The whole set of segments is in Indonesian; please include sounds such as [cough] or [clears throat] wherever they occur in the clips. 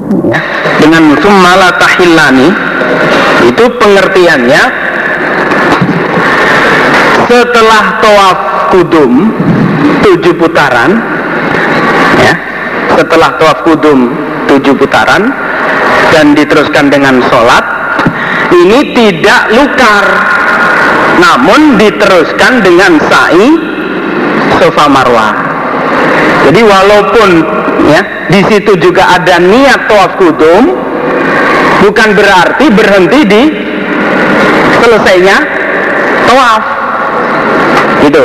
ya, dengan summala tahillani itu pengertiannya setelah tawaf kudum tujuh putaran ya setelah tawaf kudum tujuh putaran dan diteruskan dengan sholat ini tidak lukar namun diteruskan dengan sa'i sofa marwah. Jadi walaupun ya di situ juga ada niat tawaf kudum bukan berarti berhenti di selesainya tawaf. Gitu.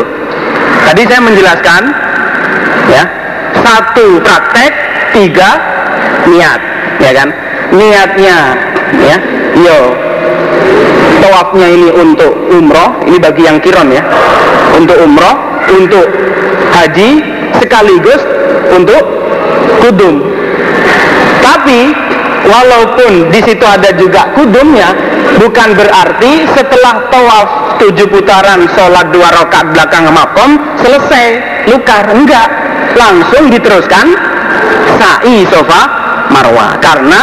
Tadi saya menjelaskan ya satu praktek tiga niat ya kan? Niatnya ya yo tawafnya ini untuk umroh ini bagi yang kiron ya. Untuk umroh untuk haji sekaligus untuk kudum. Tapi walaupun di situ ada juga kudumnya bukan berarti setelah tawaf tujuh putaran sholat dua rakaat belakang makom selesai. Lukar enggak. Langsung diteruskan sa'i sofa marwah. Karena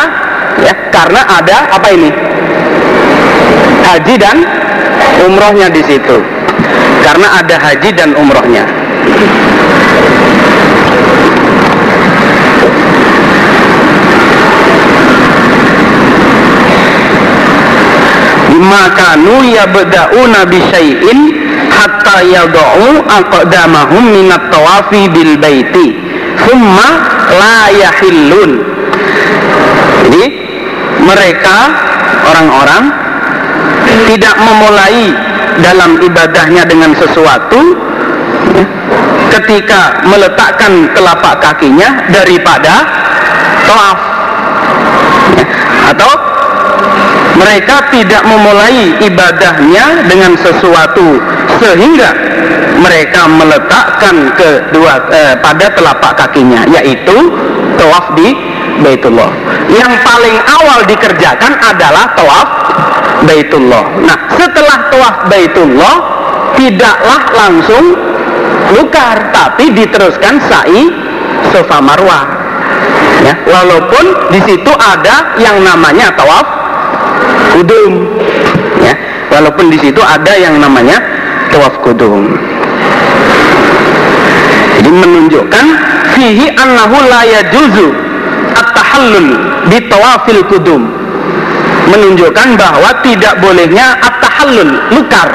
ya karena ada apa ini? Haji dan umrohnya di situ. Karena ada haji dan umrohnya makanu yabda'una bisyai'in hatta yad'u aqdamahum minat tawafi bil baiti. Thumma la yahillun. Jadi mereka orang-orang tidak memulai dalam ibadahnya dengan sesuatu ya, ketika meletakkan telapak kakinya daripada ya, atau mereka tidak memulai ibadahnya dengan sesuatu sehingga mereka meletakkan kedua eh, pada telapak kakinya yaitu tawaf di Baitullah. Yang paling awal dikerjakan adalah tawaf Baitullah. Nah, setelah tawaf Baitullah tidaklah langsung lukar tapi diteruskan sa'i Sofa Marwah. Ya, walaupun di situ ada yang namanya tawaf kudum. Ya, walaupun di situ ada yang namanya tawaf kudum. Jadi menunjukkan fihi annahu la yajuzu at-tahallul bi tawafil kudum. Menunjukkan bahwa tidak bolehnya at-tahallul lukar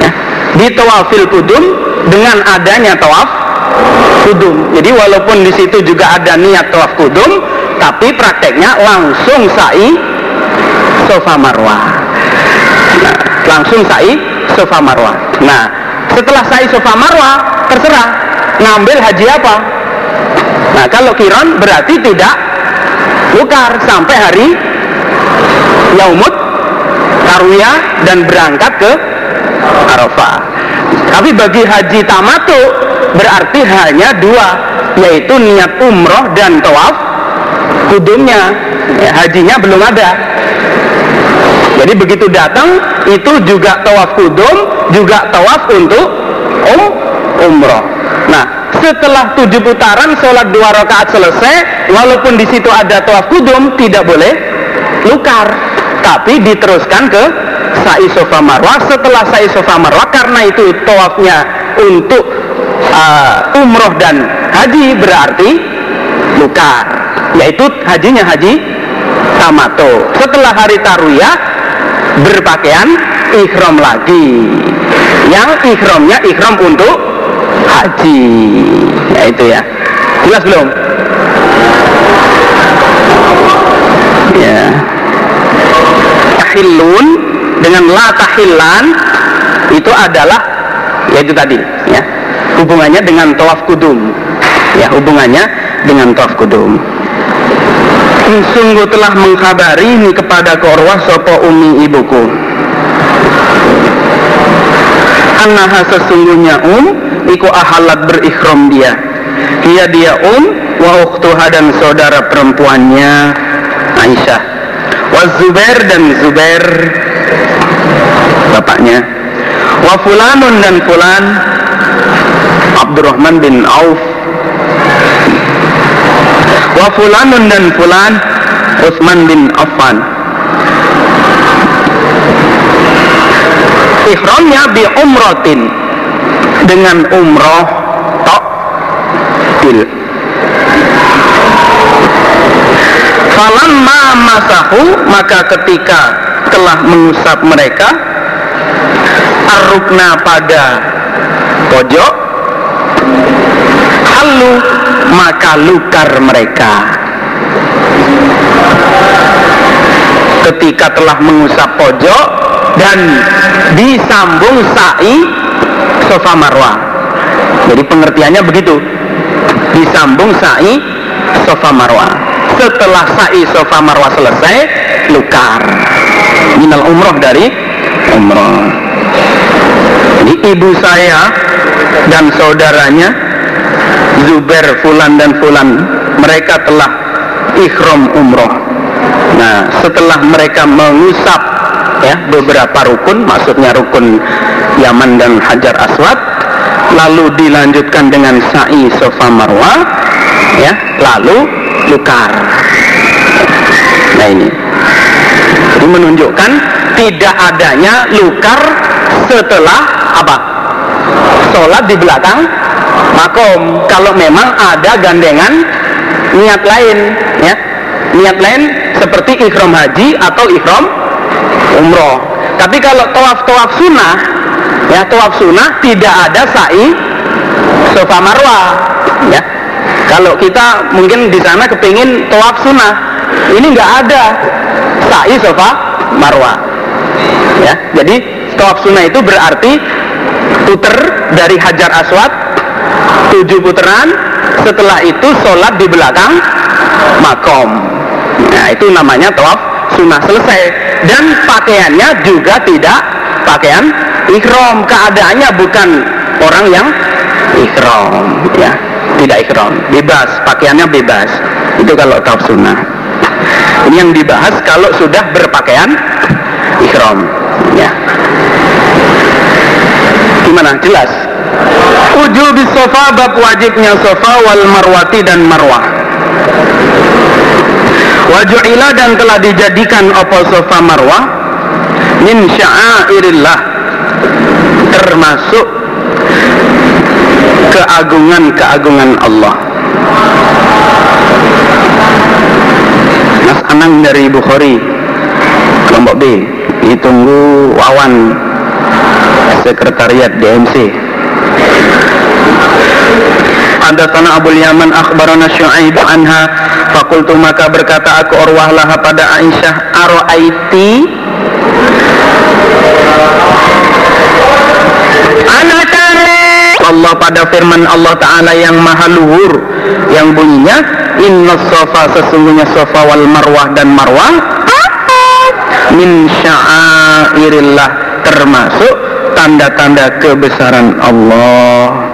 ya, di tawafil kudum dengan adanya tawaf kudum. Jadi walaupun di situ juga ada niat tawaf kudum, tapi prakteknya langsung sa'i sofa marwah. Langsung sa'i sofa marwah. Nah, setelah sa'i sofa marwah terserah ngambil haji apa. Nah, kalau kiron berarti tidak lukar sampai hari yaumut tarwiyah dan berangkat ke Arafah. Tapi bagi haji tamatu berarti hanya dua, yaitu niat umroh dan tawaf kudumnya. Ya, hajinya belum ada. Jadi begitu datang itu juga tawaf kudum, juga tawaf untuk um umroh. Nah, setelah tujuh putaran sholat dua rakaat selesai, walaupun di situ ada tawaf kudum tidak boleh lukar, tapi diteruskan ke sa'i sofa marwah. Setelah sa'i sofa marwah karena itu tawafnya untuk uh, umroh dan haji berarti lukar, yaitu hajinya haji tamato. Setelah hari tarwiyah berpakaian ikhram lagi. Yang ikhramnya ikhram untuk haji. Ya itu ya. Jelas belum? Ya. Tahillun dengan la tahillan itu adalah yaitu tadi ya. Hubungannya dengan tawaf kudum. Ya hubungannya dengan tawaf kudum sungguh telah mengkhabari ini kepada korwah sopo umi ibuku. Anaha sesungguhnya um iku ahalat berikhram dia. Ia dia um wa uktuha dan saudara perempuannya Aisyah. Wa Zubair dan Zubair bapaknya. Wa fulanun dan fulan Abdurrahman bin Auf wa fulanun dan fulan Utsman bin Affan. Ihramnya bi umrotin dengan umroh tok til falamma masahu maka ketika telah mengusap mereka arukna pada pojok. Halu maka lukar mereka. Ketika telah mengusap pojok dan disambung sa'i sofa marwah. Jadi pengertiannya begitu. Disambung sa'i sofa marwah. Setelah sa'i sofa marwah selesai lukar. Minal umroh dari umroh. Jadi ibu saya dan saudaranya Zubair Fulan dan Fulan mereka telah ikhram umroh. Nah setelah mereka mengusap ya beberapa rukun maksudnya rukun Yaman dan Hajar Aswad lalu dilanjutkan dengan sa'i sofa marwah ya lalu lukar. Nah ini. Jadi menunjukkan tidak adanya lukar setelah apa? Sholat di belakang makom. Kalau memang ada gandengan niat lain ya. Niat lain seperti ikhram haji atau ikhram umroh. Tapi kalau tawaf-tawaf sunnah ya tawaf sunnah tidak ada sa'i sofa marwah ya. Kalau kita mungkin di sana kepingin tawaf sunnah ini nggak ada sa'i sofa marwah ya. Jadi tawaf sunnah itu berarti puter dari hajar aswad tujuh putaran. Setelah itu sholat di belakang makom. Nah itu namanya tawaf sunnah selesai. Dan pakaiannya juga tidak pakaian ikhram keadaannya bukan orang yang ikhram ya. Tidak ikhram bebas. Pakaiannya bebas. Itu kalau tawaf sunnah. Ini yang dibahas kalau sudah berpakaian ikhram ya. Gimana? Jelas ujub sofa bab wajibnya sofa wal marwati dan marwah. Waju'ila dan telah dijadikan opo sofa marwah? Min sya'airillah. Termasuk keagungan-keagungan Allah. Mas Anang dari Bukhari kelompok B. Ditunggu Wawan sekretariat DMC Hadatsana Abu Yaman akhbarana Syu'aib anha. Fakultu maka berkata aku Urwah pada Aisyah aro'aiti? Allah pada firman Allah Ta'ala yang maha luhur yang bunyinya inna sofa sesungguhnya sofa wal marwah dan marwah min sya'airillah termasuk tanda-tanda kebesaran Allah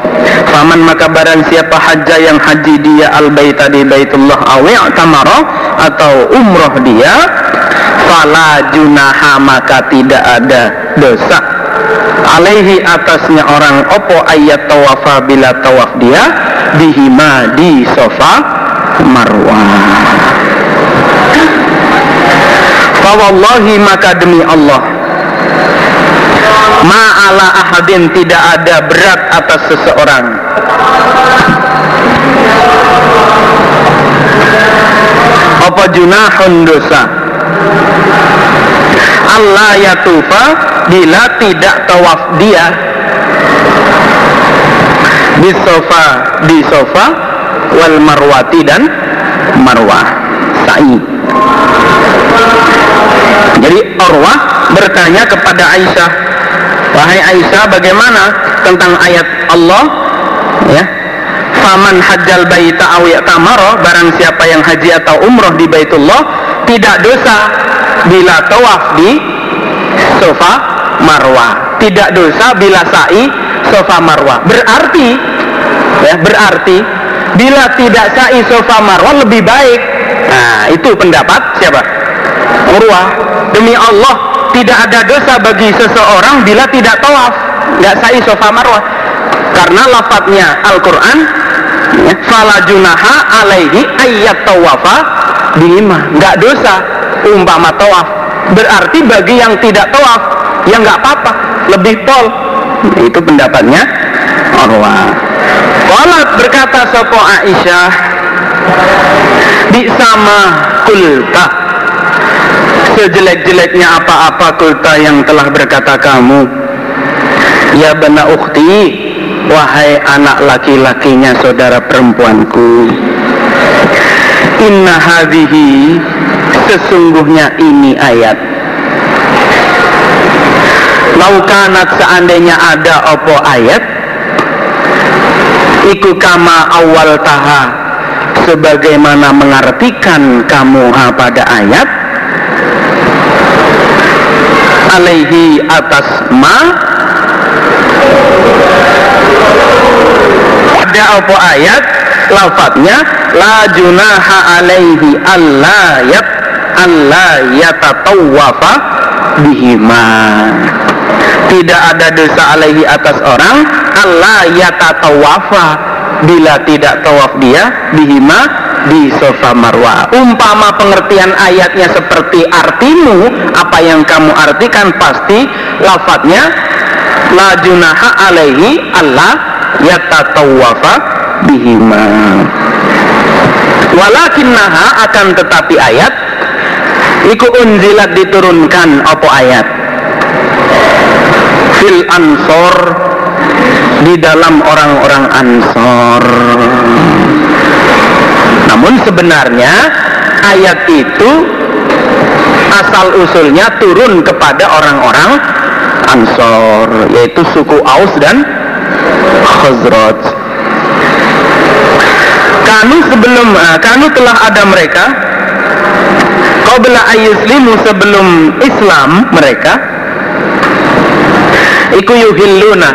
Faman maka barang siapa haja yang haji dia al baita di baitullah awi tamaro atau umroh dia fala junaha maka tidak ada dosa. Alaihi atasnya orang opo ayat tawafa bila tawaf dia dihima di sofa marwah. Fawallahi maka demi Allah ma'ala ahadin tidak ada berat atas seseorang. Apa junahun dosa? Allah yatufa bila tidak tawaf dia. Di sofa di sofa wal marwati dan marwah. Sa'i. Jadi Urwah bertanya kepada Aisyah Wahai Aisyah bagaimana tentang ayat Allah? Ya. Faman hajjal baita aw tamaro barang siapa yang haji atau umroh di Baitullah tidak dosa bila tawaf di sofa marwah. Tidak dosa bila sa'i sofa marwah. Berarti ya berarti bila tidak sa'i sofa marwah lebih baik. Nah itu pendapat siapa? Urwah. Demi Allah tidak ada dosa bagi seseorang bila tidak tawaf. Nggak sa'i sofa marwah. Karena lafadznya Al-Quran ya, fala junaha alaihi ayat tawafa bima nggak dosa umpama tawaf. Berarti bagi yang tidak tawaf ya nggak apa-apa. Lebih pol itu pendapatnya Urwah Walat berkata Sopo Aisyah di sama kulta sejelek-jeleknya apa-apa kulta yang telah berkata kamu. Ya bena ukti wahai anak laki-lakinya saudara perempuanku. Inna hadhihi sesungguhnya ini ayat. Laukanat seandainya ada opo ayat? Iku kama awal taha sebagaimana mengartikan kamu pada ayat alaihi atas ma? Ada apa ayat? Lafadznya la junaha alaihi alla yat alla yatatawafa bihima. Tidak ada dosa alaihi atas orang Allah yatatawafa bila tidak tawaf dia bihima di sofa marwa. Umpama pengertian ayatnya seperti artimu apa yang kamu artikan pasti lafadznya la junaha alaihi Allah yatatawafa bihima. Walakinnaha akan tetapi ayat iku unzilat diturunkan apa ayat? Fil ansor di dalam orang-orang ansor namun sebenarnya ayat itu asal usulnya turun kepada orang-orang ansor yaitu suku Aus dan Khazraj. Kanu sebelum uh, kanu telah ada mereka qabla ayyuslimu sebelum Islam mereka iku yuhilluna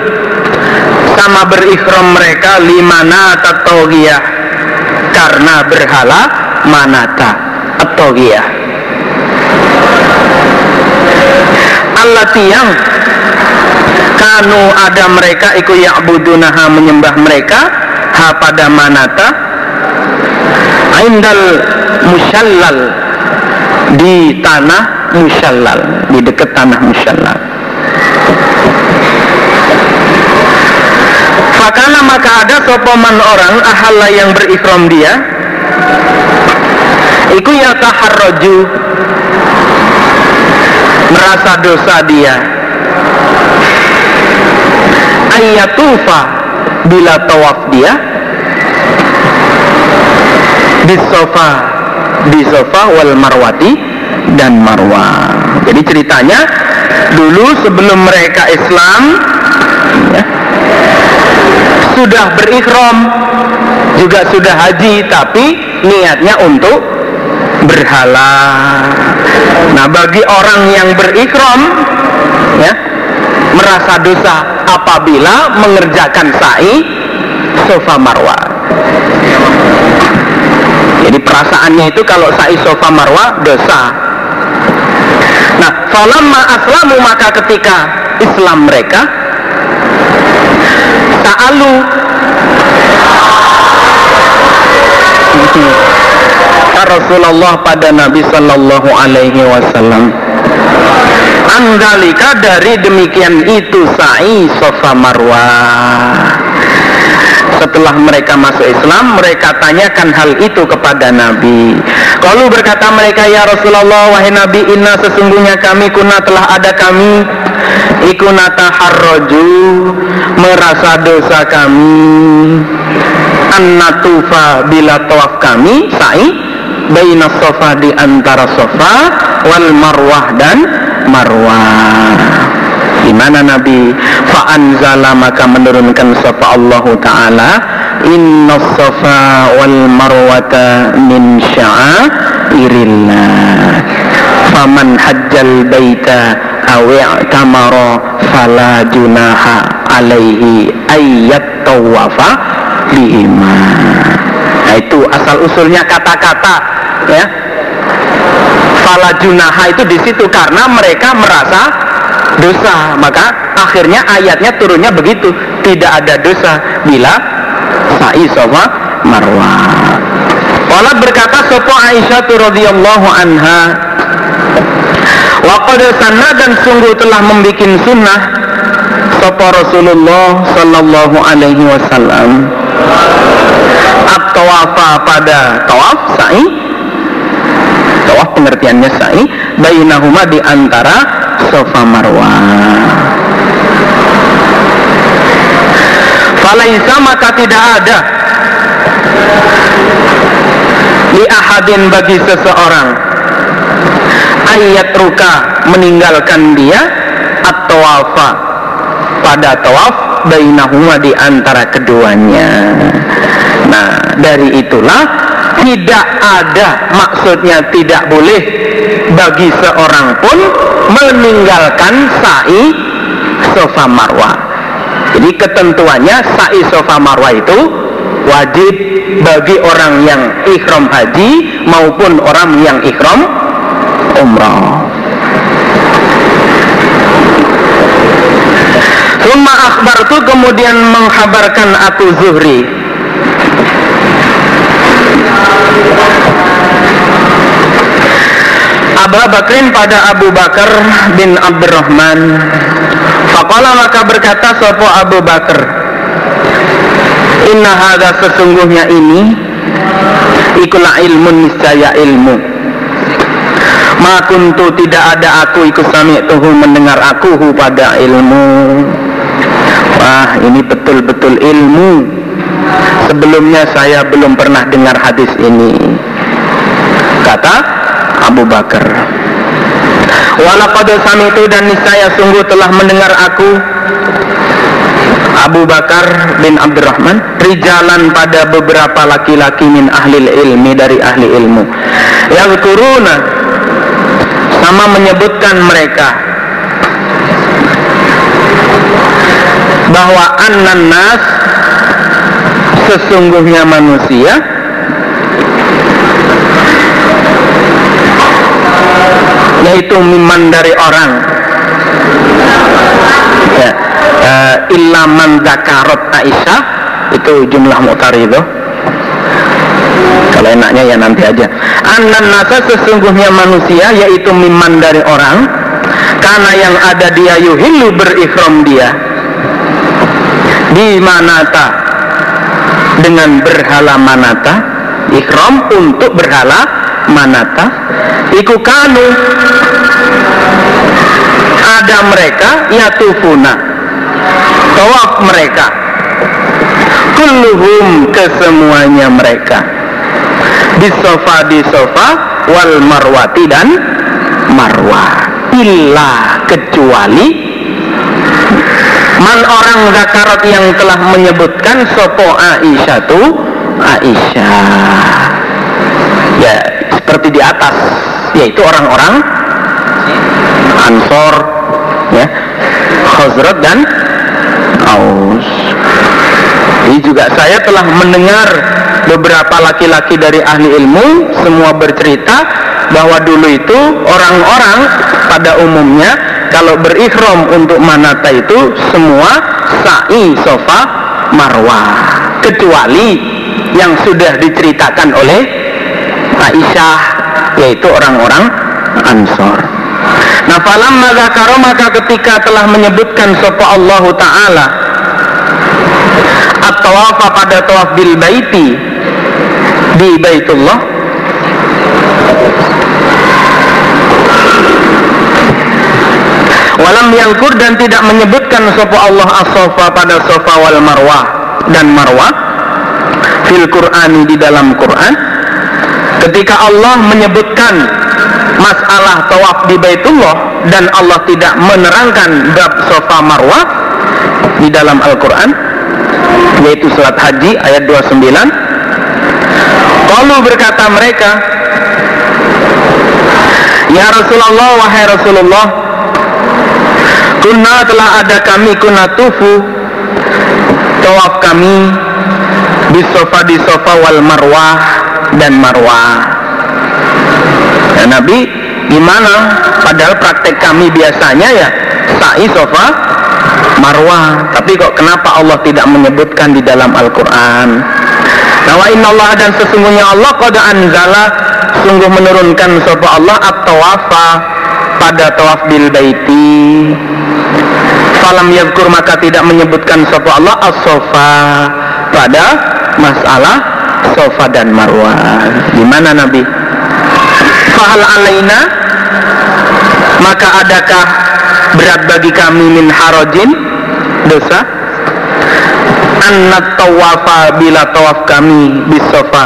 sama berikhram mereka limana tatogiyah karena berhala manata atogiyah Allah tiang kanu ada mereka iku ya'budunaha menyembah mereka ha pada manata indal musyallal di tanah musyallal di dekat tanah musyallal maka ada sopoman orang ahala yang berikram dia. Iku yataharroju Merasa dosa dia. Ayatufa Bila tawaf dia. Di sofa Di sofa wal marwati Dan marwah Jadi ceritanya Dulu sebelum mereka Islam ya, sudah berikhram juga sudah haji tapi niatnya untuk berhala. Nah bagi orang yang berikhram ya merasa dosa apabila mengerjakan sa'i sofa marwa. Jadi perasaannya itu kalau sa'i sofa marwa dosa. Nah falamma aslamu maka ketika Islam mereka ta'alu Rasulullah pada Nabi Sallallahu Alaihi Wasallam. Andalika dari demikian itu sa'i sofa marwah setelah mereka masuk Islam mereka tanyakan hal itu kepada Nabi. Kalau berkata mereka ya Rasulullah wahai Nabi inna sesungguhnya kami kuna telah ada kami. Ikunata harroju merasa dosa kami. Annatufa bila tawaf kami sa'i baina sofa di antara sofa wal marwah dan marwah Gimana Nabi? Fa'anzala maka menurunkan sofa Allah Ta'ala Inna sofa wal marwata min sya'airillah Faman hajjal baita awi'tamara fala junaha alaihi ayat tawafa bihima Nah itu asal usulnya kata-kata ya Fala junaha itu di situ karena mereka merasa dosa maka akhirnya ayatnya turunnya begitu. Tidak ada dosa bila sa'i sofa marwah Walat berkata sopo Aisyah radhiyallahu anha Wa qad sanna dan sungguh telah membuat sunnah sopo Rasulullah sallallahu alaihi wasallam. At-tawafa pada tawaf sa'i tawaf pengertiannya sa'i bainahuma di antara sofa marwah falaisa maka tidak ada li ahadin bagi seseorang ayat ruka meninggalkan dia atau wafa pada tawaf bainahuma di antara keduanya. Nah dari itulah tidak ada maksudnya tidak boleh bagi seorang pun meninggalkan sa'i sofa marwah. Jadi ketentuannya sa'i sofa marwah itu wajib bagi orang yang ikhram haji maupun orang yang ikhram umrah. Summa akhbar tu kemudian menghabarkan aku Zuhri Abu Bakrin pada Abu Bakar bin Abdurrahman Fakola maka berkata sopo Abu Bakar Inna hada sesungguhnya ini Ikulah ilmu niscaya ilmu. Makuntu tidak ada aku ikut sami tuhu mendengar aku pada ilmu. Wah ini betul-betul ilmu Sebelumnya saya belum pernah dengar hadis ini. Kata Abu Bakar Walaqad itu dan niscaya sungguh telah mendengar aku. Abu Bakar bin Abdurrahman Rijalan pada beberapa laki-laki min ahli ilmi dari ahli ilmu. Yang kuruna Sama menyebutkan mereka Bahwa annan nas Sesungguhnya manusia Yaitu miman dari orang. Ya uh, illa man zakarot Aisyah itu jumlah mutar itu. Kalau enaknya ya nanti aja. Anan nasa sesungguhnya manusia yaitu miman dari orang karena yang ada dia yuhilu berikhram dia. Di manata dengan berhala manata ikhram untuk berhala manata. Iku kanu ada mereka yatufuna tawaf mereka. Kulluhum kesemuanya mereka. Di sofa di sofa wal marwati dan marwah. Illa kecuali man orang zakarat yang telah menyebutkan sopo Aisyah tu Aisyah ya seperti di atas yaitu orang-orang Ansor ya Khazrat dan Aus. Ini juga saya telah mendengar beberapa laki-laki dari ahli ilmu semua bercerita bahwa dulu itu orang-orang pada umumnya kalau berikhram untuk manata itu semua sa'i sofa marwah kecuali yang sudah diceritakan oleh Aisyah yaitu orang-orang Ansor. Nah falam maka ketika telah menyebutkan sopa Allah Ta'ala at-tawafa pada tawaf bil baiti di Baitullah Walam yangkur dan tidak menyebutkan sopa Allah as-sofa pada sofa wal marwah dan marwah fil Qur'ani di dalam Quran. Ketika Allah menyebutkan masalah tawaf di Baitullah dan Allah tidak menerangkan bab sofa marwah di dalam Al-Quran yaitu surat haji ayat 29 Lalu berkata mereka Ya Rasulullah wahai Rasulullah Kuna telah ada kami kuna tufu. Tawaf kami Di sofa di sofa wal marwah Dan marwah. Ya Nabi gimana? Padahal praktek kami biasanya ya Sa'i sofa Marwah. Tapi kok kenapa Allah tidak menyebutkan di dalam Al-Quran? Nah wa Allah dan sesungguhnya Allah qad anzala sungguh menurunkan sapa Allah at-tawafa pada tawaf bil baiti. Falam yadkur maka tidak menyebutkan sapa Allah as-sofa. Pada masalah sofa dan marwah. Gimana Nabi? Fahal alaina? Maka adakah berat bagi kami min harajin? Dosa? Annat tawafa bila tawaf kami bisofa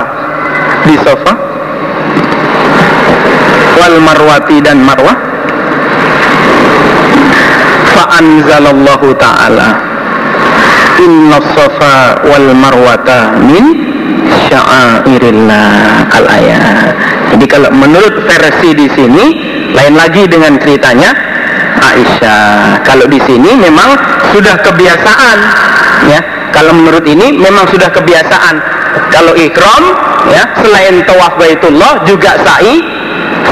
di sofa. Wal marwati dan marwah anzalallahu ta'ala inna safa wal marwata min sya'airillah al ayat jadi kalau menurut versi di sini lain lagi dengan ceritanya Aisyah. Kalau di sini memang sudah kebiasaan ya. Kalau menurut ini memang sudah kebiasaan. Kalau ikram ya selain tawaf Baitullah juga sa'i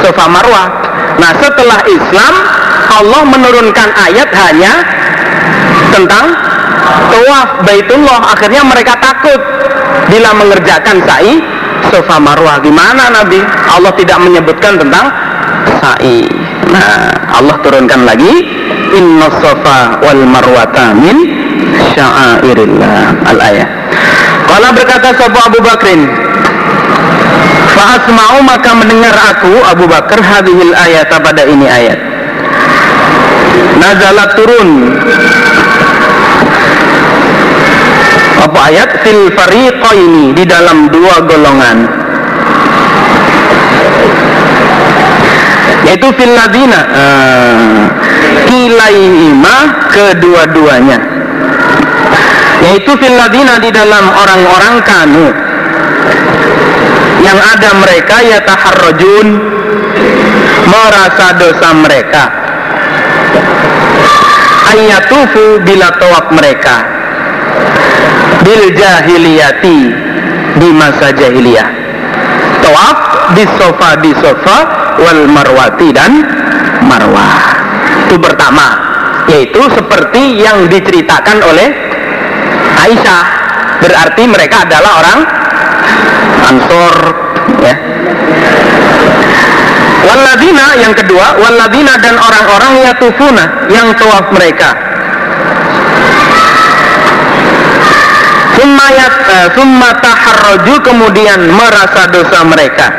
Safa Marwah. Nah, setelah Islam Allah menurunkan ayat hanya tentang tawaf Baitullah. Akhirnya mereka takut bila mengerjakan sa'i Safa Marwah. Gimana Nabi? Allah tidak menyebutkan tentang sa'i. Nah, Allah turunkan lagi Inna Safa wal Marwata min sya'airillah al-ayah. Kala berkata Sabu Abu Bakrin, Fa'asma'u maka mendengar aku Abu Bakar hadhil ayat pada ini ayat. Nazalat turun. Apa ayat? Fil fariqaini di dalam dua golongan. Yaitu fil ladina uh, kilaihima kedua-duanya. Yaitu fil ladina di dalam orang-orang kanu. Yang ada mereka ya taharrajun merasa dosa mereka ayatufu bila tawaf mereka. Bil jahiliyati di masa jahiliyah. Tawaf di sofa di sofa wal marwati dan marwah. Itu pertama yaitu seperti yang diceritakan oleh Aisyah. Berarti mereka adalah orang Ansor ya Waladina yang kedua Waladina dan orang-orang yatufuna yang tawaf mereka Summayat uh, taharraju kemudian merasa dosa mereka.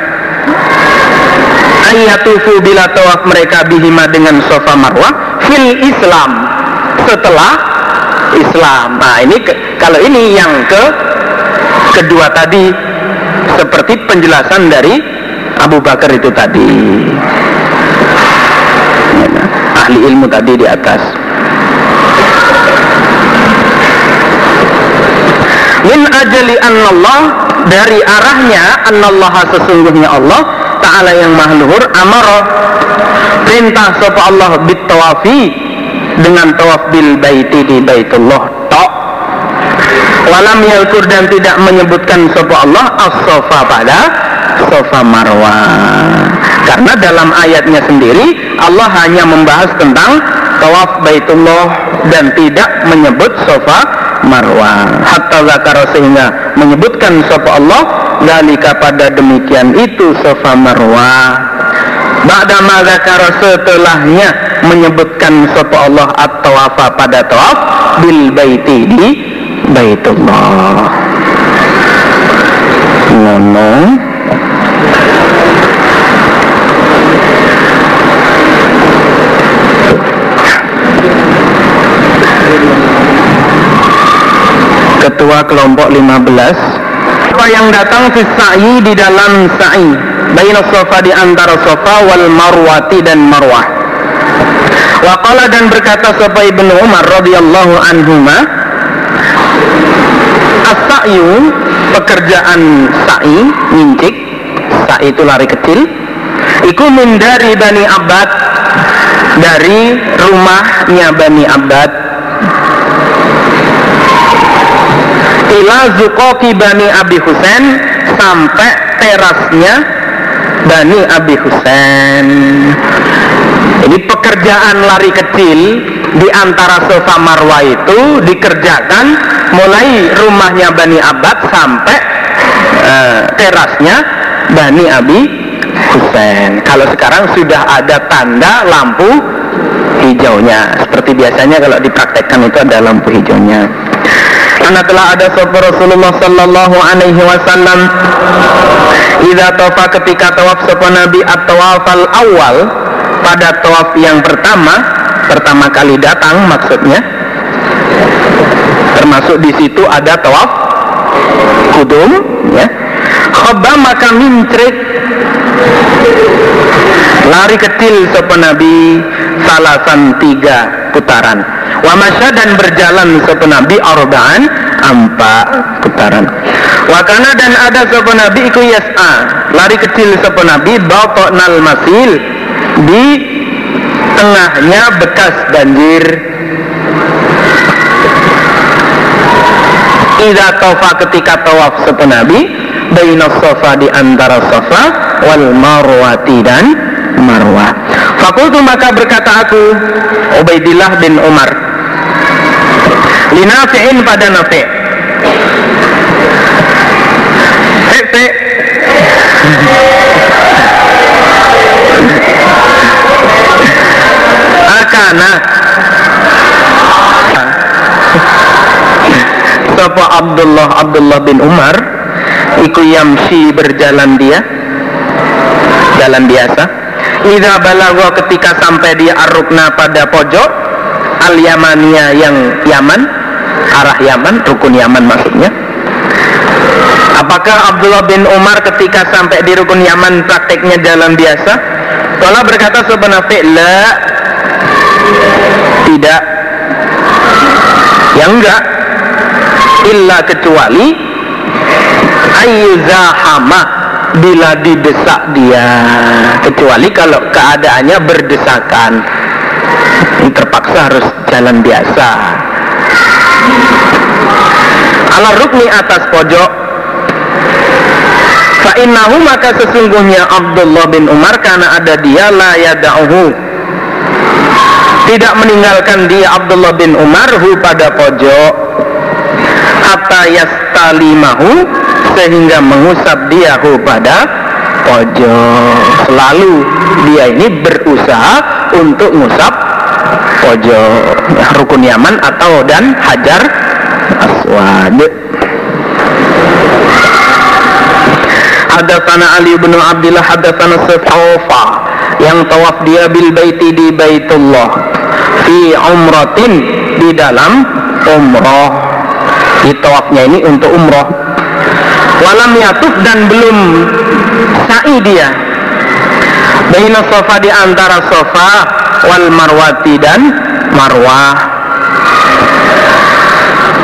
Ayatufu bila tawaf mereka bihima dengan sofa marwah fil Islam setelah Islam. Nah ini ke, kalau ini yang ke kedua tadi seperti penjelasan dari Abu Bakar itu tadi. Ahli ilmu tadi di atas. min ajali annallah dari arahnya annallaha sesungguhnya Allah taala yang mahluhur amara perintah sapa Allah bitawafi dengan tawaf bil baiti di baitullah tok walam yalkur dan tidak menyebutkan sapa Allah as-safa pada safa marwah karena dalam ayatnya sendiri Allah hanya membahas tentang tawaf baitullah dan tidak menyebut safa Marwah hatta zakara sehingga menyebutkan sapa Allah dalika pada demikian itu sofa Marwah Ba'da ma zakara setelahnya menyebutkan sapa Allah at-tawafa pada tawaf bil baiti di Baitullah. Ngono. Kelompok 15 apa yang datang fi sa'i di dalam sa'i. Baina sofa di antara sofa wal marwati dan marwah. Waqala dan berkata Sofa ibnu Umar radhiyallahu anhuma As-sa'yu pekerjaan sa'i ngincik. Sa'i itu lari kecil. Iku min dari Bani Abbad dari rumahnya Bani Abbad ila zukoki Bani Abi Husain sampai terasnya Bani Abi Husain ini pekerjaan lari kecil di antara Sofa Marwah itu dikerjakan mulai rumahnya Bani Abbas sampai uh, terasnya Bani Abi Husain. Kalau sekarang sudah ada tanda lampu hijaunya. Seperti biasanya kalau dipraktekkan itu ada lampu hijaunya. Karena telah ada sopa Rasulullah Sallallahu Alaihi Wasallam Ida tofa ketika tawaf sopa Nabi at-tawaf al-awwal Pada tawaf yang pertama Pertama kali datang maksudnya Termasuk di situ ada tawaf Kudum ya. Khoba maka mincrit Lari kecil sopa Nabi Salasan tiga putaran wa masya dan berjalan sapa nabi arba'an empat putaran wakana dan ada sapa nabi iku yas'a. Lari kecil sapa nabi nal masil di tengahnya bekas banjir. Ida tofa ketika tawaf sapa nabi baina sofa di antara sofa wal marwati dan marwah. Fakultu maka berkata aku Ubaidillah bin Umar linafi'in pada nafi' Fi' Akana. Sapa Abdullah Abdullah bin Umar Iku yamsi berjalan dia. Jalan biasa. Ida balagwa ketika sampai dia arukna pada pojok Al Yamania yang Yaman arah Yaman, rukun Yaman maksudnya. Apakah Abdullah bin Umar ketika sampai di rukun Yaman prakteknya jalan biasa? Tola berkata sebenarnya la. Tidak. Yang enggak. Illa kecuali ayyuzahama. Bila didesak dia. Kecuali kalau keadaannya berdesakan. Terpaksa harus jalan biasa ala rukni atas pojok. Fa'innahu maka sesungguhnya Abdullah bin Umar karena ada dia la yada'uhu. Tidak meninggalkan dia Abdullah bin Umar hu pada pojok. Hatta yastalimahu sehingga mengusap dia hu pada pojok. Selalu dia ini berusaha untuk mengusap pojok rukun Yaman atau dan Hajar Aswad. Hadatsana Ali bin Abdullah hadatsana Sufaufa yang tawaf dia bil baiti di Baitullah fi umratin di dalam umrah. Di tawafnya ini untuk umrah. Walam yatuf dan belum sa'i dia. Baina sofa di antara sofa wal marwati dan marwah.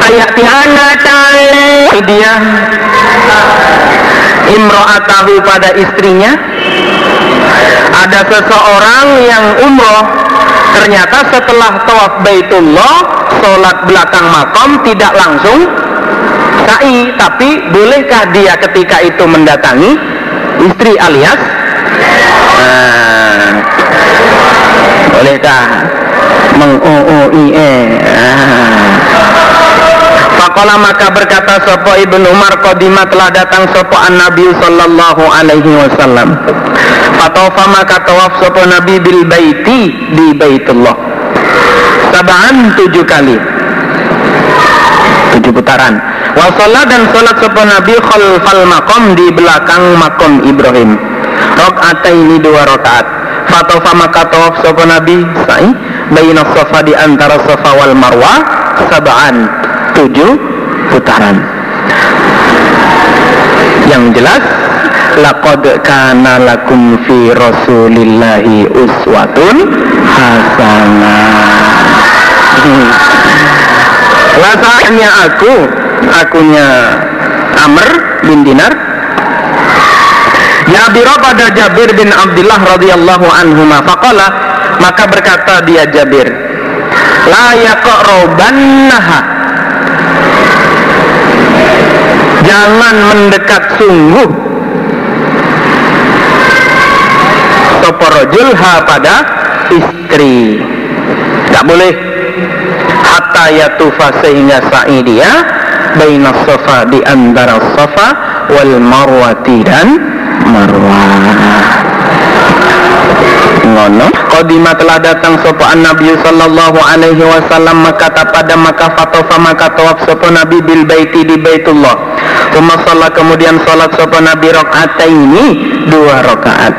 Ayat tiana tali dia. Imro'atahu pada istrinya. Ada seseorang yang umroh. Ternyata setelah tawaf baitullah sholat belakang makam tidak langsung sa'i tapi bolehkah dia ketika itu mendatangi istri alias? Nah, bolehkah meng e Fakola maka berkata sopo ibn Umar kodima telah datang sopo an Nabi sallallahu alaihi wasallam. Fatofa maka tawaf sopo Nabi bil baiti di baitullah. Sabaan tujuh kali. Tujuh putaran. Wasolah dan solat sopo Nabi khalfal makom di belakang makom Ibrahim. Rokaat ini dua rokaat fatofa maka tawaf sopo nabi sa'i. Bayina sofa di antara sofa wal marwah sabaan tujuh putaran. Yang jelas laqad kana lakum fi rasulillahi uswatun hasanah rasanya aku akunya Amr bin Dinar Jabir pada Jabir bin Abdullah radhiyallahu anhu faqala maka berkata dia Jabir la yaqrabannaha jangan mendekat sungguh. Soporojulha pada istri. Tak boleh. Hatta yatufa sehingga sa'i dia baina sofa di antara sofa wal marwati dan marwah ngono? Qadimah telah datang sopan Nabi sallallahu alaihi wasallam maka pada maka fatofa maka tawaf sopan Nabi bil baiti di Baitullah. Tuma salat kemudian salat sopan Nabi ini dua rakaat.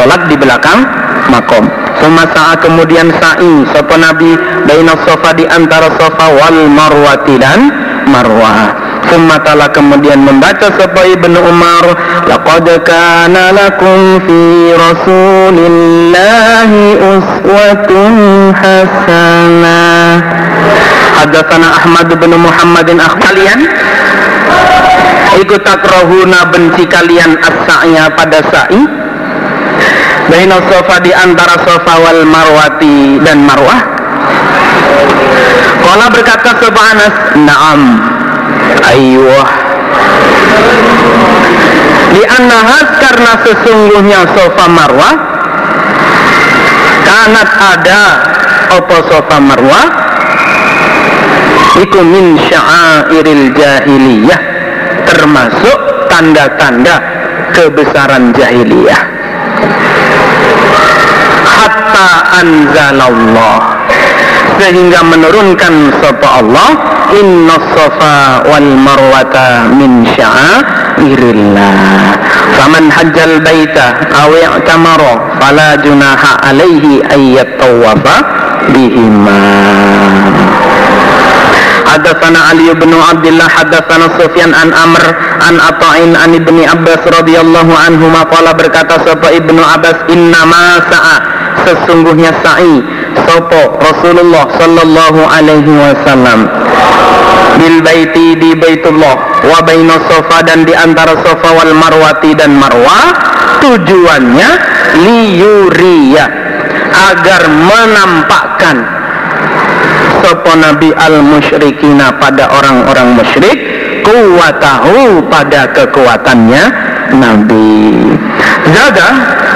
Salat di belakang makom. Tuma saat kemudian sa'i sopan Nabi baina sofa di antara sofa wal marwati dan marwah Summa kemudian membaca sapa Ibnu Umar laqad kana lakum fi rasulillahi uswatun hasanah Hadatsana Ahmad bin Muhammadin kalian ikut takrohuna benci kalian as-sa'ya pada sa'i Baina sofa di antara sofa wal marwati dan marwah? Kala berkata sebuah Anas Naam Ayuh Li'annahas karena sesungguhnya sofa marwah Kanat ada Opo sofa marwah Iku min sya'airil jahiliyah Termasuk tanda-tanda kebesaran jahiliyah. Hatta anzalallah sehingga menurunkan sapa Allah inna safa wal marwata min sya'airillah faman hajjal baita aw i'tamara fala junaha alaihi ayyat tawafa bihima. Hadatsana Ali bin Abdullah hadatsana Sufyan an Amr an Ata'in an Ibni Abbas radhiyallahu anhu qala berkata sapa Ibnu Abbas inna ma sa'a. Sesungguhnya sa'i sopo Rasulullah sallallahu alaihi wasallam bil baiti di Baitullah wa baina sofa dan di antara sofa wal marwati dan marwah tujuannya liyuriya agar menampakkan sopo nabi al musyrikina pada orang-orang musyrik kuwatahu pada kekuatannya nabi jaga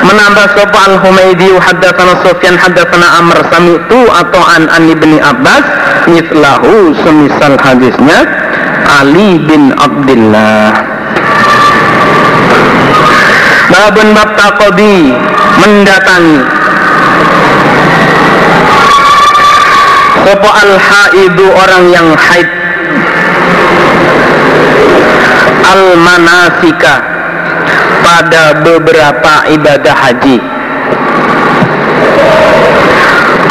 menambah sopa al Humaydi haddatsana Sufyan haddatsana Amr sami'tu atau an an ibni Abbas mislahu semisal hadisnya Ali bin Abdullah Babun bab taqodi mendatangi. Sopo al haidu orang yang haid. Al manasika pada beberapa ibadah haji.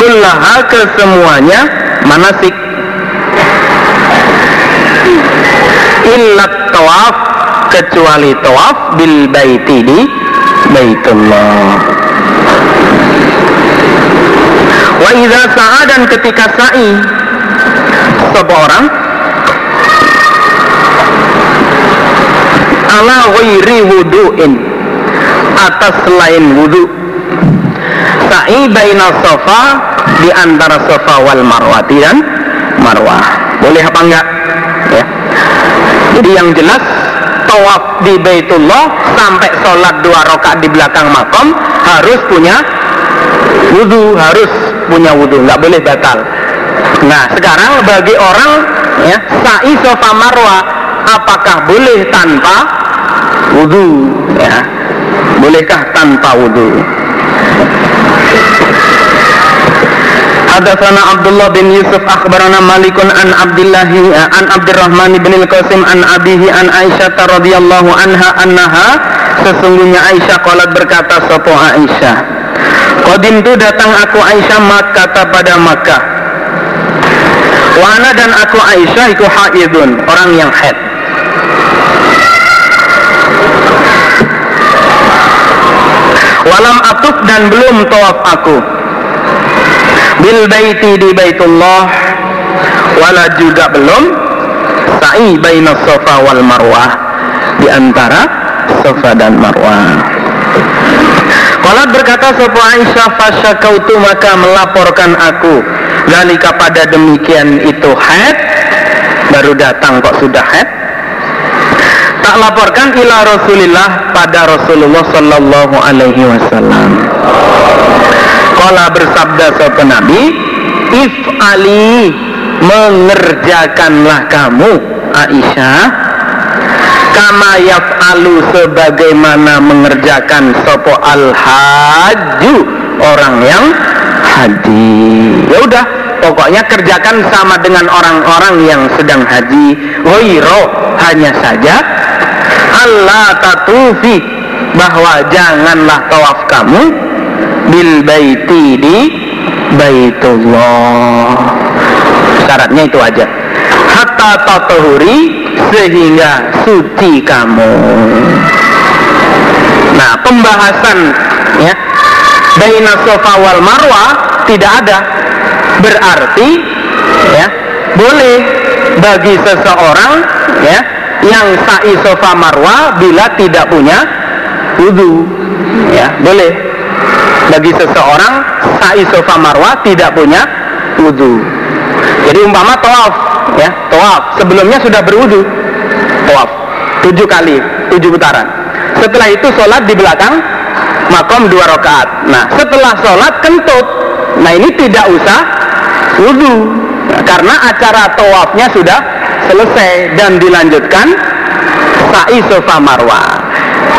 Kullaha kesemuanya manasik. Illat tawaf kecuali tawaf bil baiti di baitullah. Wa idza sa'a dan ketika sa'i seseorang ala ghairi wudu'in. Atas selain wudu. Sa'i baina sofa di antara sofa wal marwati dan marwah. Boleh apa enggak? Ya. Jadi yang jelas tawaf di Baitullah sampai sholat dua rakaat di belakang makam harus punya wudhu harus punya wudhu nggak boleh batal. Nah sekarang bagi orang ya sa'i sofa marwah apakah boleh tanpa wudhu ya. Bolehkah tanpa wudhu Hadatsana Abdullah bin Yusuf akhbarana Malikun an Abdullah an Abdurrahman bin Al-Qasim an abihi an Aisyah radhiyallahu anha annaha sesungguhnya Aisyah qalat berkata sapa Aisyah? Qadim tu datang aku Aisyah Makkah pada Makkah. Wana dan aku Aisyah iku haidun orang yang haid walam atuf dan belum tawaf aku. Bil baiti di baitullah. Wala juga belum. Sa'i baina sofa wal marwah. Di antara sofa dan marwah. Walat berkata sebuah Aisyah fasyakautu maka melaporkan aku. Zalika pada demikian itu haid Baru datang kok sudah haid tak laporkan ila Rasulillah pada Rasulullah sallallahu alaihi wasallam. Kala bersabda sopan Nabi, if'ali mengerjakanlah kamu Aisyah. Kama yaf'alu sebagaimana mengerjakan sopo al haju orang yang haji. Ya udah pokoknya kerjakan sama dengan orang-orang yang sedang haji. Wairo hanya saja Allah tatufi bahwa janganlah tawaf kamu bil baiti di baitullah. Syaratnya itu aja. Hatta tatuhuri sehingga suci kamu. Nah pembahasan ya baina sofa wal marwah tidak ada. Berarti ya boleh bagi seseorang ya yang sa'i sofa marwah bila tidak punya wudhu ya boleh. Bagi seseorang sa'i sofa marwah tidak punya wudhu jadi umpama tawaf ya tawaf. Sebelumnya sudah berwudhu tawaf. Tujuh kali tujuh putaran. Setelah itu sholat di belakang makom dua rakaat. Nah setelah sholat kentut. Nah ini tidak usah wudhu karena acara tawafnya sudah selesai dan dilanjutkan sa'i sofa marwah.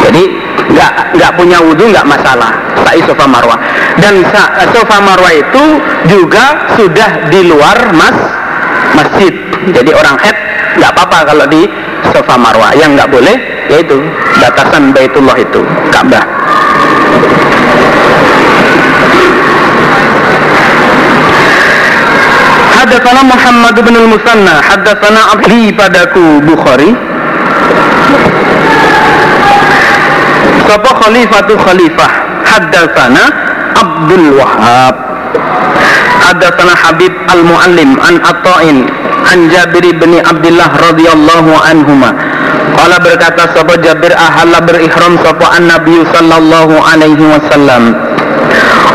Jadi nggak nggak punya wudhu nggak masalah. Sa'i sofa marwah. Dan sofa marwah itu juga sudah di luar mas masjid. Jadi orang head nggak apa-apa kalau di sofa marwah. Yang nggak boleh yaitu batasan baitullah itu Ka'bah Hadatsana Muhammad bin al-Musanna, hadatsana Abdi padaku Bukhari. Sapa khalifatu khalifah, hadatsana Abdul Wahab. Hadatsana Habib al-Muallim an Atta'in an Jabir bin Abdullah radhiyallahu anhuma. Qala berkata sapa Jabir ahalla berihram sapa an-nabi sallallahu alaihi wasallam.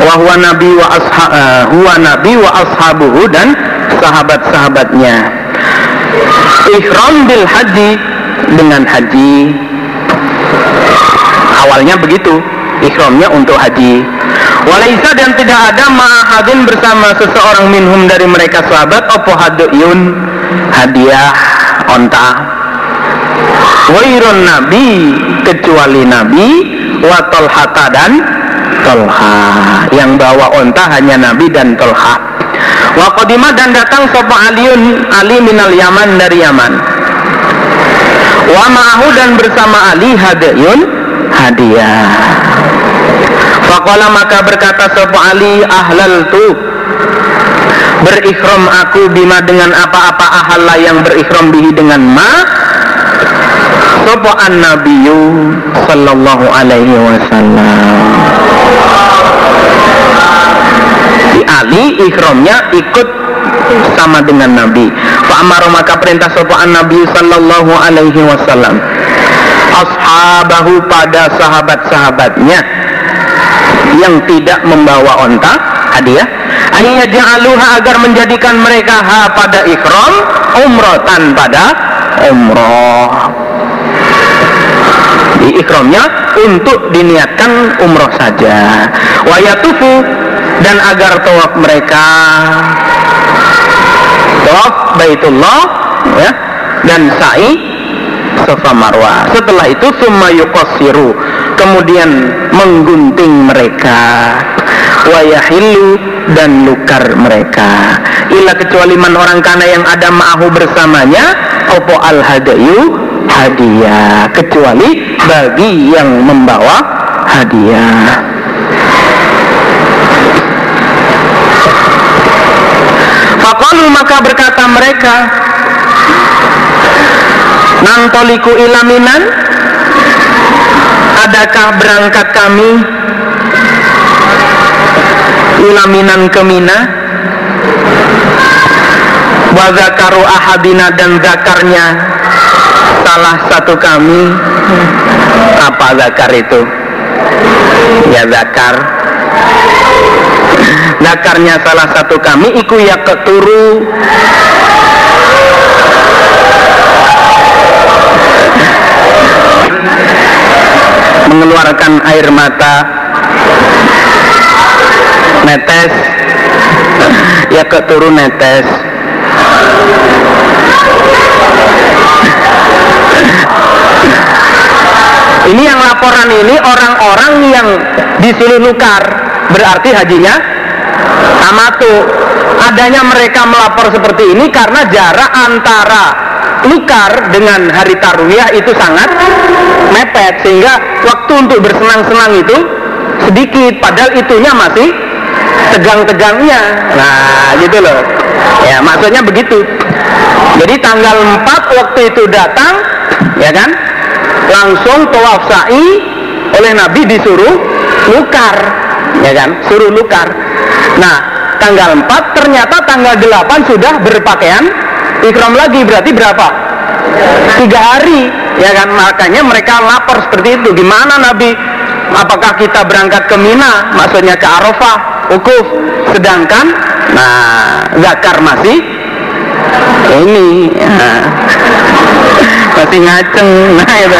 Wa huwa nabi wa asha uh, huwa nabi wa ashabuhu dan sahabat-sahabatnya. Ihram bil haji dengan haji. Awalnya begitu ihramnya untuk haji. Walaisa dan tidak ada ma'ahadin bersama seseorang minhum dari mereka sahabat opo haduyun hadiah onta. Wairun nabi kecuali nabi wa tolhata dan tolha yang bawa onta hanya nabi dan tolha Wa dan datang sapa Aliun Ali minal Yaman dari Yaman. Wa ma'ahu dan bersama Ali hadiyun hadiah. Faqala maka berkata sapa Ali ahlal tu berikhram aku bima dengan apa-apa ahalla yang berikhram bihi dengan ma sapa an nabiyyu sallallahu alaihi wasallam Ali ikhramnya ikut sama dengan Nabi. Fa amara maka perintah sapa Nabi sallallahu alaihi wasallam. Ashabahu pada sahabat-sahabatnya yang tidak membawa onta hadiah. Akhirnya ja'aluha agar menjadikan mereka ha pada ikhram umrotan pada umroh. Di ikhramnya untuk diniatkan umroh saja. Wayatufu dan agar tawaf mereka tawaf baitullah ya dan sa'i Safa Marwah. Setelah itu summa yuqassiru, kemudian menggunting mereka wayahilu dan lukar mereka. Ila kecuali man orang kana yang ada ma'ahu bersamanya opo al hadayu hadiah. Kecuali bagi yang membawa hadiah Maka berkata mereka Nantoliku ilaminan Adakah berangkat kami Ilaminan ke Mina? Wazakaru ahadina dan zakarnya Salah satu kami. Apa zakar itu? Ya zakar Zakarnya salah satu kami Iku ya keturu. Mengeluarkan air mata. Netes. Ya keturun netes. Ini yang laporan ini orang-orang yang disuruh nukar berarti hajinya amatu adanya mereka melapor seperti ini karena jarak antara nukar dengan hari tarwiyah itu sangat mepet sehingga waktu untuk bersenang-senang itu sedikit padahal itunya masih tegang-tegangnya. Nah gitu loh. Ya maksudnya begitu. Jadi tanggal 4 waktu itu datang ya kan? Langsung tawaf sa'i oleh Nabi disuruh lukar ya kan? Suruh lukar nah tanggal 4 ternyata tanggal 8 sudah berpakaian ikram lagi. Berarti berapa? Tiga hari. Ya kan? Makanya mereka lapor seperti itu. Gimana Nabi? Apakah kita berangkat ke Mina? Maksudnya ke Arafah? Ukuf sedangkan nah zakar masih ini. Ya. [laughs] masih ngaceng. Nah itu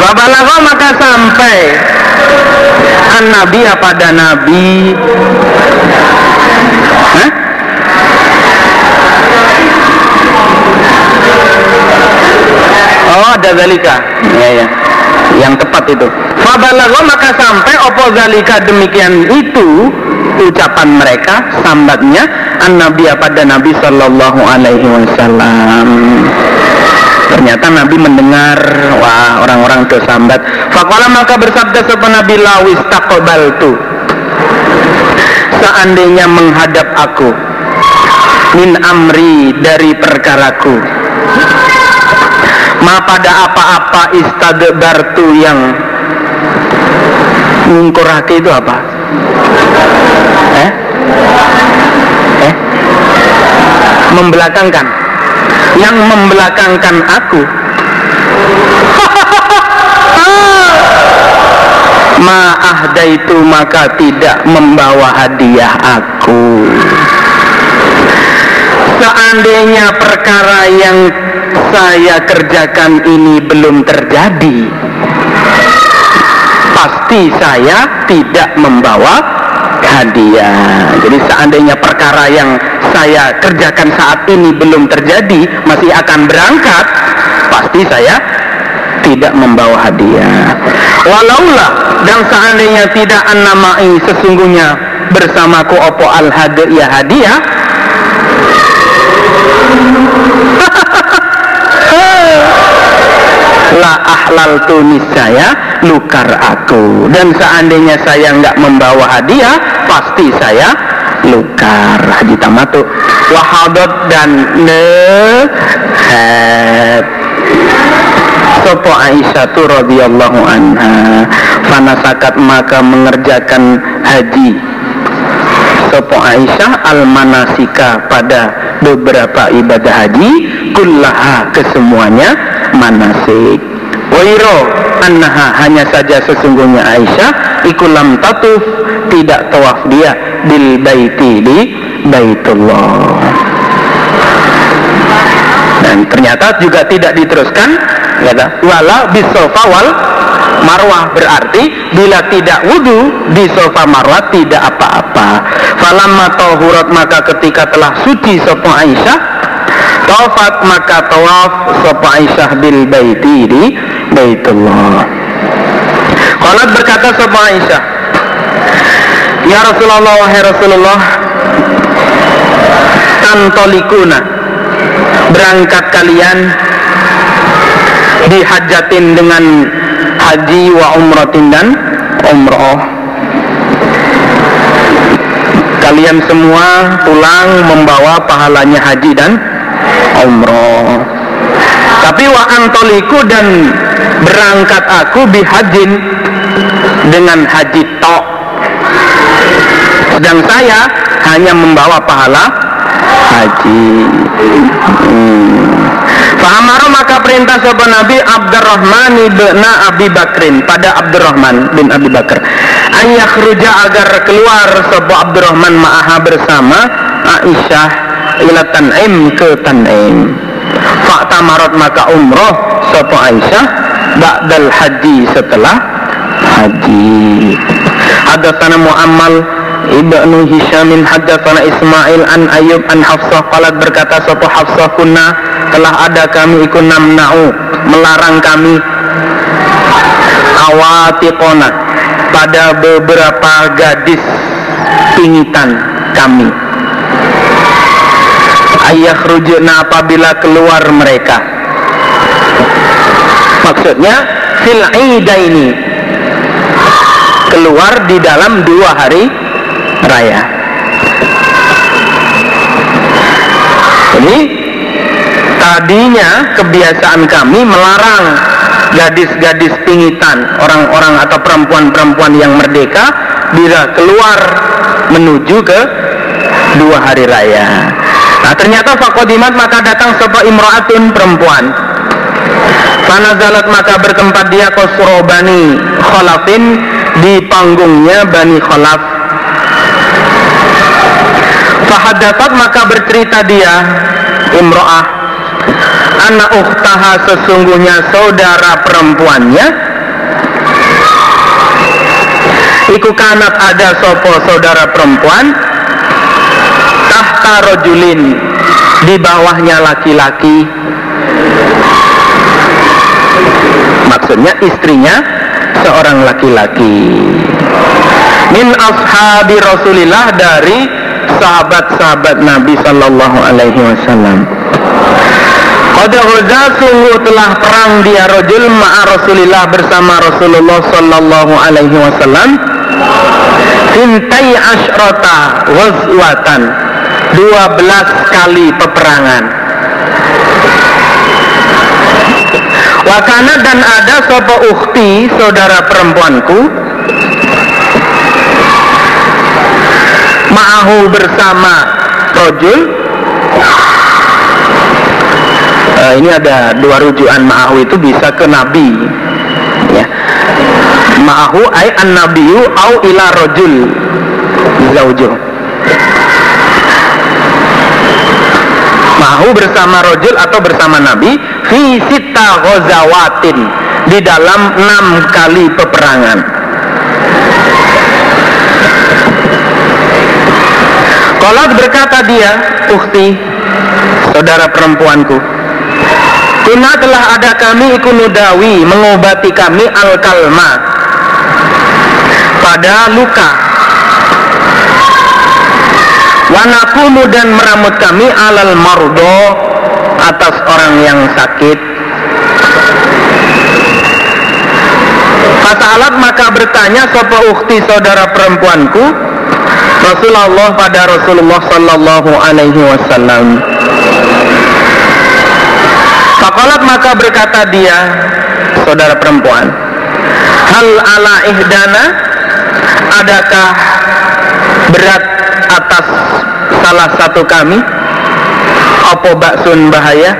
Babalago maka sampai an nabi pada nabi? Hah? Oh ada zalika. Ya ya yang tepat itu. Fabalago maka sampai opo zalika demikian itu ucapan mereka sambatnya an nabi pada nabi sallallahu alaihi wasallam ternyata Nabi mendengar wah orang-orang itu sambat fakola maka bersabda sopan Nabi lawis tu seandainya menghadap aku min amri dari perkaraku. Ma pada apa-apa istadbartu yang hati itu apa? Eh? Eh? Membelakangkan yang membelakangkan aku. [laughs] Ma'ahda itu maka tidak membawa hadiah aku. Seandainya perkara yang saya kerjakan ini belum terjadi Pasti saya tidak membawa hadiah. Jadi seandainya perkara yang saya kerjakan saat ini belum terjadi, masih akan berangkat, pasti saya tidak membawa hadiah. Walaulah dan seandainya tidak annamai sesungguhnya bersamaku opo al hadiah hadiah [laughs] la ahlal tunis saya lukar aku dan seandainya saya nggak membawa hadiah pasti saya lukar haji tamatu wahadot dan nehat. Sopo Aisyah tu radhiyallahu anha fanasakat maka mengerjakan haji. Sopo Aisyah al manasika pada beberapa ibadah haji kullaha kesemuanya manasik. Wairo annaha hanya saja sesungguhnya Aisyah ikulam tatuf tidak tawaf dia. Bil baiti di baitullah. Dan ternyata juga tidak diteruskan kata wala bisofa wal marwah berarti bila tidak wudhu di sofa marwah tidak apa-apa. Falamma tahurat maka ketika telah suci sopo Aisyah tawafat maka tawaf sapa Aisyah bil baiti di Baitullah Qalat berkata sapa Aisyah. Ya Rasulullah wahai Rasulullah. Tantolikuna. Berangkat kalian dihajatin dengan haji wa umratin dan umroh. Kalian semua pulang membawa pahalanya haji dan umroh. Tapi wa antoliku dan berangkat aku bihajin dengan haji tok. Sedang saya hanya membawa pahala haji. Hmm. Maka perintah sahabat Nabi Abdurrahman bin Abi Bakrin pada Abdurrahman bin Abi Bakar. Ruja agar keluar sahabat Abdurrahman ma'aha bersama Aisyah ila tan'im ke tan'im. I'tamarat maka umroh sapa Aisyah ba'dal haji setelah haji hadatsana Muammal Ibnu Hisyamin hadatsana Ismail an Ayub an Hafsah qalat berkata sapa Hafsah kunna? Telah ada kami ikut namna'u melarang kami. Awatiqona pada beberapa gadis pingitan kami. Ayah rujuna apabila keluar mereka. Maksudnya fil ini keluar di dalam dua hari raya. Ini tadinya kebiasaan kami melarang gadis-gadis pingitan orang-orang atau perempuan-perempuan yang merdeka bila keluar menuju ke dua hari raya. Nah ternyata fakodimat maka datang sebuah imro'atun perempuan. Fanazalat maka bertempat dia kosro bani khalafin di panggungnya bani khalaf. Fahadatat maka bercerita dia imro'ah anak uktaha sesungguhnya saudara perempuannya Iku kanat ada sopo saudara perempuan? Tahta rojulin Di bawahnya laki-laki. Maksudnya istrinya seorang laki-laki. Min ashabi Rasulillah dari sahabat-sahabat Nabi Sallallahu Alaihi Wasallam. Qad sungguh telah perang dia rojul ma'a Rasulillah bersama Rasulullah sallallahu alaihi wasallam. Sintai asyrota wazwatan 12 kali peperangan Wakana dan ada sopo ukti saudara perempuanku. Ma'ahu bersama rojul. Uh, Ini ada dua rujukan ma'ahu itu bisa ke nabi. Ya. Ma'ahu ay an nabiyu au ila rojul. Zaujuh ma'ahu bersama rojul atau bersama nabi fi sita di dalam enam kali peperangan. Kalau berkata dia, ukti, saudara perempuanku, Kuna telah ada kami ikunudawi mengobati kami al-kalma. Pada luka wanakumu dan meramut kami alal mardo atas orang yang sakit. Fasalat maka bertanya sopa ukti saudara perempuanku? Rasulullah pada Rasulullah Sallallahu Alaihi Wasallam. Fakolat maka berkata dia saudara perempuan, hal ala ihdana? Adakah berat atas salah satu kami apa baksun bahaya?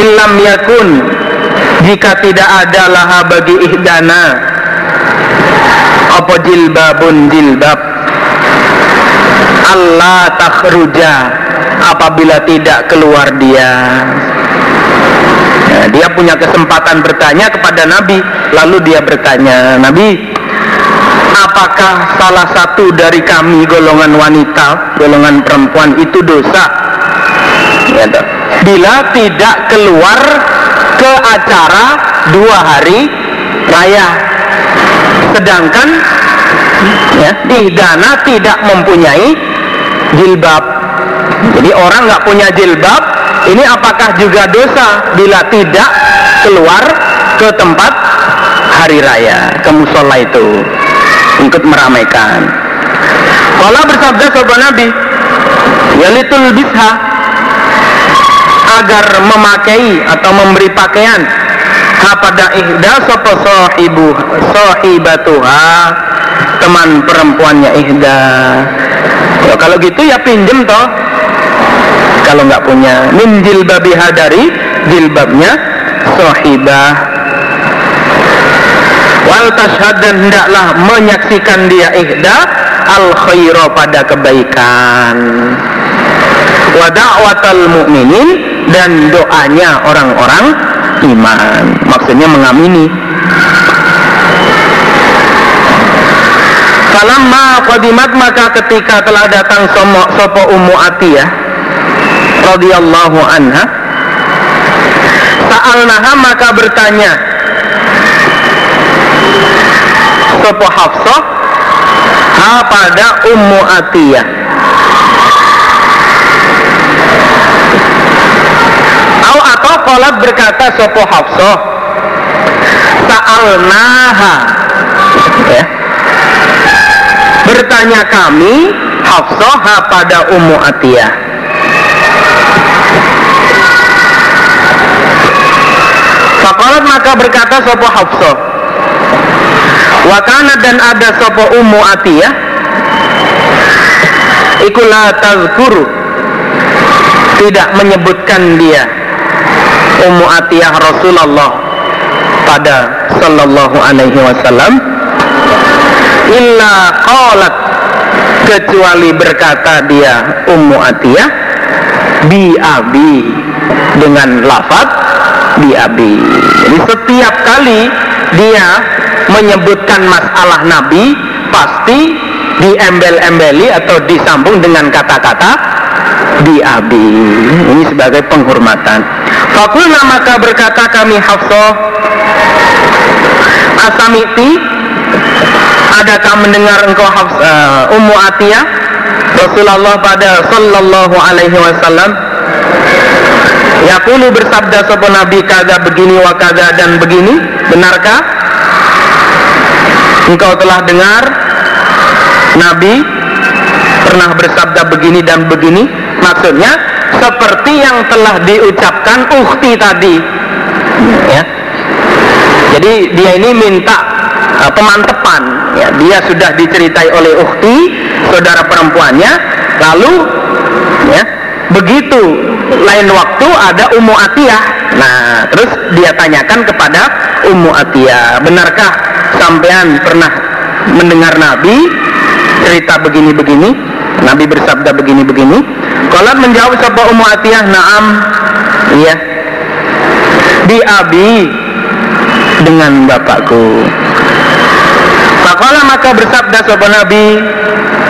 Ilam yakun jika tidak ada laha bagi ihdana apa jilbabun jilbab? Allah takhruja apabila tidak keluar dia. Ya, dia punya kesempatan bertanya kepada Nabi, lalu dia bertanya, Nabi, apakah salah satu dari kami golongan wanita, golongan perempuan itu dosa? Ya, bila tidak keluar ke acara dua hari raya, sedangkan ya, dana tidak mempunyai jilbab. Jadi orang nggak punya jilbab, ini apakah juga dosa bila tidak keluar ke tempat hari raya ke musola itu untuk meramaikan. Kalau bersabda sahabat Nabi yalitul bisha agar memakai atau memberi pakaian. Kepada ihda sopo sohibu sohibatuha teman perempuannya ihda. Ya, kalau gitu ya pinjem toh. Kalau nggak punya min jilbabiha dari jilbabnya sohibah wal tashhad dan hendaklah menyaksikan dia ihda al khairo pada kebaikan. Wa da'watal mu'minin dan doanya orang-orang iman. Maksudnya mengamini. Falamma qadimat maka ketika telah datang sopo, sopo Ummu Atiyah radhiyallahu anha Sa'alnaha maka bertanya sopo Hafsah ha pada Ummu Atiyah. Au atau kolat berkata sopo Hafsah Sa'alnaha. Ya. Bertanya kami Hafsah pada Ummu Atiyah. Fakolat maka berkata sopo Hafsah Wakana dan ada sopo Ummu Atiyah? Ikulah tazkuru. Tidak menyebutkan dia. Ummu Atiyah Rasulullah pada Sallallahu Alaihi Wasallam. Illa qalat. Kecuali berkata dia Ummu Atiyah bi abi. Dengan lafaz bi abi. Jadi setiap kali dia menyebutkan masalah Nabi pasti diembel-embeli atau disambung dengan kata-kata bi abi ini sebagai penghormatan. Fakulna maka berkata kami Hafsah asamiti adakah mendengar engkau uh, Ummu Atiyah Rasulullah pada sallallahu alaihi wasallam? Yakulu bersabda sopo Nabi kada begini wa kada dan begini? Benarkah engkau telah dengar Nabi pernah bersabda begini dan begini. Maksudnya seperti yang telah diucapkan ukti tadi. Ya. Jadi dia ini minta uh, pemantepan. Ya dia sudah diceritai oleh ukti saudara perempuannya. Lalu ya begitu lain waktu ada Ummu Atiyah. Nah terus dia tanyakan kepada Ummu Atiyah benarkah sampean pernah mendengar Nabi cerita begini-begini? Nabi bersabda begini-begini. Kalau menjawab sebuah Ummu Atiyah? Naam. Iya. Di abi dengan bapakku. Faqala maka bersabda sahabat Nabi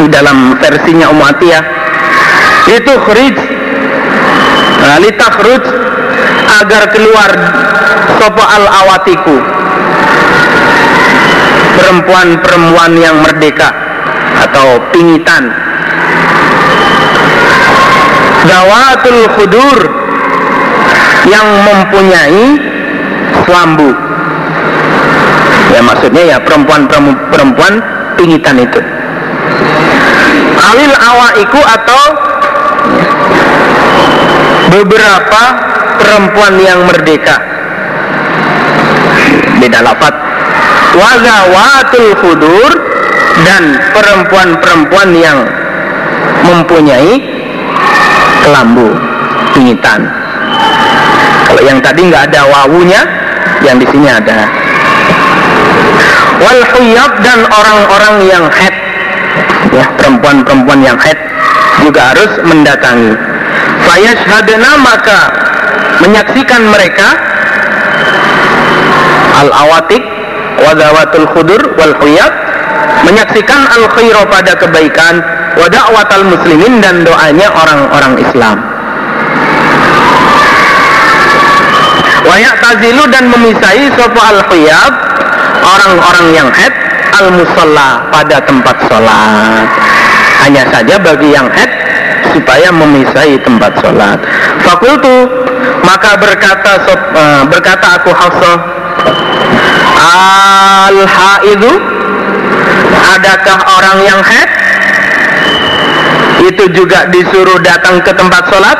di dalam versinya Umatiyah itu khrij nah, litakhrij agar keluar sopo al awatiku perempuan-perempuan yang merdeka atau pingitan. Dawatul khudur yang mempunyai selambu ya maksudnya ya perempuan-perempuan pingitan itu. Alil awaiku atau beberapa perempuan yang merdeka. Beda lafat wazawatul hudur dan perempuan-perempuan yang mempunyai kelambu pingitan. Kalau yang tadi nggak ada wawunya yang di sini ada. Wal huyab dan orang-orang yang head. Ya perempuan-perempuan yang head juga harus mendatangi. Fayashhadna maka menyaksikan mereka al awatik wadawatul khudur wal huyab menyaksikan al khairu pada kebaikan wada'watal muslimin dan doanya orang-orang Islam. Wayak tazilu dan memisai sopo al khuyab orang-orang yang head al musalla pada tempat sholat. Hanya saja bagi yang head supaya memisai tempat sholat. Fakultu maka berkata uh, berkata aku Hafsah al haidu adakah orang yang head itu juga disuruh datang ke tempat sholat?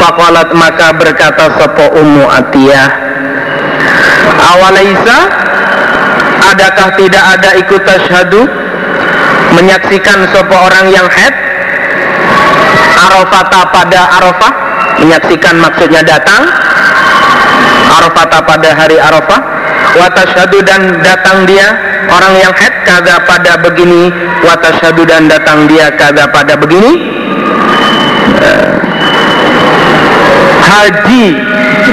Fakolat maka berkata sopo ummu atiyah awalaisa? Adakah tidak ada ikut tasyhadu menyaksikan sopo orang yang head arafata pada arafah? Menyaksikan maksudnya datang. Arafata pada hari arafah watashadu dan datang dia. Orang yang head kada pada begini. Watashadu dan datang dia kada pada begini. Eh, haji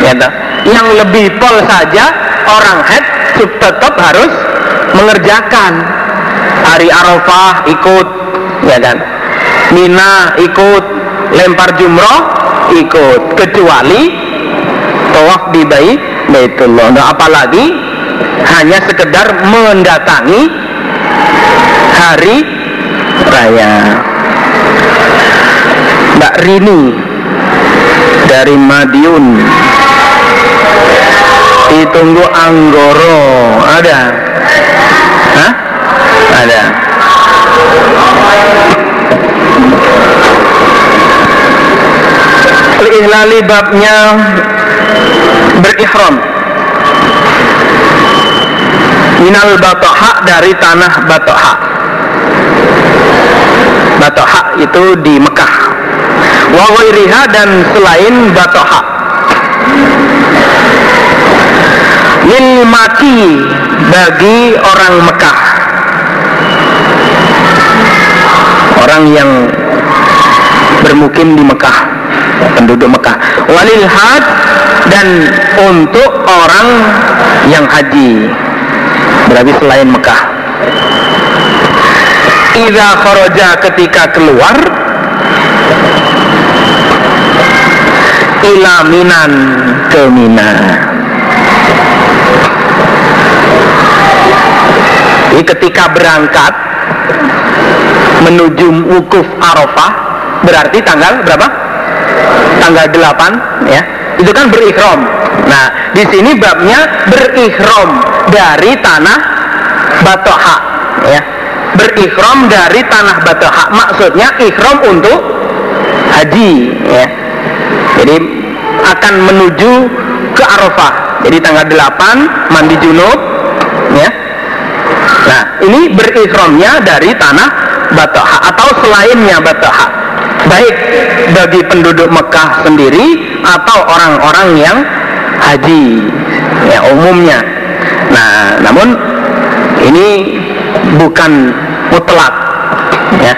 ya yang lebih pol saja orang head tetap harus mengerjakan. Hari Arafah ikut ya kan. Mina ikut lempar jumroh ikut. Kecuali tawaf di bait Baitullah. Nah, apalagi hanya sekedar mendatangi hari raya. Mbak Rini dari Madiun. Ditunggu Anggoro. Ada? Hah? ada. Ihlali babnya minal batoha dari tanah batoha. Batoha itu di Mekah. Wa dan selain batoha. Lil mati bagi orang Mekah. Orang yang bermukim di Mekah penduduk Mekah. Walil had dan untuk orang yang haji berarti selain Mekah Iza kharaja ketika keluar ila minan ke Mina Jadi ketika berangkat menuju wukuf Arafah berarti tanggal berapa? Tanggal 8 ya. Itu kan berikhram. Nah, di sini babnya berikhram dari tanah Batoha ya. Berikhram dari tanah Batoha. Maksudnya ikhram untuk haji ya. Jadi akan menuju ke Arafah. Jadi tanggal 8 mandi junub ya. Nah, ini berikhramnya dari tanah Batoha atau selainnya Batoha baik bagi penduduk Mekah sendiri atau orang-orang yang haji ya umumnya nah namun ini bukan mutlak ya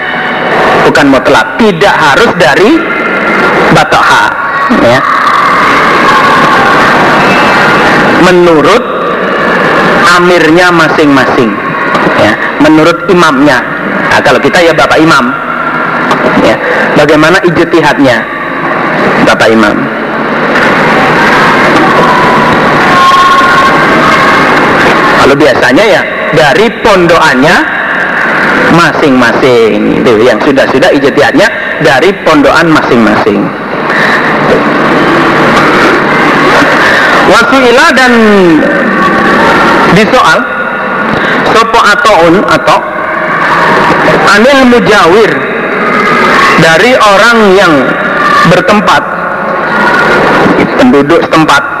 bukan mutlak tidak harus dari Batoha ya menurut amirnya masing-masing ya menurut imamnya Nah, kalau kita ya Bapak Imam. Ya. Bagaimana ijtihadnya Bapak Imam? Kalau biasanya ya dari pondokannya masing-masing itu yang sudah-sudah ijtihadnya dari pondokan masing-masing. Wasuila dan disoal sopo ataun atau anil mujawir dari orang yang bertempat penduduk setempat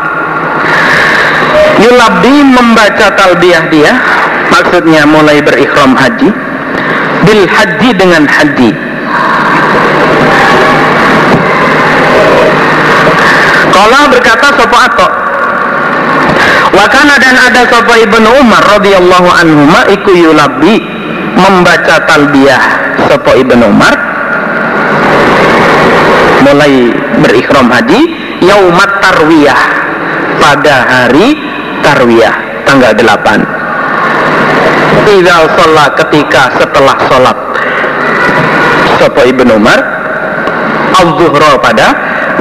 yulabdi membaca talbiyah dia maksudnya mulai berikhram haji bil haji dengan haji. Kala berkata sopo ato Wakana dan ada sopo ibnu Umar radhiyallahu anhu iku yulabdi membaca talbiyah Sopo Ibn Umar mulai berikhram haji yaumat tarwiyah pada hari tarwiyah tanggal 8 Idal sholat ketika setelah sholat. Sopo Ibn Umar Al-Zuhra pada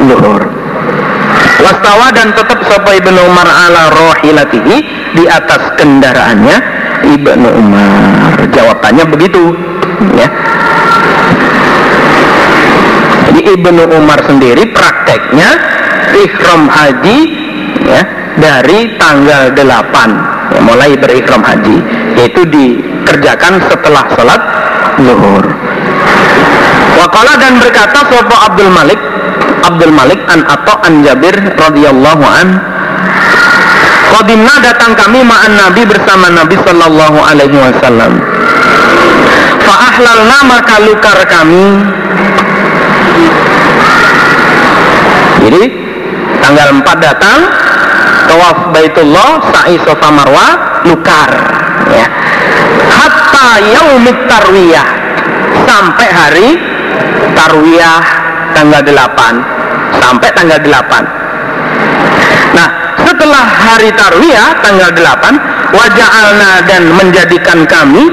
zuhur. Wastawa dan tetap Sopo Ibn Umar ala rohilatihi Di atas kendaraannya. Ibnu Umar jawabannya begitu ya. Jadi Ibnu Umar sendiri prakteknya ikhram haji ya dari tanggal 8 ya, mulai berikhram haji yaitu dikerjakan setelah sholat zuhur Wakala dan berkata Sopo Abdul Malik Abdul Malik an atau an Jabir radhiyallahu an Qadimna datang kami ma'an Nabi bersama Nabi Sallallahu Alaihi Wasallam. Fa'ahlalna maka lukar kami. Jadi tanggal 4 datang tawaf Baitullah, sa'i Safa Marwa, lukar ya. Hatta yaumit tarwiyah. Sampai hari tarwiyah tanggal 8 sampai tanggal 8 nah setelah hari tarwiyah tanggal 8 waja'alna dan menjadikan kami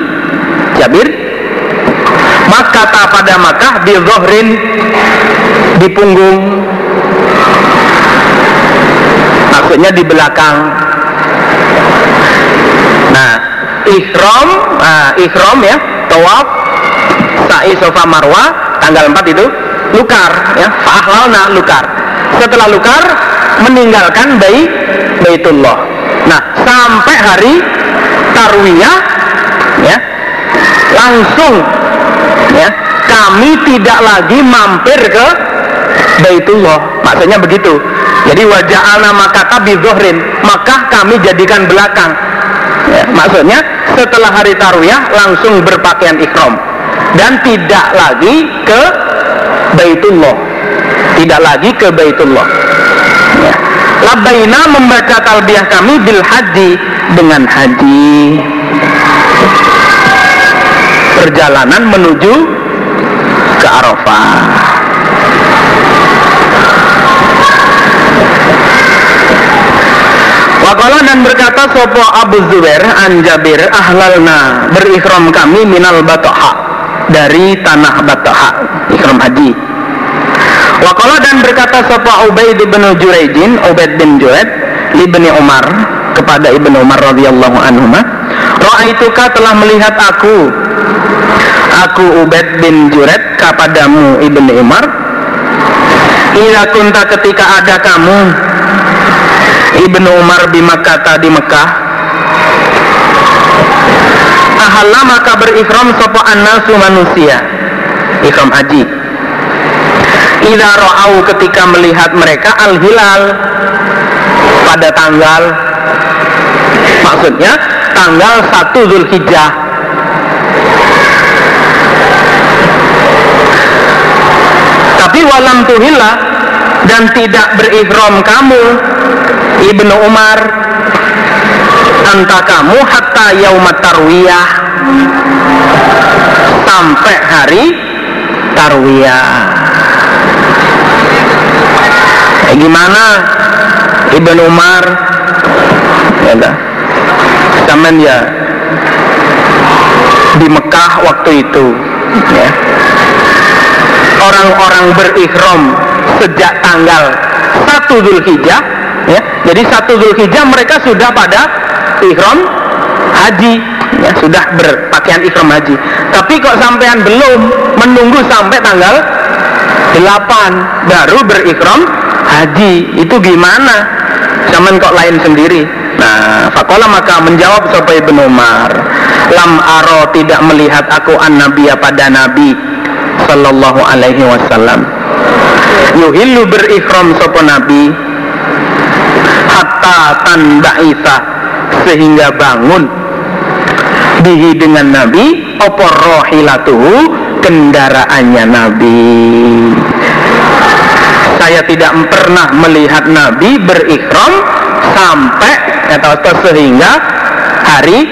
Jabir. Maka pada Makkah Zohrin di punggung maksudnya di belakang. Nah ikhram nah, ikhram ya tawaf sa'i sofa marwa tanggal 4 itu lukar ya fahlalna lukar. Setelah lukar meninggalkan bayi baitullah. Nah sampai hari tarwiyah ya langsung ya kami tidak lagi mampir ke baitullah. Maksudnya begitu jadi wajah ala tabi zohrin maka kami jadikan belakang. Ya, maksudnya setelah hari tarwiyah langsung berpakaian ikhram dan tidak lagi ke Baitullah. Tidak lagi ke Baitullah. Ya. Labaina membaca talbiyah kami bil haji. Dengan haji. Perjalanan menuju ke Arafah Wakala dan berkata sopo Abu Zubair an Jabir ahlalna berikhram kami minal batoha dari tanah batoha ikhram haji. Wakala dan berkata sopo Ubaid bin Juraidin Ubaid bin Juraid ibni Umar kepada ibnu Umar radhiyallahu anhu Ra'aituka telah melihat aku aku Ubaid bin Juraid kepadamu ibnu Umar Ila kunta ketika ada kamu Ibnu Umar di Makkah di Mekah. Ahalla maka berikhram sapa annasu manusia. Ikhram haji Idza ra'au ketika melihat mereka al-hilal. Pada tanggal maksudnya tanggal 1 Zulhijjah. Tapi walam tuhilla dan tidak berikhram kamu Ibnu Umar anta kamu hatta yaumat tarwiyah. Sampai hari tarwiyah. Kayak gimana? Ibnu Umar ya zaman ya di Mekah waktu itu ya. Orang-orang berikhram sejak tanggal 1 Zulhijjah ya jadi satu Zulhijjah mereka sudah pada ikhram haji. Ya sudah berpakaian ikhram haji. Tapi kok sampean belum menunggu sampai tanggal 8 baru berikhram haji? Itu gimana? Zaman kok lain sendiri? Nah fakola maka menjawab sampai Ibn Umar lam aro tidak melihat aku an nabiya pada nabi sallallahu alaihi wasallam. Yuhillu berikhram sopo nabi hatta tanba'itha sehingga bangun. Bihi dengan nabi opor rohilatuhu? Kendaraannya nabi. Saya tidak pernah melihat nabi berikhram sampai atau sehingga hari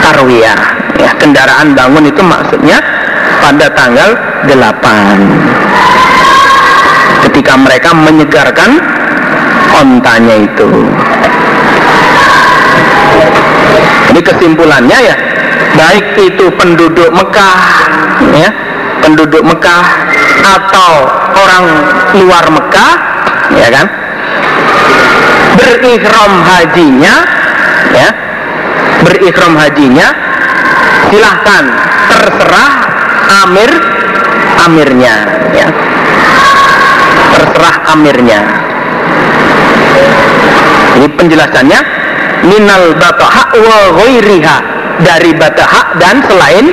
tarwiyah. Ya kendaraan bangun itu maksudnya pada tanggal 8 ketika mereka menyegarkan ontanya itu. Ini kesimpulannya ya. Baik itu penduduk Mekah ya. Penduduk Mekah atau orang luar Mekah ya kan? Berikhram hajinya ya. Berikhram hajinya silahkan terserah amir amirnya ya. Terserah amirnya ini penjelasannya minal bataha wa ghairiha dari bataha dan selain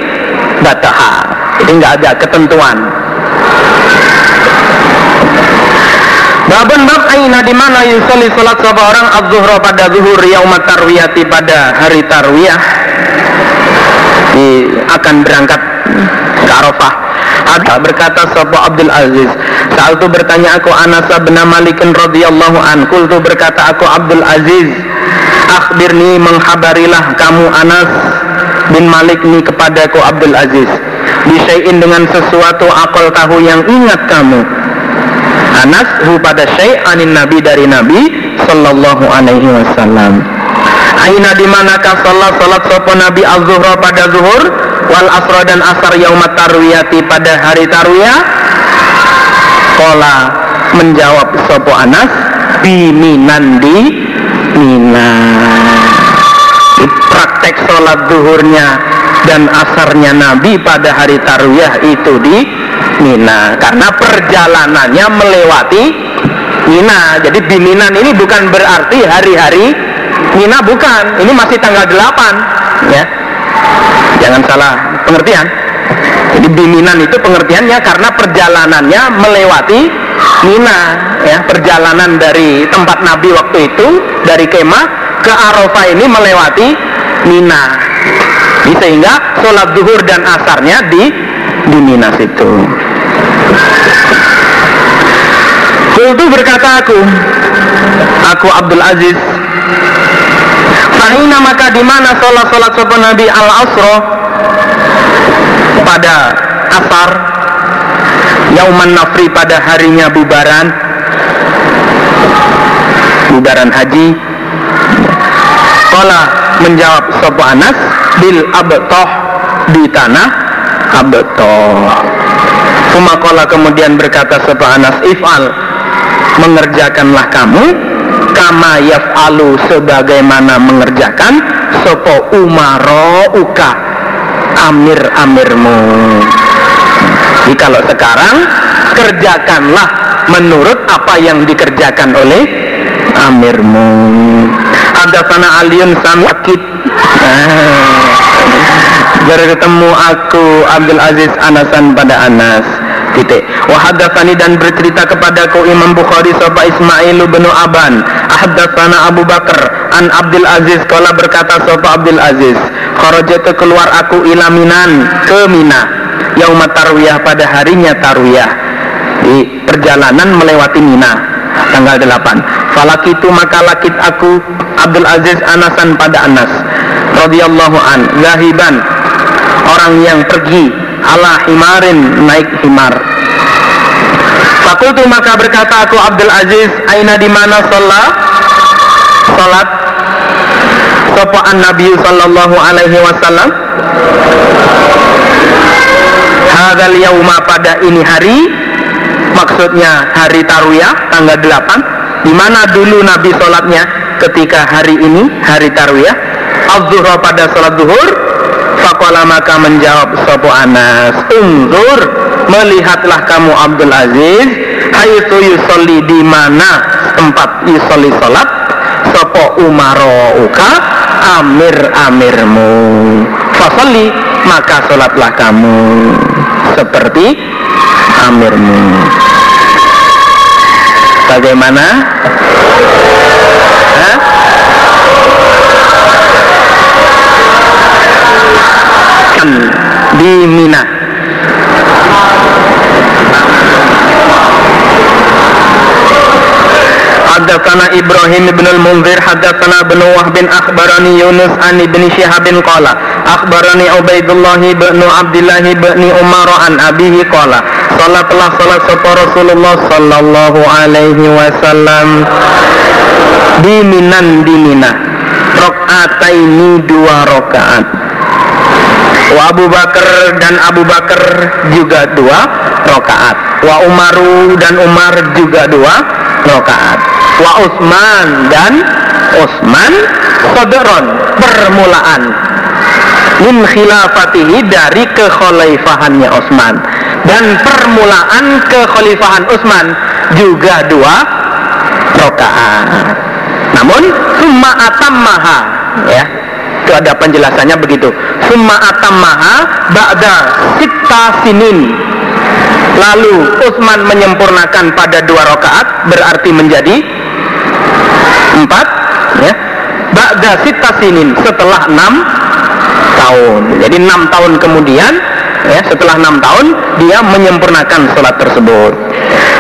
bataha. Jadi nggak ada ketentuan. Babun bab aina di mana yusolli salat seorang az-zuhra pada zuhur yaumat tarwiyati pada hari tarwiyah. Di, akan berangkat ke Arafah ada berkata sapa Abdul Aziz? Saat itu bertanya aku Anas bin Malik radhiyallahu an. Kultu berkata aku Abdul Aziz akhbirni menghabarilah kamu Anas bin Malik ni kepadaku Abdul Aziz. Bisayin dengan sesuatu akal tahu yang ingat kamu. Anas hu pada syai' anin nabi dari nabi sallallahu alaihi wasallam. Aina di manakah salat salat sopo nabi az-zuhra pada zuhur wal asra dan asar yaumat tarwiyati. Pada hari tarwiyah Kola menjawab sopo Anas biminan di Mina. Praktek sholat duhurnya dan asarnya Nabi pada hari tarwiyah itu di Mina. Karena perjalanannya melewati Mina. Jadi di Mina ini bukan berarti hari-hari Mina bukan. Ini masih tanggal 8 ya jangan salah. Pengertian? Jadi biminan itu pengertiannya karena perjalanannya melewati Mina ya. Perjalanan dari tempat Nabi waktu itu dari kemah ke Arafah ini melewati Mina. Sehingga sholat zuhur dan asarnya di di Mina situ. Kultu berkata aku Aku Abdul Aziz Fahina maka di mana sholat sholat sopan Nabi al Asro pada asar Yauman Nafri pada harinya bubaran. Bubaran haji. Kala menjawab Sopo Anas bil abtoh di tanah abtoh. Kumakola kemudian berkata Sopo Anas if'al mengerjakanlah kamu kama yaf'alu sebagaimana mengerjakan Sopo umaro uka? Amir-amirmu jadi kalau sekarang kerjakanlah menurut apa yang dikerjakan oleh amirmu. Ada sana aliun samakit ah. bertemu aku Abdul Aziz Anasan pada Anas titik. Wahadatsani dan bercerita kepadaku Imam Bukhari sapa Ismail bin Aban. Ahdatsana Abu Bakar an Abdul Aziz. Kala berkata sapa Abdul Aziz kharajatu keluar aku ilaminan ke Mina. Yaumat tarwiyah pada harinya tarwiyah. Di perjalanan melewati Mina tanggal 8 falakitu maka lakit aku Abdul Aziz Anasan pada Anas radhiyallahu an zahiban orang yang pergi ala himarin naik himar Fakultu maka berkata aku Abdul Aziz aina di mana sholat? Sholat. Sopaan Nabi sallallahu alaihi wasallam. Hadal yauma pada ini hari maksudnya hari tarwiyah tanggal 8 di mana dulu Nabi sholatnya ketika hari ini hari tarwiyah? Al pada sholat zuhur. Fakola maka menjawab Sopo Anas Unzur Melihatlah kamu Abdul Aziz Haythu yusolli di mana tempat yusolli sholat Sopo umaro uka Amir amirmu Fasolli maka sholatlah kamu Seperti amirmu Bagaimana? Hah? di Mina Haddatsana Ibrahim bin al-Munzir haddatsana bin Wahb bin akhbarani Yunus an ibn Shihab bin qala akhbarani Ubaidullah bin Abdullah bin Umar an abihi qala salatlah salat sapa Rasulullah sallallahu alaihi wasallam di Minan di Mina rakaataini dua rakaat Wa Abu Bakar dan Abu Bakar juga dua rokaat. Wa Umaru dan Umar juga dua rokaat. Wa Utsman dan Utsman Sodron permulaan. Min khilafatihi dari kekhalifahannya Utsman. Dan permulaan kekhalifahan Utsman juga dua rokaat. Namun summa atammaha ya itu ada penjelasannya begitu. Summa atammaha ba'da sita sinin. Lalu Utsman menyempurnakan pada dua rakaat berarti menjadi empat ya. Ba'da sita sinin setelah enam tahun. Jadi enam tahun kemudian ya setelah enam tahun dia menyempurnakan sholat tersebut.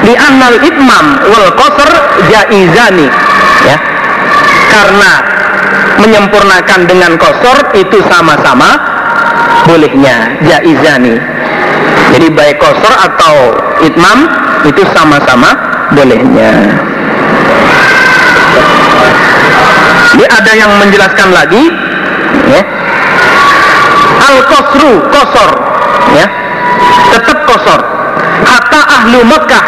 Di anal itmam wal qasr jaizani ya. Karena menyempurnakan dengan kosor itu sama-sama bolehnya jaizani. Jadi baik kosor atau itmam itu sama-sama bolehnya jadi ada yang menjelaskan lagi ya. Al kosru kosor ya. Tetap kosor hatta ahlu Mekah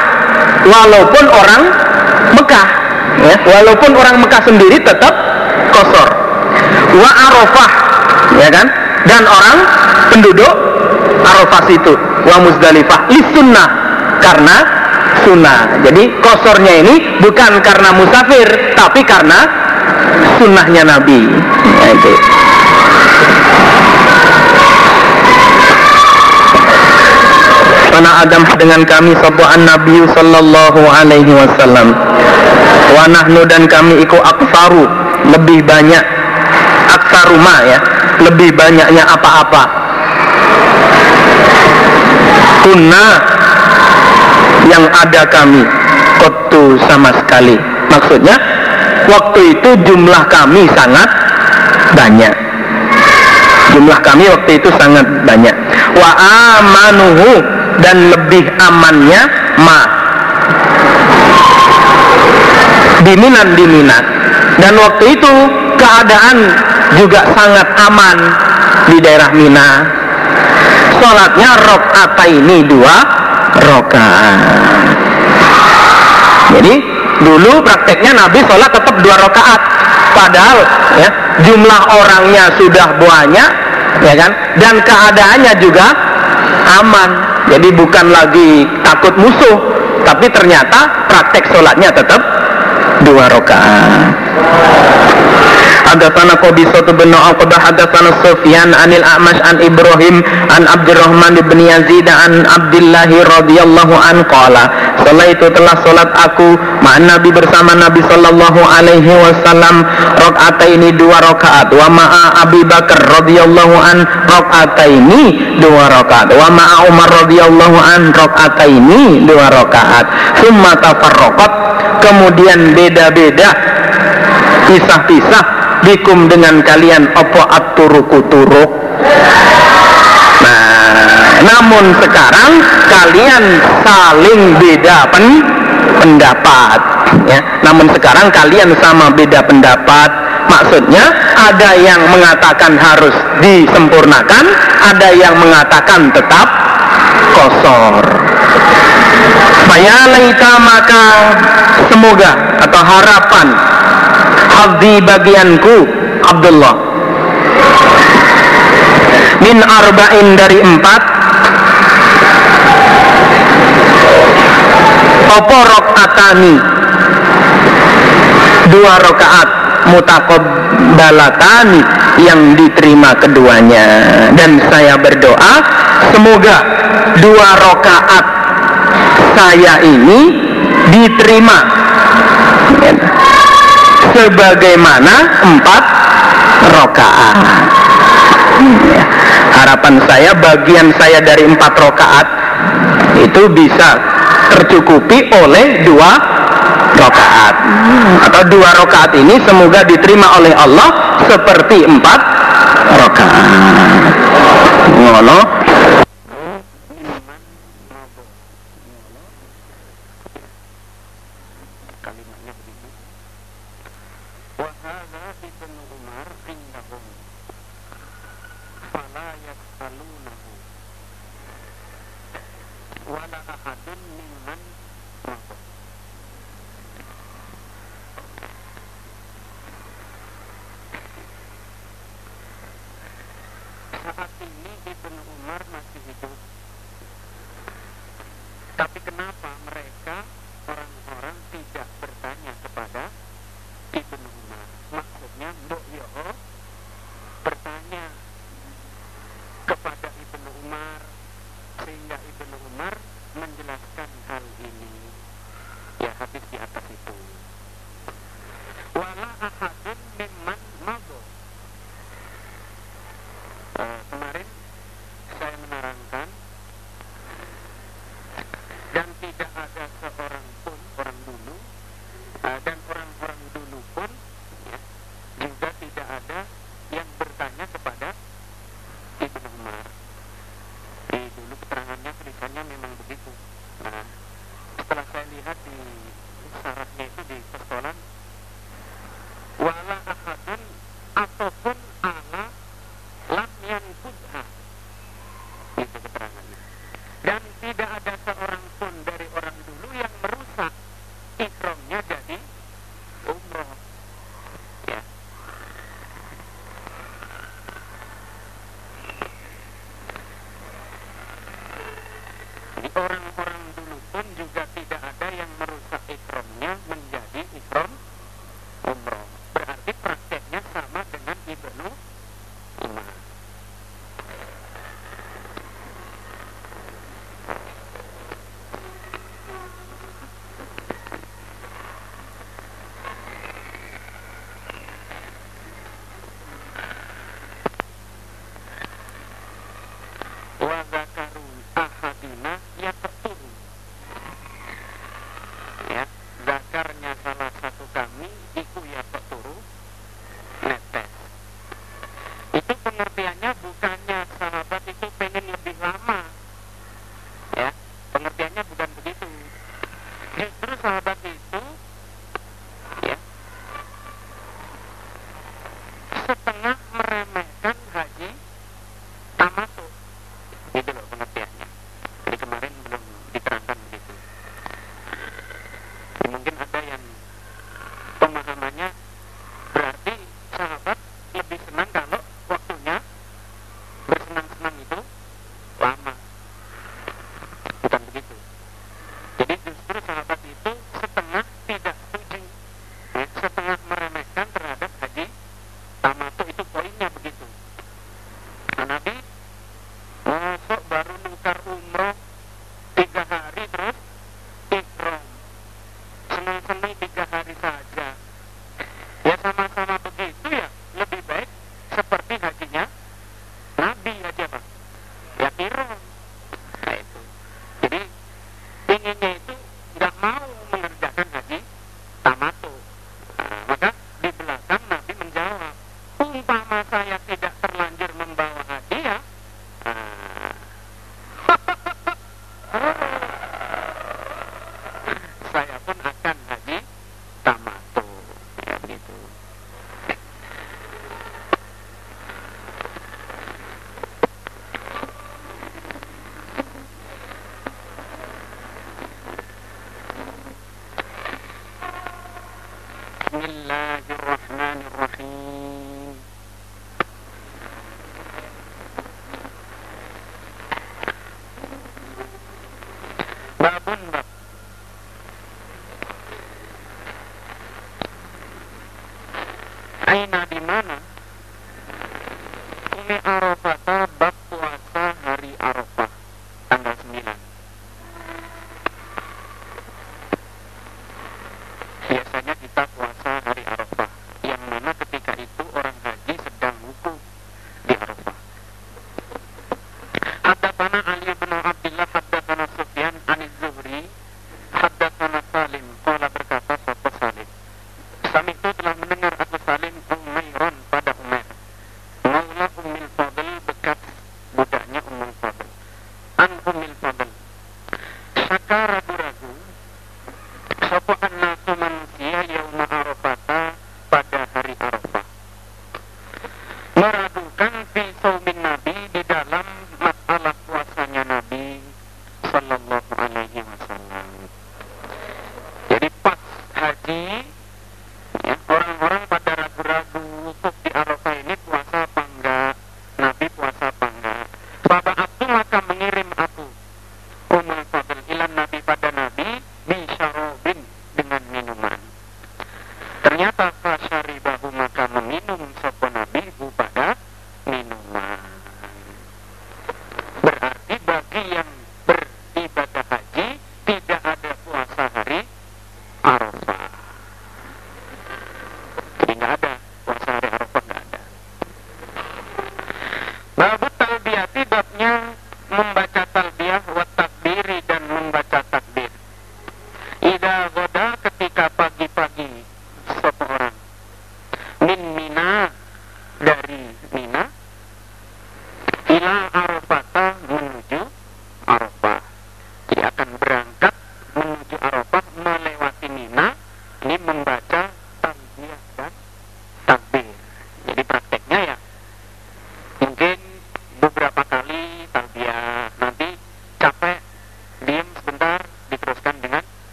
walaupun orang Mekah ya. Walaupun orang Mekah sendiri tetap kosor wa arafah ya kan? Dan orang penduduk Arafah itu wa Muzdalifah. Li sunnah karena sunnah jadi kosornya ini bukan karena musafir tapi karena sunnahnya Nabi ya, itu. Karena Adam dengan kami sebuah Nabi sallallahu alaihi wasallam. Wa nahnu dan kami iku aksaru lebih banyak aksaruma ya, lebih banyaknya apa-apa. Kunna yang ada kami kotu sama sekali. Maksudnya waktu itu jumlah kami sangat banyak. Jumlah kami waktu itu sangat banyak. Wa amanuhu dan lebih amannya ma diminan diminat dan waktu itu keadaan juga sangat aman di daerah Mina sholatnya rokaat ini dua rokaat. Jadi dulu prakteknya Nabi sholat tetap dua rokaat. Padahal ya jumlah orangnya sudah banyak ya kan? Dan keadaannya juga aman. Jadi bukan lagi takut musuh, tapi ternyata praktek sholatnya tetap dua rakaat. Hadatsana Qabisah bin Aqbah hadatsana Sufyan anil A'mash an Ibrahim an Abdurrahman bin Yazid an Abdullah radhiyallahu an qala itu telah salat aku ma'an Nabi bersama Nabi sallallahu alaihi wasallam ini dua rakaat wa ma'a Abi Bakar radhiyallahu an ini dua rakaat wa ma'a Umar radhiyallahu an ini dua rakaat. Summa tafarraqat kemudian beda-beda pisah-pisah bikum dengan kalian opo aturuku turuk nah namun sekarang kalian saling beda pen pendapat ya. Namun sekarang kalian sama beda pendapat. Maksudnya ada yang mengatakan harus disempurnakan ada yang mengatakan tetap kosor. Faya laita maka semoga atau harapan hadhi bagianku Abdullah. Min arba'in dari empat. Opo rokaatani dua rokaat balatani yang diterima keduanya. Dan saya berdoa semoga dua rokaat saya ini diterima sebagaimana empat rokaat. Ya. Harapan saya bagian saya dari empat rokaat itu bisa tercukupi oleh dua rokaat atau dua rokaat ini semoga diterima oleh Allah seperti empat rokaat. Ngono Aina di mana? Umi Arafata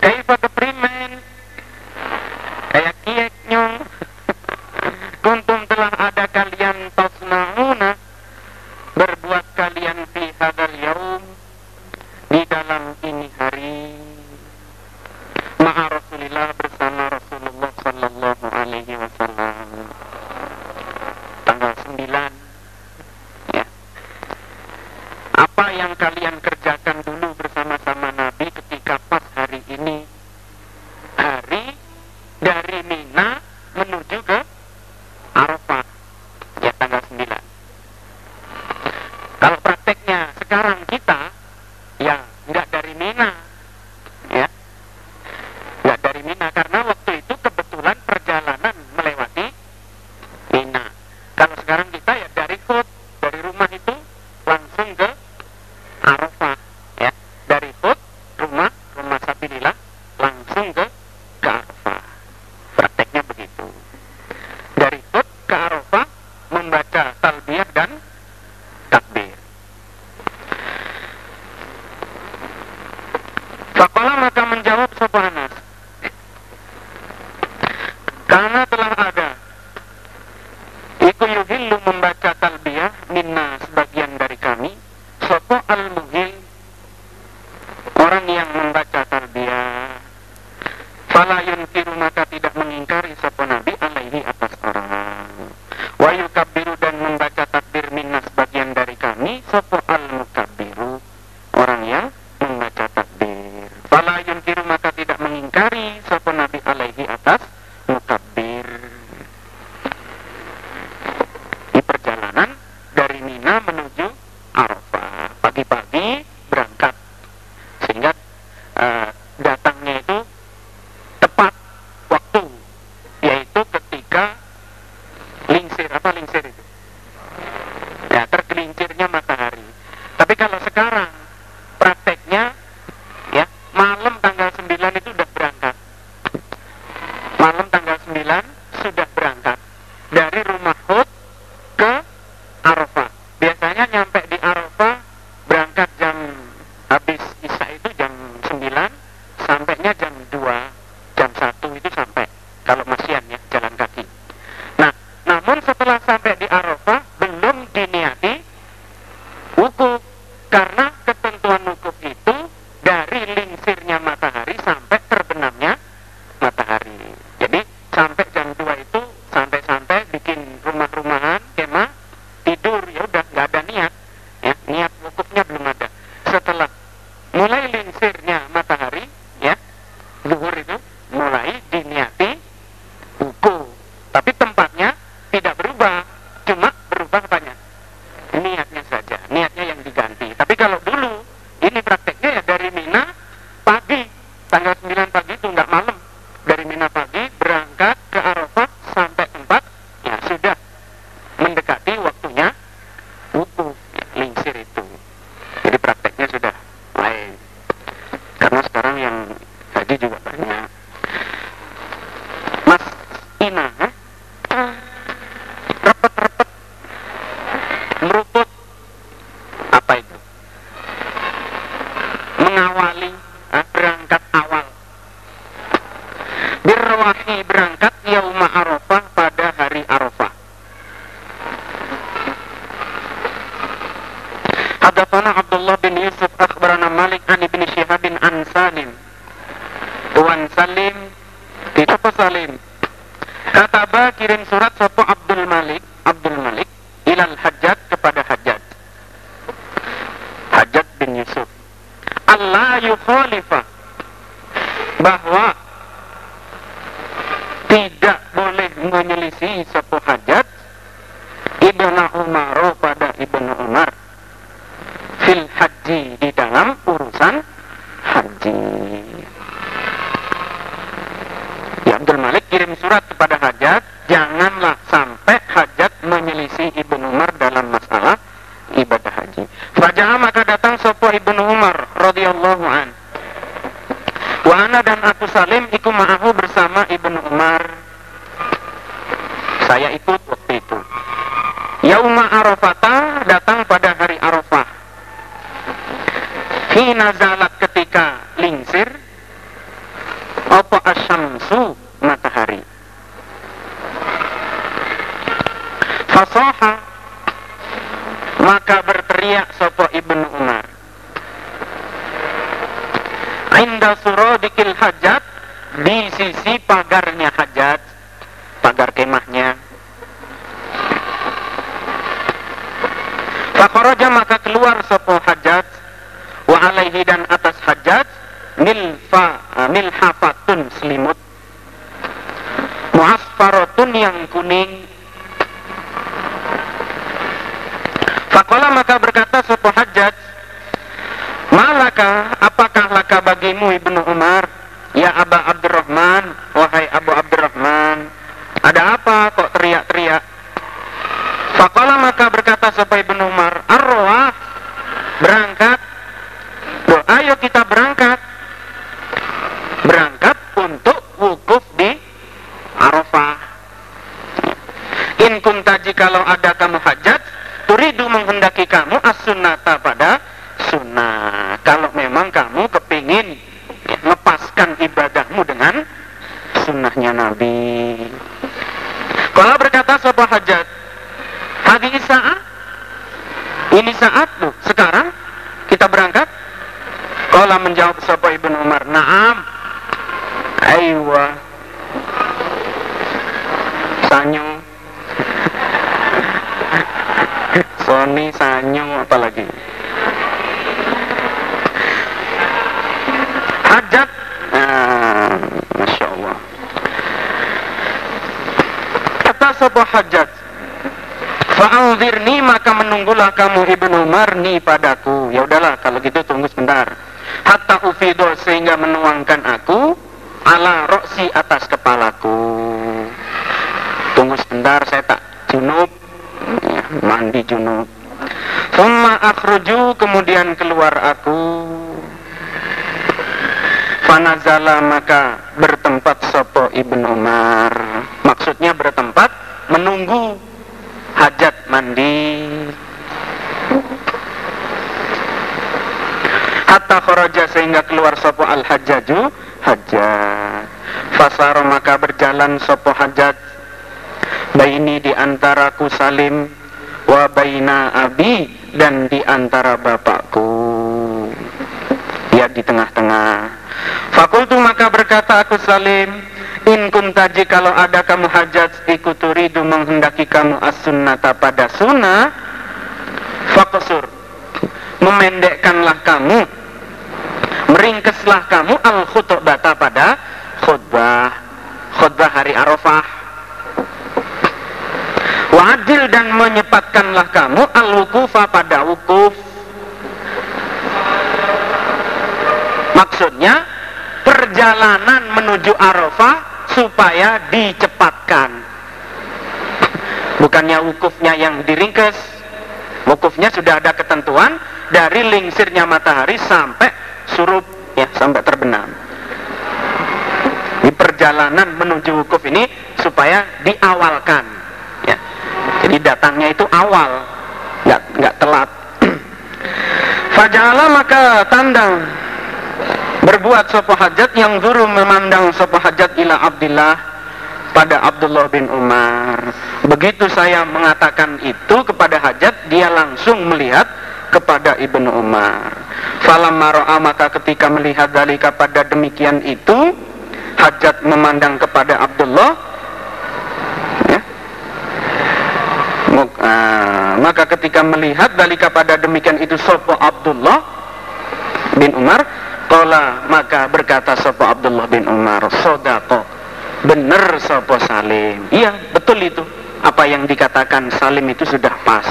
David In kuntaji kalau ada kamu hajat Ikuturidu menghendaki kamu as-sunnata pada sunnah Fakusur Memendekkanlah kamu Meringkeslah kamu al-khutbata pada khutbah Khutbah hari Arafah Wajil dan menyepatkanlah kamu al-wukufa pada wukuf Maksudnya perjalanan menuju Arafah supaya dicepatkan. Bukannya wukufnya yang diringkes. Sudah ada ketentuan dari lingsirnya matahari sampai surup ya sampai terbenam. Di perjalanan menuju wukuf ini supaya diawalkan. Ya. Jadi datangnya itu awal, nggak nggak telat. [clears throat] Fajalah maka tandang berbuat sopo hajat yang zuru memandang sopo hajat ila Abdillah pada Abdullah bin Umar. Begitu saya mengatakan itu dia langsung melihat kepada Ibnu Umar. Falam maro'a maka ketika melihat dalika pada demikian itu, hajat memandang kepada Abdullah, ya, uh, maka ketika melihat dalika pada demikian itu sopo Abdullah bin Umar, Kola maka berkata sopo Abdullah bin Umar Sodako Bener sopo Salim. Iya betul itu. Apa yang dikatakan Salim itu sudah pas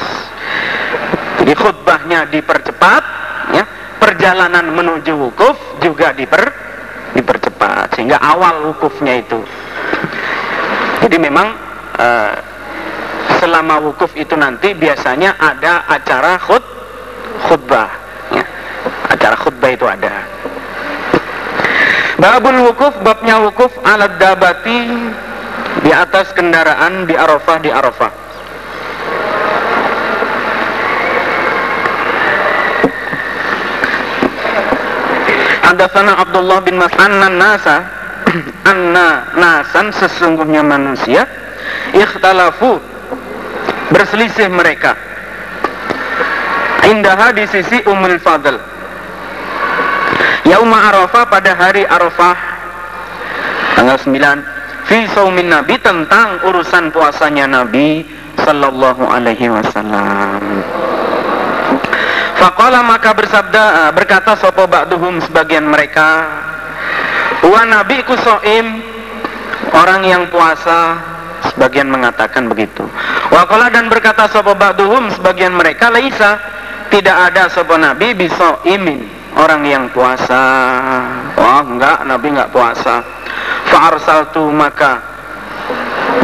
Jadi khutbahnya dipercepat ya Perjalanan menuju wukuf juga diper, dipercepat Sehingga awal wukufnya itu Jadi memang uh, Selama wukuf itu nanti biasanya ada acara khut, khutbah ya. Acara khutbah itu ada Babul wukuf, babnya wukuf alat dabati di atas kendaraan di Arafah di Arafah. Hadatsana Abdullah bin Mas'an nasa [clears throat] anna nasan sesungguhnya manusia ikhtalafu berselisih mereka indaha di sisi Ummul Fadl Yauma Arafah pada hari Arafah tanggal 9 fi saumin Nabi tentang urusan puasanya Nabi sallallahu alaihi wasallam. Faqala maka bersabda berkata sapa ba'duhum sebagian mereka Wa nabi soim orang yang puasa sebagian mengatakan begitu. Waqala dan berkata sapa ba'duhum sebagian mereka laisa tidak ada sapa nabi bisa imin orang yang puasa. Oh enggak, nabi enggak puasa. Fa arsaltu maka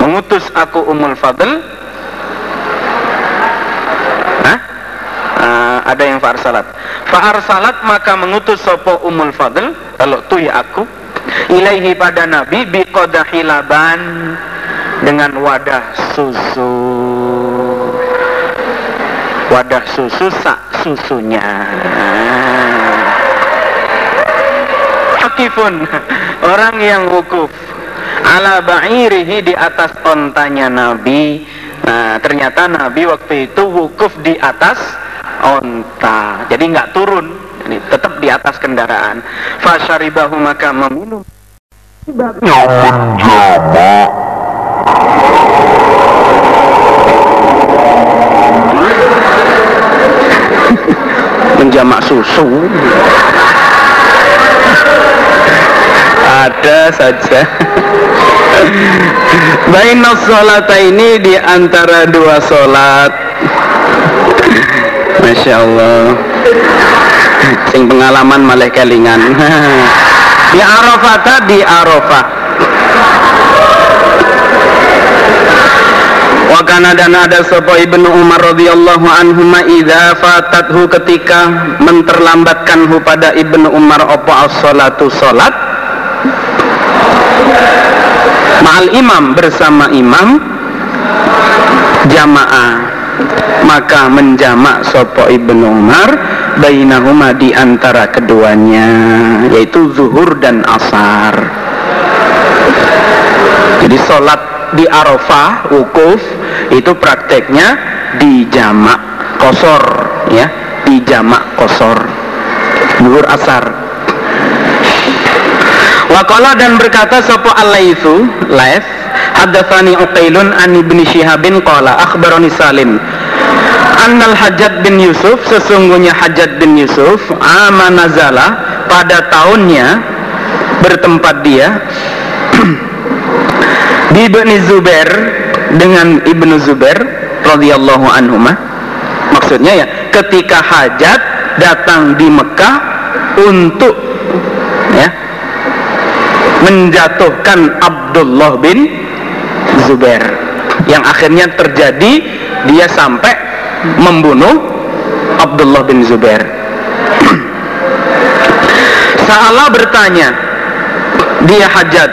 mengutus aku Ummul Fadl Hah? Uh, ada yang farsalat. Farsalat maka mengutus sopo Ummul Fadl kalau tu ya aku ilaihi pada Nabi biqadahi dengan wadah susu. Wadah susu sak susunya. Akifun orang yang wukuf. Ala ba'irihi di atas ontanya Nabi. Nah ternyata Nabi waktu itu wukuf di atas onta. Jadi nggak turun. Ini tetap di atas kendaraan. Fasyaribahu maka meminum. [laughs] Menjamak susu. Ada saja. Bainas salata ini di antara dua solat Masya Allah. Sing pengalaman malah kelingan. [laughs] Di Arafah tadi Arafah. Wakana dan ada sopo ibnu Umar radhiyallahu anhu idza fatathu ketika menterlambatkanhu pada ibnu Umar opo as-salatu salat. Ma'al imam bersama imam jamaah maka menjamak sopo ibnu Umar bainahuma di antara keduanya yaitu zuhur dan asar. Jadi sholat di Arafah wukuf itu prakteknya di jamak kosor ya di jamak kosor. Zuhur asar. Wakala dan berkata sopo itu laif Hadatsani Uqailun an Ibnu Syihabin qala akhbarani Salim Annal Hajat bin Yusuf sesungguhnya Hajat bin Yusuf amanazala pada tahunnya bertempat dia [clears throat] di Ibnu Zubair dengan Ibnu Zubair radhiyallahu anhu maksudnya ya ketika Hajat datang di Mekah untuk ya menjatuhkan Abdullah bin Zubair yang akhirnya terjadi dia sampai membunuh Abdullah bin Zubair. [clears throat] Salah bertanya, dia hajat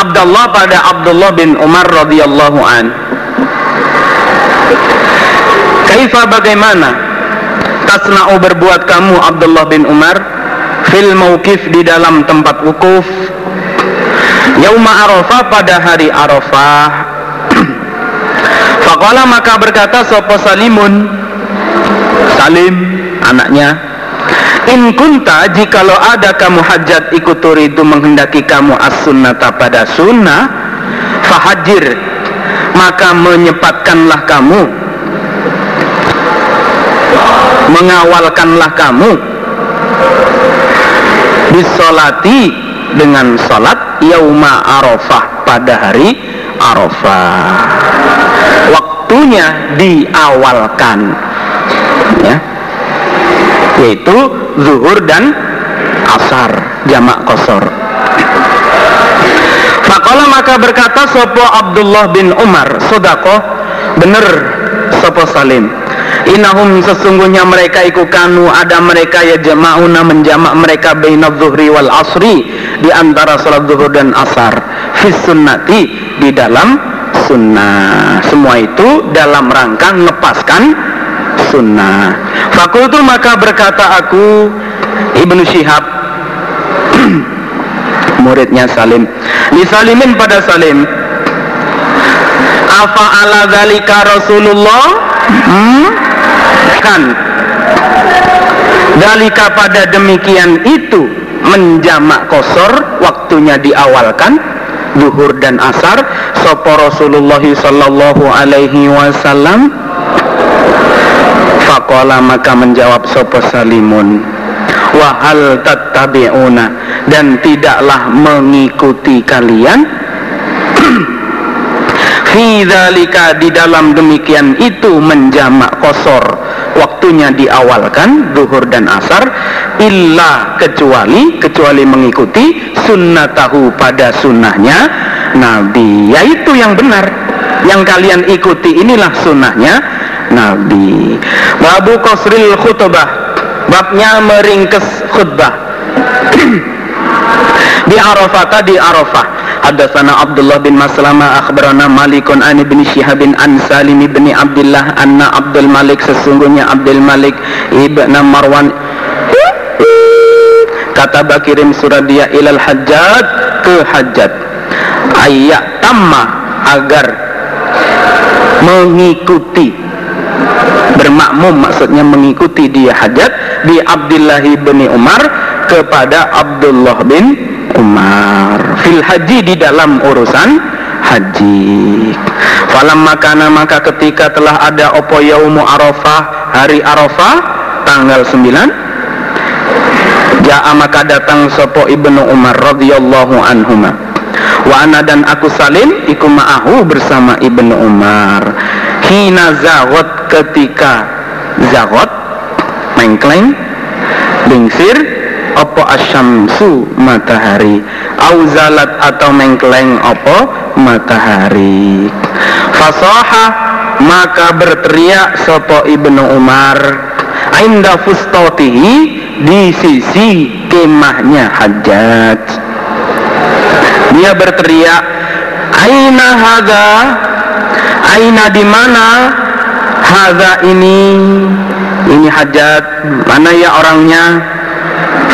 Abdullah pada Abdullah bin Umar radhiyallahu an. Kaifa bagaimana tasna'u berbuat kamu Abdullah bin Umar fil mauqif di dalam tempat wukuf Yauma Arafah pada hari Arafah. Faqala maka berkata sopo Salimun? Salim anaknya In kunta jikalau ada kamu hajat ikut itu menghendaki kamu as-sunnata pada sunnah Fahajir Maka menyempatkanlah kamu Mengawalkanlah kamu Bisolati dengan salat yauma arafah pada hari arafah. Waktunya diawalkan ya. Yaitu zuhur dan asar jamak kosor. Fakola maka berkata sopo Abdullah bin Umar sodako bener sopo Salim Inahum sesungguhnya mereka iku kanu ada mereka ya jama'una menjamak mereka baina zuhri wal asri di antara salat zuhur dan asar. Fis sunnati di dalam sunnah. Semua itu dalam rangka melepaskan sunnah. Fakultu maka berkata aku Ibnu Syihab [clears throat] muridnya Salim di Salimin pada Salim apa ala dalika Rasulullah? Hmm? Kan dalika pada demikian itu menjamak kosor waktunya diawalkan duhur dan asar sopo Rasulullah sallallahu alaihi wasallam. Fakola maka menjawab sopo salimun? Wahal tattabi'una? Dan tidaklah mengikuti kalian. [clears throat] Fi di dalam demikian itu menjamak kosor waktunya diawalkan zuhur dan asar illa kecuali kecuali mengikuti sunnatahu pada sunnahnya. Nabi yaitu yang benar. Yang kalian ikuti inilah sunnahnya Nabi. Babu kosril khutbah. Babnya meringkes khutbah. [clears throat] Di Arafah di Arafah Hadatsana Abdullah bin Maslama Malikun an ibn Syihab bin an Salim bin Abdullah anna Abdul Malik sesungguhnya Abdul Malik ibn Marwan. Kata kirim surat dia ilal hajjat ke hajjat ayat tamma agar mengikuti bermakmum maksudnya mengikuti dia hajat di Abdullah bin Umar kepada Abdullah bin Umar fil haji di dalam urusan haji. Falam makana maka ketika telah ada opo yaumu arafah hari arafah tanggal 9 Ja'a maka datang sopo ibnu Umar radhiyallahu anhuma. Wa ana dan aku salim iku ma'ahu bersama ibnu Umar. Hina zagot ketika zagot mengkleng lingsir opo asyamsu matahari auzalat atau mengkeleng opo matahari. Fasoha maka berteriak sopo ibnu Umar Ainda fustotihi di sisi kemahnya hajat. Dia berteriak Aina haga? Aina di mana? Haga ini? Ini hajat mana ya orangnya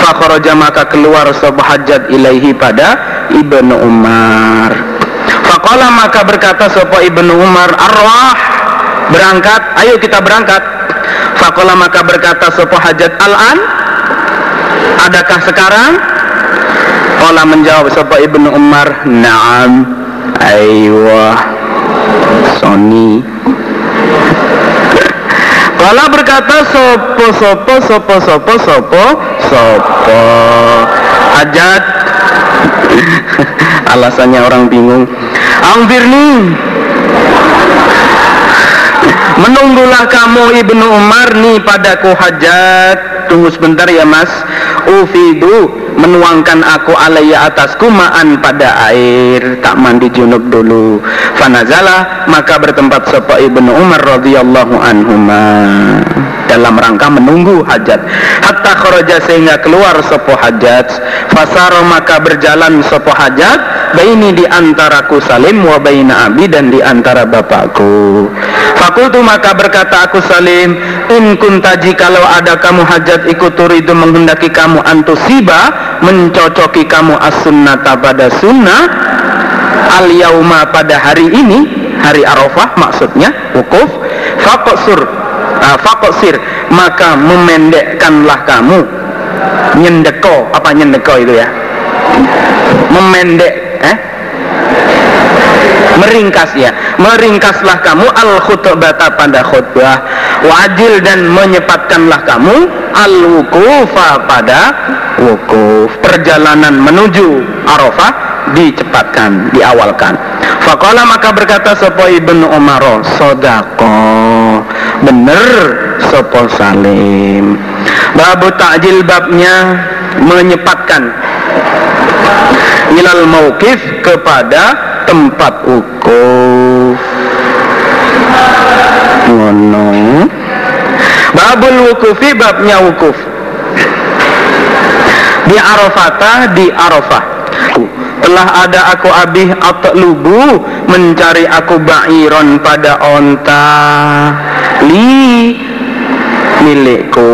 fakharaja maka keluar sab hajat ilaihi pada Ibnu Umar. Faqala maka berkata sapa Ibnu Umar arwah berangkat ayo kita berangkat. Faqala maka berkata sapa hajat al-an adakah sekarang? Qala menjawab sapa Ibnu Umar na'am aywa Sony Kala berkata sopo sopo sopo sopo sopo sopo. Hajat [laughs] alasannya orang bingung. Angfirni Menunggulah kamu Ibnu Umar nih padaku hajat. Tunggu sebentar ya mas. Ufidu menuangkan aku alaiya atasku ma'an pada air. Tak mandi junub dulu. Fanazala maka bertempat sapa ibnu Umar radhiyallahu anhuma. Dalam rangka menunggu hajat. Hatta kharaja sehingga keluar sopo hajat. Fasaro maka berjalan sopo hajat baini di antaraku salim wa baina abi dan di antara bapakku. Fakultu maka berkata aku salim in kuntaji kalau ada kamu hajat ikut turidu menghendaki kamu antusiba mencocoki kamu as-sunnata pada sunnah al yauma pada hari ini hari Arafah maksudnya wukuf faqsur uh, fakosir maka memendekkanlah kamu. Nyendeko apa nyendeko itu ya? Memendek eh? Meringkas ya. Meringkaslah kamu al khutbata pada khutbah. Wajil dan menyepatkanlah kamu al wukufa pada wukuf. Perjalanan menuju Arafah dicepatkan diawalkan. Fakola maka berkata Sopo ibnu Umar Sodako bener sopo salim. Babu takjil babnya menyepatkan ilal maukif kepada tempat wukuf. Ngono. Babul wukufi babnya wukuf. Di Arafata di Arafah. Telah ada aku abih lubu mencari aku ba'iron pada onta. Li milikku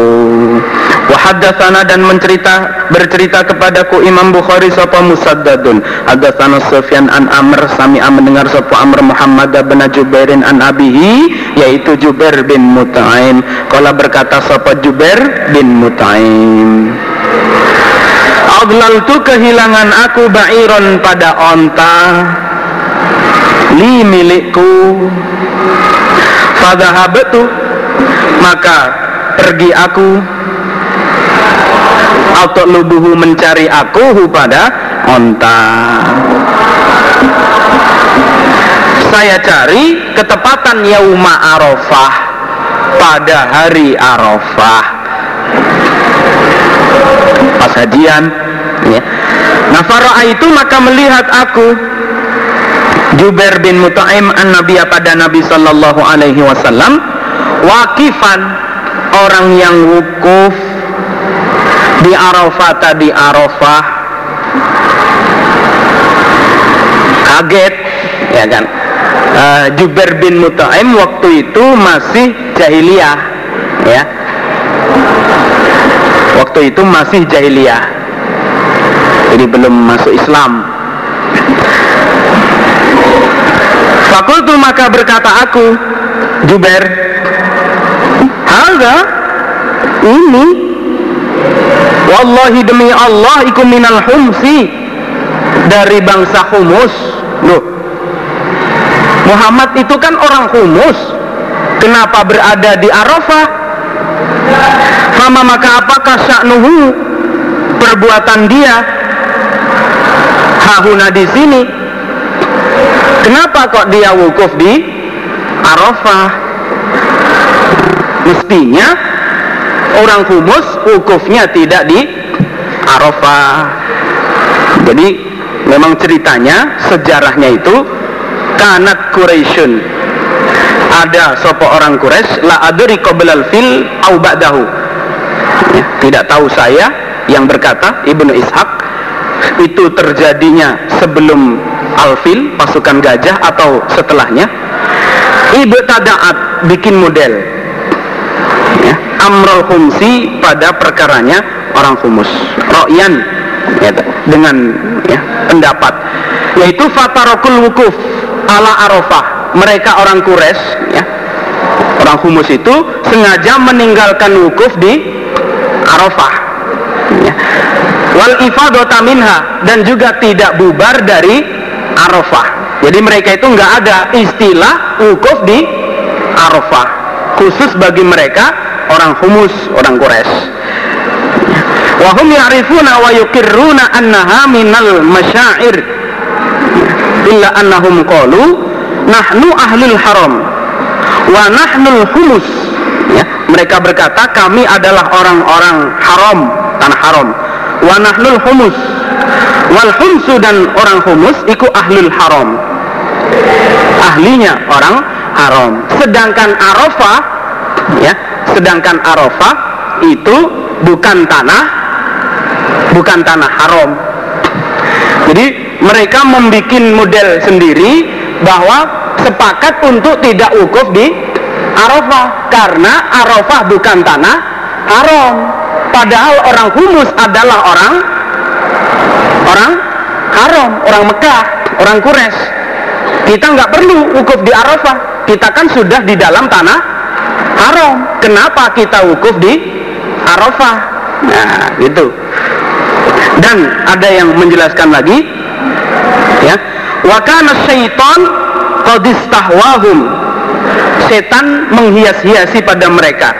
Wahadatsana dan mencerita bercerita kepadaku Imam Bukhari sapa Musaddadun. Hadatsana Sufyan an Amr sami mendengar sapa Amr Muhammad bin Jubairin an abihi yaitu Jubair bin Mut'aim. Kala berkata sapa Jubair bin Mut'aim? Adlal tu kehilangan aku ba'iron pada onta li milikku. Fadhahabtu maka pergi aku lubuhu mencari aku pada onta. Saya cari ketepatan yauma arafah pada hari arafah. Pas hajian ya. nah itu maka melihat aku. Jubair bin Mut'aim an Nabi pada Nabi Sallallahu Alaihi Wasallam wakifan orang yang wukuf di Arafah tadi Arafah. Kaget ya kan? Uh, Jubair bin Mut'aim waktu itu masih jahiliyah ya. Waktu itu masih jahiliyah. Jadi belum masuk Islam. Fakultu maka berkata aku Jubair Halga Ini Wallahi demi Allah ikum minal humsi. Dari bangsa humus. Loh. Muhammad itu kan orang humus. Kenapa berada di Arafah? Fama maka apakah sya'nuhu? Perbuatan dia. Hahuna di sini. Kenapa kok dia wukuf di Arafah? Mestinya orang humus wukufnya tidak di Arafah. Jadi memang ceritanya sejarahnya itu kanat Quraisyun ada sopo orang Quraisy la adri qoblal fil au ba'dahu. Tidak tahu saya yang berkata Ibnu Ishaq itu terjadinya sebelum alfil pasukan gajah atau setelahnya? Ibu tadaat bikin model amrul humsi pada perkaranya orang humus ro'yan ya, dengan ya, pendapat yaitu fatarokul wukuf ala arafah mereka orang kures ya, orang humus itu sengaja meninggalkan wukuf di arafah ya. wal ifadota minha dan juga tidak bubar dari Arafah. Jadi mereka itu nggak ada istilah wukuf di Arafah. Khusus bagi mereka orang humus, orang Quraisy. Wahum ya'rifuna wa yukirruna annaha minal masyair. Illa annahum qalu nahnu ahlul haram wa nahnul humus. Ya, mereka berkata kami adalah orang-orang haram tanah haram. Wa nahnul humus. Wal humsu dan orang humus iku ahlul haram. Ahlinya orang haram. Sedangkan arafah ya sedangkan arafah itu bukan tanah bukan tanah haram jadi mereka membuat model sendiri bahwa sepakat untuk tidak wukuf di Arafah karena Arafah bukan tanah haram padahal orang humus adalah orang orang haram, orang Mekah, orang Quraisy. Kita nggak perlu wukuf di Arafah. Kita kan sudah di dalam tanah haram. Kenapa kita wukuf di Arafah? Nah, gitu. Dan ada yang menjelaskan lagi, ya. Wa kana syaitan qad Setan menghias-hiasi pada mereka.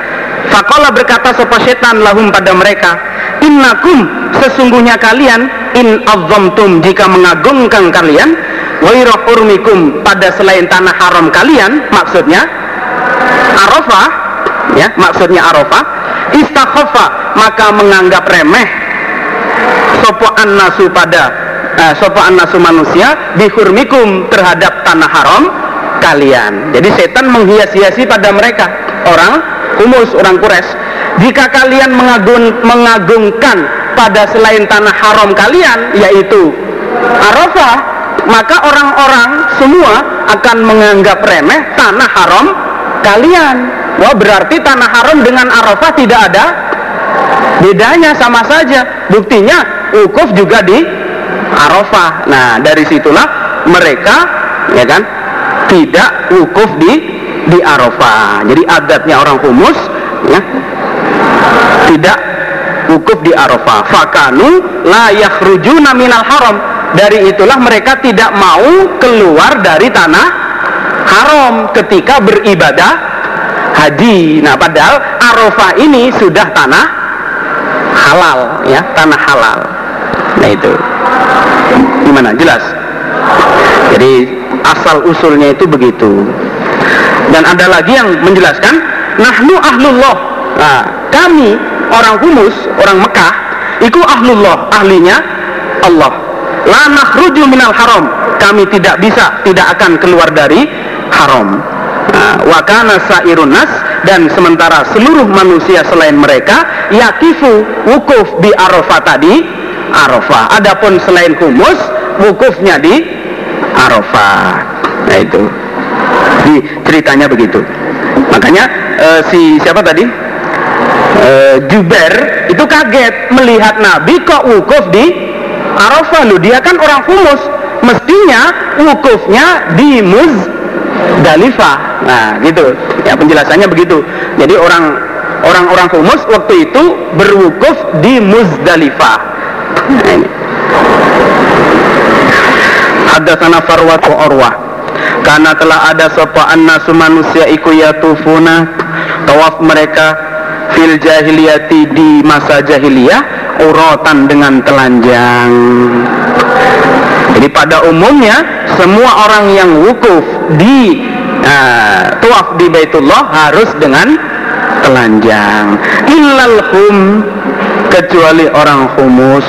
Fakola berkata sopa setan lahum pada mereka, Innakum sesungguhnya kalian in azzamtum jika mengagungkan kalian wairah urmikum pada selain tanah haram kalian maksudnya Arafah ya maksudnya Arafah istakhafa maka menganggap remeh. Sopo nasu pada uh, sopo nasu manusia bihurmikum terhadap tanah haram kalian. Jadi setan menghias-hiasi pada mereka. Orang humus orang kures. Jika kalian mengagung, mengagungkan pada selain tanah haram kalian yaitu Arafah maka orang-orang semua akan menganggap remeh tanah haram kalian wah berarti tanah haram dengan Arafah tidak ada bedanya sama saja buktinya wukuf juga di Arafah nah dari situlah mereka ya kan tidak wukuf di di Arafah jadi adatnya orang humus ya tidak wukuf di Arafah. Fakanu la yakhrujuna minal haram. Dari itulah mereka tidak mau keluar dari tanah haram ketika beribadah haji. Nah, padahal Arafah ini sudah tanah halal ya, tanah halal. Nah, itu. Gimana? Jelas? Jadi asal usulnya itu begitu. Dan ada lagi yang menjelaskan, nahnu ahlullah. Nah, kami orang humus, orang Mekah, itu ahlullah, ahlinya Allah. La nakhruju minal haram. Kami tidak bisa, tidak akan keluar dari haram. Nah, wa kana sairun nas dan sementara seluruh manusia selain mereka yakifu wukuf di Arafah tadi Arafah. Adapun selain humus wukufnya di Arafah. Nah itu. Di ceritanya begitu. Makanya eh, si siapa tadi? Eh, Juber itu kaget melihat Nabi kok wukuf di Arafah lu dia kan orang humus mestinya wukufnya di Muzdalifah nah gitu. Ya penjelasannya begitu. Jadi orang orang-orang humus waktu itu berwukuf di Muzdalifah. Nah, ini. Hadatsana Farwa Urwah karena telah ada sapa annasu manusia iku yatufuna tawaf mereka fil jahiliyati di masa jahiliyah urotan dengan telanjang. Jadi pada umumnya semua orang yang wukuf di uh, tuaf di Baitullah harus dengan telanjang. Illal hum kecuali orang humus.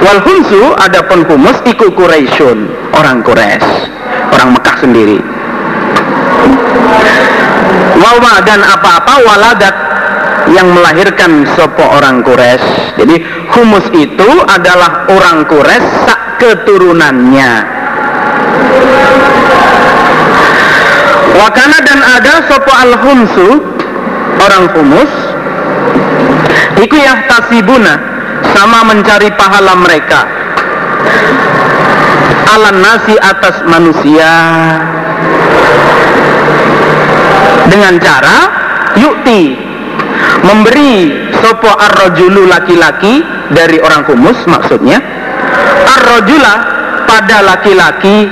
Wal humsu adapun humus iku Quraisyun orang Quraisy orang Mekah sendiri. Wawa dan apa-apa waladat yang melahirkan sopo orang Quraisy. Jadi humus itu adalah orang Quraisy keturunannya. Wakana dan ada sopo al humsu orang humus. Iku ya tasibuna sama mencari pahala mereka. Alan nasi atas manusia dengan cara yukti memberi sopo arrojulu laki-laki dari orang kumus maksudnya arrojula pada laki-laki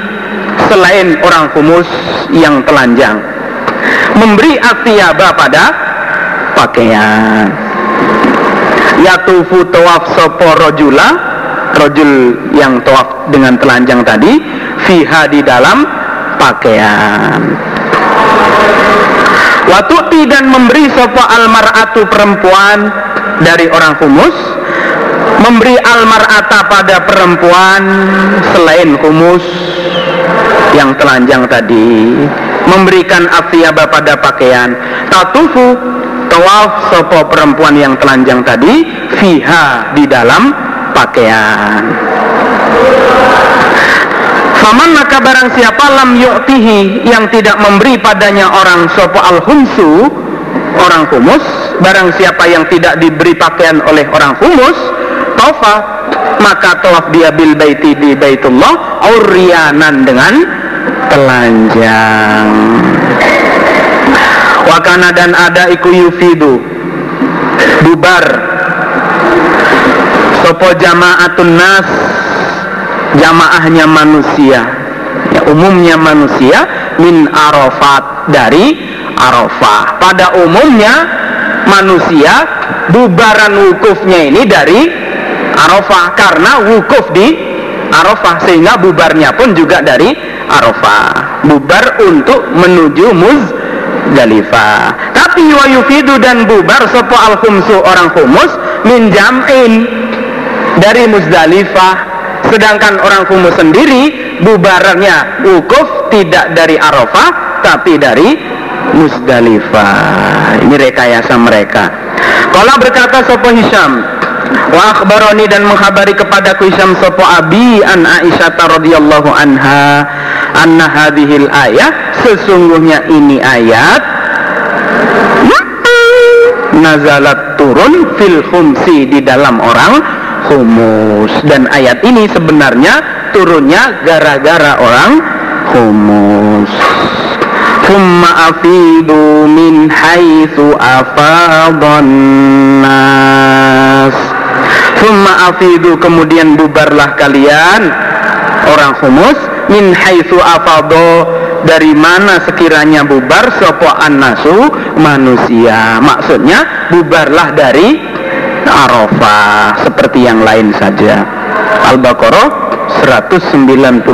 selain orang kumus yang telanjang. Memberi atiyaba pada pakaian. Yatufu tawaf sopo rojula rojul yang tawaf dengan telanjang tadi fiha di dalam pakaian. Watuti dan memberi sopo almaratu perempuan dari orang humus Memberi almarata pada perempuan selain humus yang telanjang tadi Memberikan afiyaba pada pakaian. Tatufu tawaf sopo perempuan yang telanjang tadi Fiha di dalam pakaian. Faman maka barang siapa lam yu'tihi yang tidak memberi padanya orang sopo al humsu orang humus barang siapa yang tidak diberi pakaian oleh orang humus tofa maka tawaf dia bil baiti di baitullah aurianan dengan telanjang. Wakana dan ada iku yufidu bubar. Sopo jama'atun nas jamaahnya manusia. Ya, umumnya manusia min arafat dari arafah. Pada umumnya manusia bubaran wukufnya ini dari arafah karena wukuf di arafah sehingga bubarnya pun juga dari arafah bubar untuk menuju muzdalifah tapi wa yufidu dan bubar sopo al orang humus min jam'in dari muzdalifah Sedangkan orang kumus sendiri bubarannya wukuf tidak dari Arafah tapi dari Musdalifah. Ini rekayasa mereka. Kalau berkata Sopo Hisham, wa akhbaroni dan menghabari kepada Hisham Sopo Abi an Aisyah radhiyallahu anha anna hadhil ayat sesungguhnya ini ayat nazalat turun fil khumsi di dalam orang humus. Dan ayat ini sebenarnya turunnya gara-gara orang humus. Thumma afidu min haitsu afadhan nas Thumma afidu kemudian bubarlah kalian. Orang humus min haitsu afadho dari mana sekiranya bubar sopo nasu manusia. Maksudnya bubarlah dari Arafah seperti yang lain saja. Al-Baqarah 199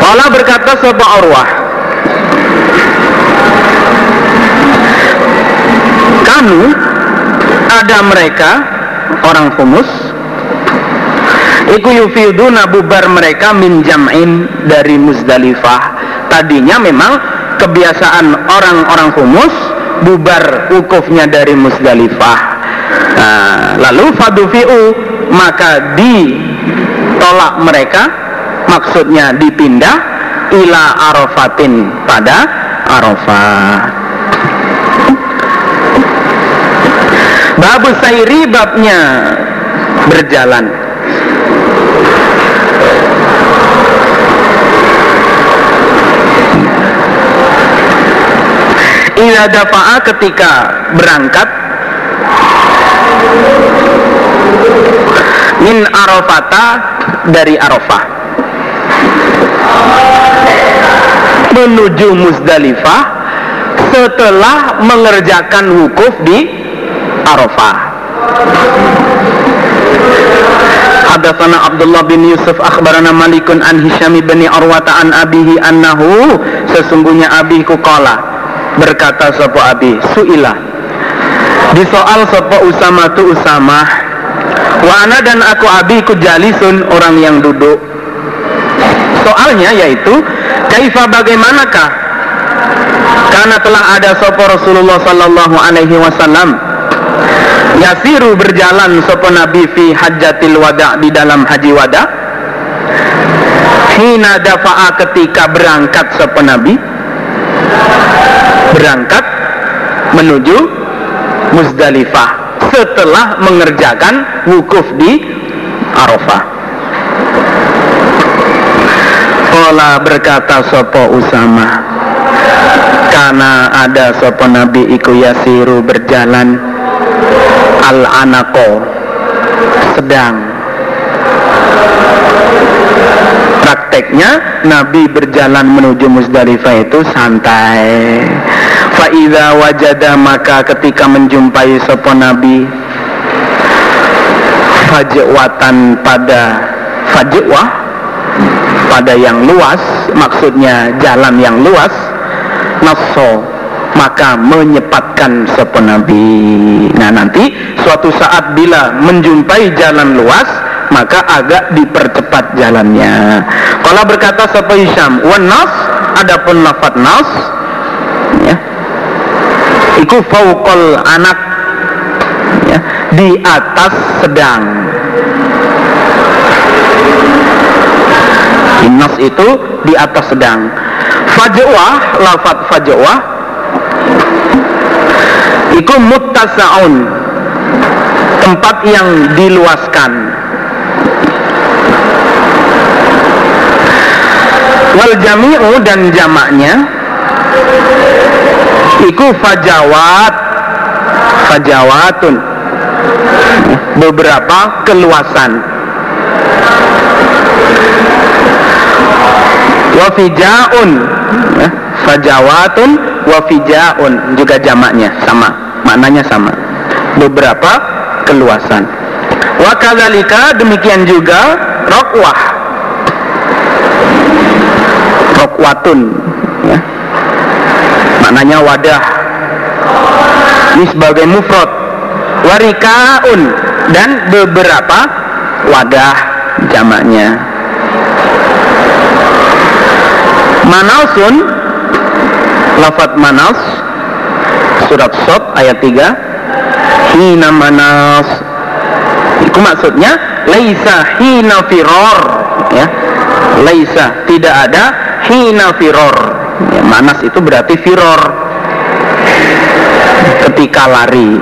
Allah berkata sebuah arwah Kamu ada mereka orang humus Iku yufiduna bubar mereka min jam'in dari Muzdalifah. Tadinya memang kebiasaan orang-orang humus bubar wukufnya dari Muzdalifah. Nah, Lalu fadufi'u maka ditolak mereka maksudnya dipindah ila arafatin pada arafah babu sairi babnya berjalan. Ila dafa'a ketika berangkat min arafata dari arafah. Menuju Muzdalifah setelah mengerjakan wukuf di Arafah. Hadatsana Abdullah bin Yusuf akhbarana Malikun an Hisham bin Arwata an abihi annahu sesungguhnya abiku qala berkata sapa abi suila. Disoal sapa Usama tu Usama wa ana dan aku abiku jalisun orang yang duduk. Soalnya yaitu kaifa bagaimanakah? Karena telah ada sopo Rasulullah sallallahu alaihi wasallam yasiru berjalan sopo Nabi fi hajjatil wada di dalam haji wada. Hina dafa'a ketika berangkat sopo Nabi. Berangkat menuju Muzdalifah setelah mengerjakan wukuf di Arafah. Kola berkata sopo Usama Karena ada sopo Nabi iku yasiru berjalan Al anako Sedang. Prakteknya Nabi berjalan menuju Musdalifah itu santai. Fa'idha wajada maka ketika menjumpai sopo Nabi Fajwatan pada Fajwah pada yang luas maksudnya jalan yang luas naso maka menyepatkan sepenabi nah nanti suatu saat bila menjumpai jalan luas maka agak dipercepat jalannya. Kalau berkata sepa Hisham wan nas adapun lafat nas ya iku fauqal anak ya, di atas sedang. Nas itu di atas sedang. Fajwah, lafat fajwah itu muttasaun. Tempat yang diluaskan. Wal jami'u dan jamaknya. Iku fajawat. Fajawatun. Beberapa keluasan. Wafijaun fajawatun wafijaun juga jamaknya sama maknanya sama. Beberapa keluasan. Wakadhalika demikian juga rokwah. Rokwatun ya. maknanya wadah. Ini sebagai mufrad. Warikaun dan beberapa wadah jamaknya. Manausun lafat manas surat Sot ayat 3 hina manas. Itu maksudnya laisa hina firor. Ya. Laisa tidak ada hina firor. Ya, manas itu berarti firor. Ketika lari.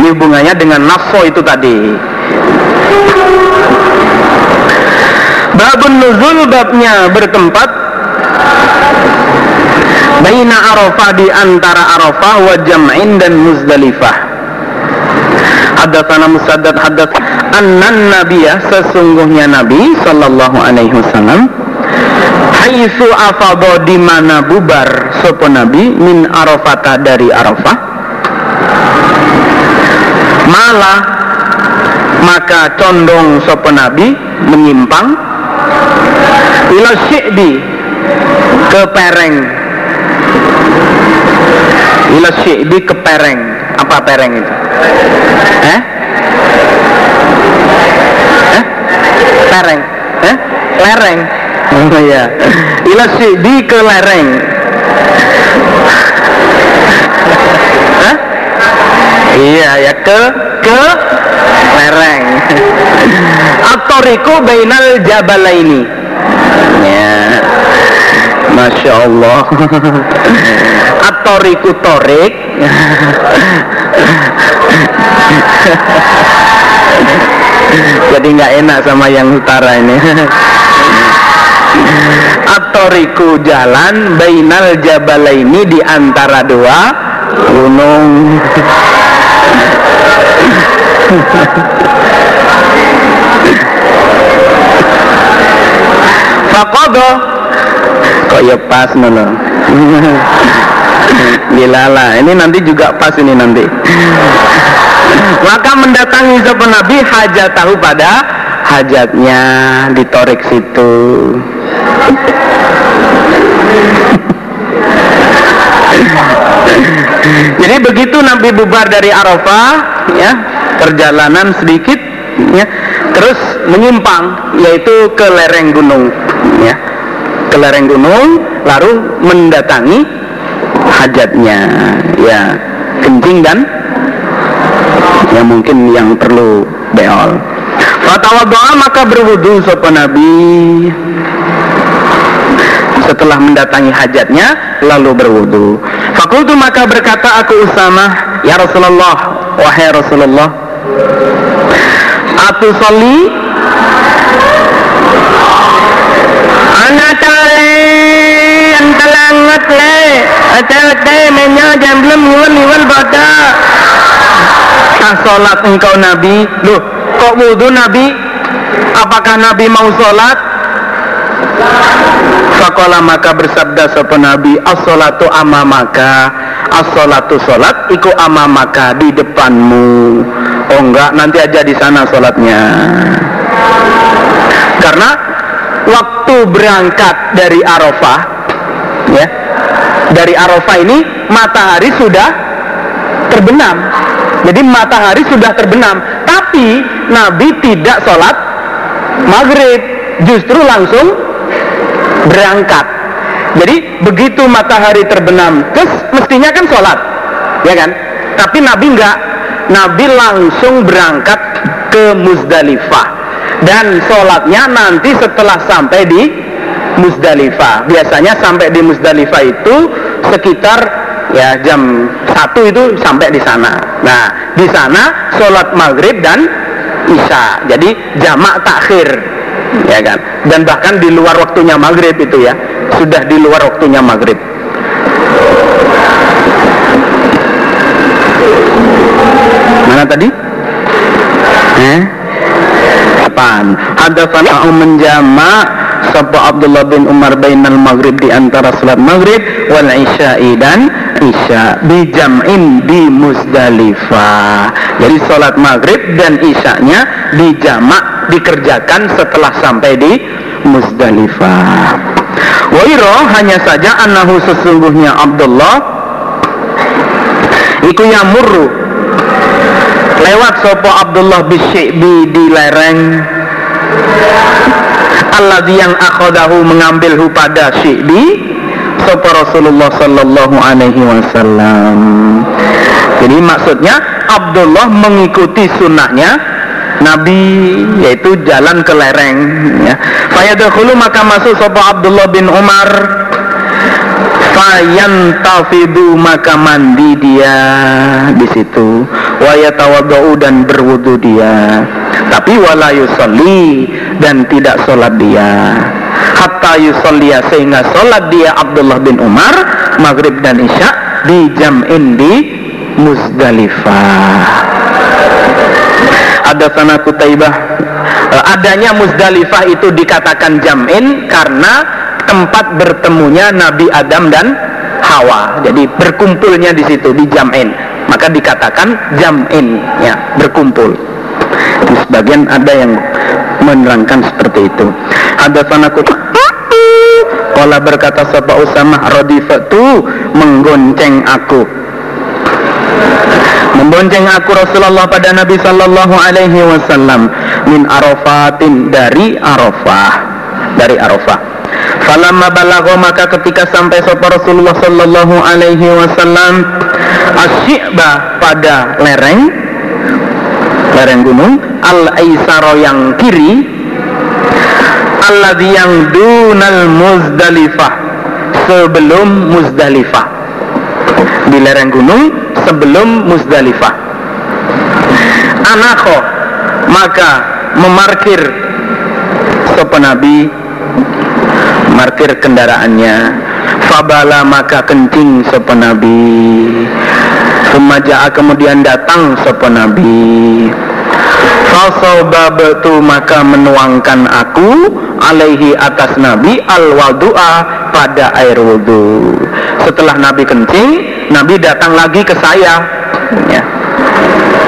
Ini hubungannya dengan nafso itu tadi. Babun nuzul babnya bertempat Baina Arafah di antara Arafah wa Jam'in dan Muzdalifah. Hadatsana Musaddad hadatsana annan nabiyah sesungguhnya Nabi sallallahu alaihi wasallam haitsu afadha di mana bubar sapa Nabi min Arafata dari Arafah malah maka condong sapa Nabi menyimpang ila syi'bi ke pereng ila syi'bi ke pereng. Apa pereng itu? Eh eh pereng. Eh lereng. Oh ya ila syi'bi ke lereng. Hah? iya ya ke ke lereng. Atoriku bainal jabalaini. Ya Masya Allah Atoriku torik Jadi nggak enak sama yang utara ini. Atoriku jalan Bainal jabalaini di antara dua gunung. Fakodo. Kok ya pas nono Gilala Ini nanti juga pas ini nanti. Maka mendatangi sepen Nabi hajat tahu pada hajatnya ditorik situ. Jadi begitu Nabi bubar dari Arafah ya perjalanan sedikit ya terus menyimpang yaitu ke lereng gunung ya. Ke lereng gunung lalu mendatangi hajatnya. Ya kencing dan yang mungkin yang perlu beol. Doa maka berwudu sopan Nabi. Setelah mendatangi hajatnya lalu berwudu. Fakultu maka berkata aku Usama, ya Rasulullah, wahai Rasulullah, atu soli anak tali antalangat le ate-ate menya jam belum niwan niwan pada ah sholat engkau Nabi. Loh kok wudhu Nabi? Apakah Nabi mau sholat? Fakola maka bersabda sopo Nabi As-salatu amamaka As-salatu sholat iku amamaka di depanmu. Oh enggak nanti aja di sana sholatnya. Karena waktu berangkat dari Arafah dari Arafah ini matahari sudah terbenam. Jadi matahari sudah terbenam. Tapi Nabi tidak sholat maghrib justru langsung berangkat. Jadi begitu matahari terbenam terus mestinya kan sholat ya kan? Tapi Nabi enggak Nabi langsung berangkat ke Muzdalifah. Dan sholatnya nanti setelah sampai di Muzdalifah. Biasanya sampai di Muzdalifah itu sekitar ya jam satu itu sampai di sana. Nah di sana sholat maghrib dan isya. Jadi jamak takhir ya kan? Dan bahkan di luar waktunya maghrib itu ya. Sudah di luar waktunya maghrib. Mana tadi? Eh? Apaan? Hadatsana menjama sapa Abdullah bin Umar bainal maghrib di antara salat maghrib wal isya'i dan isya di jam'in di Muzdalifah. Jadi salat maghrib dan isyanya di jamak dikerjakan setelah sampai di Muzdalifah. Wairo hanya saja annahu sesungguhnya Abdullah iku yamurru lewat sopo Abdullah bisyi'bi di lereng alladhi yang akhodahu mengambilhu pada syi'bi sopo Rasulullah sallallahu alaihi wasallam. Jadi maksudnya Abdullah mengikuti sunnahnya Nabi yaitu jalan ke lereng ya. Fayadkhulu maka masuk sopo Abdullah bin Umar. Fayan tafidu maka mandi dia di situ. Wayatawadau dan berwudu dia tapi wala yusalli dan tidak sholat dia hatta yusalliya sehingga sholat dia Abdullah bin Umar maghrib dan isya di jam'in di Muzdalifah Hadatsana Kutaibah Eh, adanya Muzdalifah itu dikatakan jam'in karena tempat bertemunya Nabi Adam dan Hawa. Jadi berkumpulnya di situ di jam'in. Maka dikatakan jam'in ya, berkumpul. Di sebagian ada yang menerangkan seperti itu. Hadatsana Kala berkata sapa Usamah radifatu menggonceng aku membonceng aku Rasulullah pada Nabi Sallallahu Alaihi Wasallam min Arafatin dari Arafah dari Arafah. Falamma balagho maka ketika sampai sopa Rasulullah Sallallahu Alaihi Wasallam asyikba pada lereng lereng gunung al aisaro yang kiri alladhi yang dunal muzdalifah sebelum muzdalifah. Di lereng gunung sebelum Muzdalifah. Anakho maka memarkir sopan Nabi markir kendaraannya. Fabala maka kencing sopan Nabi. Semaja kemudian datang sopan Nabi Fasobabtu maka menuangkan aku alaihi atas Nabi al wadu'a pada air wudhu. Setelah Nabi kencing, Nabi datang lagi ke saya. Ya.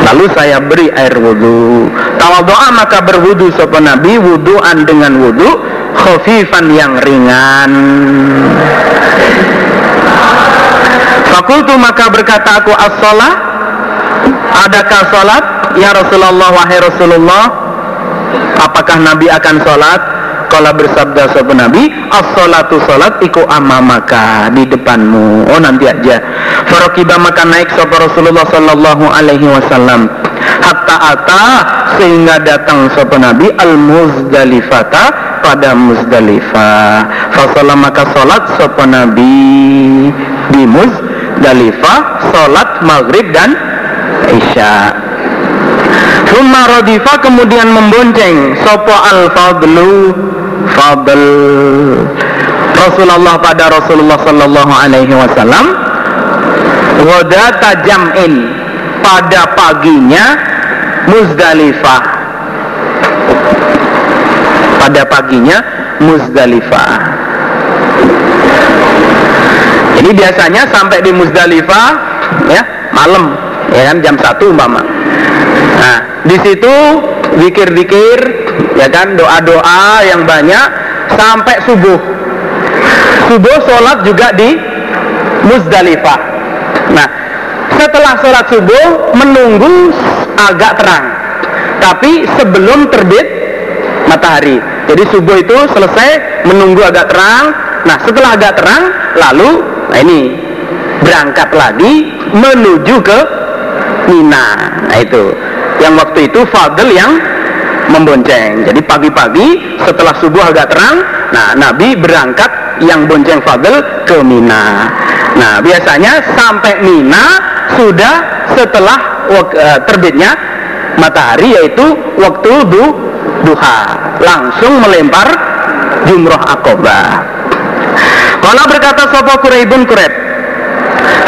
Lalu saya beri air wudhu. Tawadu'a maka berwudhu sopan Nabi wudhuan dengan wudhu khafifan yang ringan. Fakultu maka berkata aku as-sholat Adakah Ya Rasulullah wahai Rasulullah Apakah Nabi akan sholat? Kala bersabda sopan Nabi As-sholatu sholat iku amamaka Di depanmu. Oh nanti aja. Farokibah maka naik sopa Rasulullah Sallallahu alaihi wasallam. Hatta ata Sehingga datang sopan Nabi Al-Muzdalifata pada Muzdalifah. Fasalah maka sholat sopan Nabi Di Muzdalifah Sholat maghrib dan Isya Summa radifa kemudian membonceng. Sopo al-fadlu? Fadl. Rasulullah pada Rasulullah Sallallahu Alaihi Wasallam. Wadata jam'in. Pada paginya Muzdalifah. Pada paginya Muzdalifah. Jadi biasanya sampai di Muzdalifah ya malam ya kan jam satu umpama di situ zikir-zikir, ya kan, doa-doa yang banyak sampai subuh. Subuh sholat juga di Muzdalifah. Nah, setelah sholat subuh menunggu agak terang, tapi sebelum terbit matahari. Jadi subuh itu selesai menunggu agak terang. Nah, setelah agak terang, lalu nah ini berangkat lagi menuju ke Mina. Nah itu yang waktu itu Fadl yang membonceng. Jadi pagi-pagi setelah subuh agak terang, nah Nabi berangkat yang bonceng Fadl ke Mina. Nah biasanya sampai Mina sudah setelah uh, terbitnya matahari yaitu waktu du, duha langsung melempar jumroh akobah. Kalau berkata Sopo Kureibun Kureb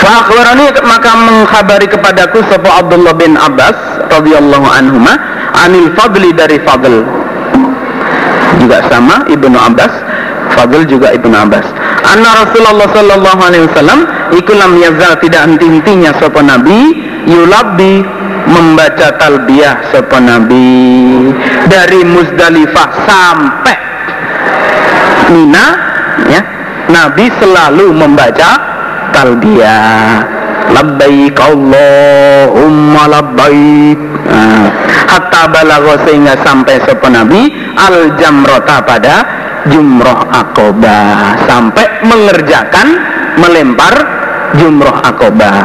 Fa'akhbarani maka mengkhabari kepadaku Sopo Abdullah bin Abbas radhiyallahu anhuma anil fadli dari fadl. Juga sama Ibnu Abbas Fadl juga Ibnu Abbas. Anna Rasulullah sallallahu alaihi wasallam ikulam yazal tidak henti-hentinya sapa nabi yulabbi membaca talbiyah sapa nabi dari Muzdalifah sampai Mina ya Nabi selalu membaca talbiyah labbaik Allahumma labbaik. Nah, hatta balagho sehingga sampai sopan Nabi al jamrota pada jumroh akobah sampai mengerjakan melempar jumroh akobah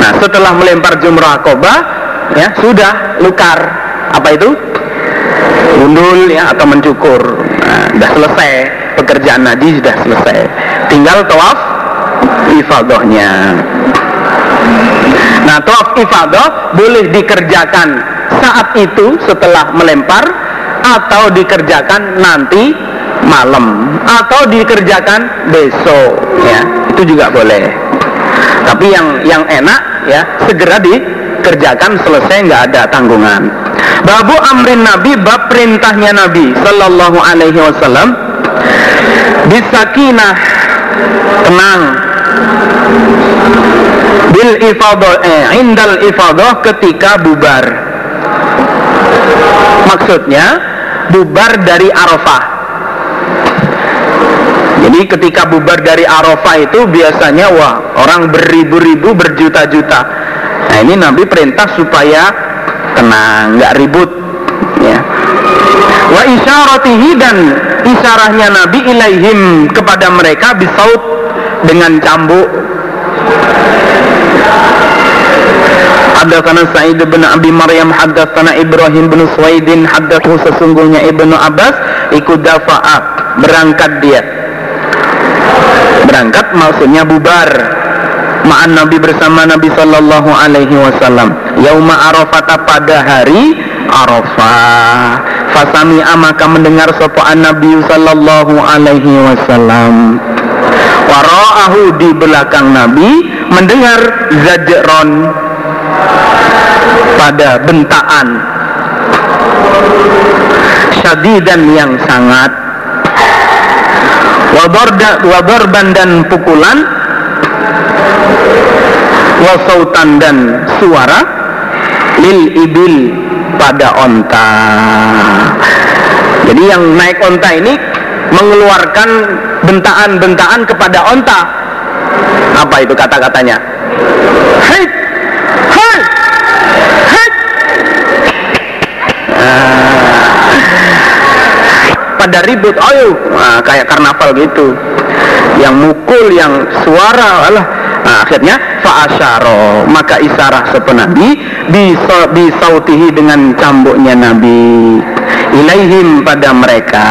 nah setelah melempar jumroh akobah ya sudah lukar. Apa itu? Gundul ya atau mencukur. Nah, sudah selesai pekerjaan Nabi sudah selesai. Tinggal tawaf ifadohnya. Nah tawaf ifadah boleh dikerjakan saat itu setelah melempar atau dikerjakan nanti malam atau dikerjakan besok ya. Itu juga boleh. Tapi yang yang enak ya segera di kerjakan selesai nggak ada tanggungan. Babu amrin nabi bab perintahnya nabi sallallahu alaihi wasallam bisakinah tenang. Bil ifadah eh, indal ifadah ketika bubar. Maksudnya bubar dari Arafah. Jadi ketika bubar dari Arafah itu biasanya wah orang beribu-ribu berjuta-juta. Nah ini Nabi perintah supaya tenang nggak ribut wa isyaratihi dan isyarahnya Nabi ilaihim kepada mereka bisaut dengan cambuk. Haddatsana Sa'id bin Abi Maryam haddatsana Ibrahim bin Suwaidin haddatsu sesungguhnya Ibnu Abbas ikut dafa'a berangkat dia. Berangkat maksudnya bubar ma'an Nabi bersama Nabi sallallahu alaihi wasallam. Yauma arafah pada hari Arafah. Fasami maka mendengar sopoan Nabi sallallahu alaihi wasallam. Waraahu di belakang Nabi mendengar zajron pada bentaan. Syadidan yang sangat. Wadarban dan pukulan wasautan dan suara lil ibil pada onta. Jadi yang naik onta ini mengeluarkan bentaan-bentaan kepada onta. Apa itu kata-katanya? Hei! Hei! Hei! Pada ribut ayo. Nah, kayak karnaval gitu. Yang mukul yang suara alah nah, akhirnya fa'asyaro maka isarah sepen nabi bisautihi dengan cambuknya nabi. Ilaihim pada mereka.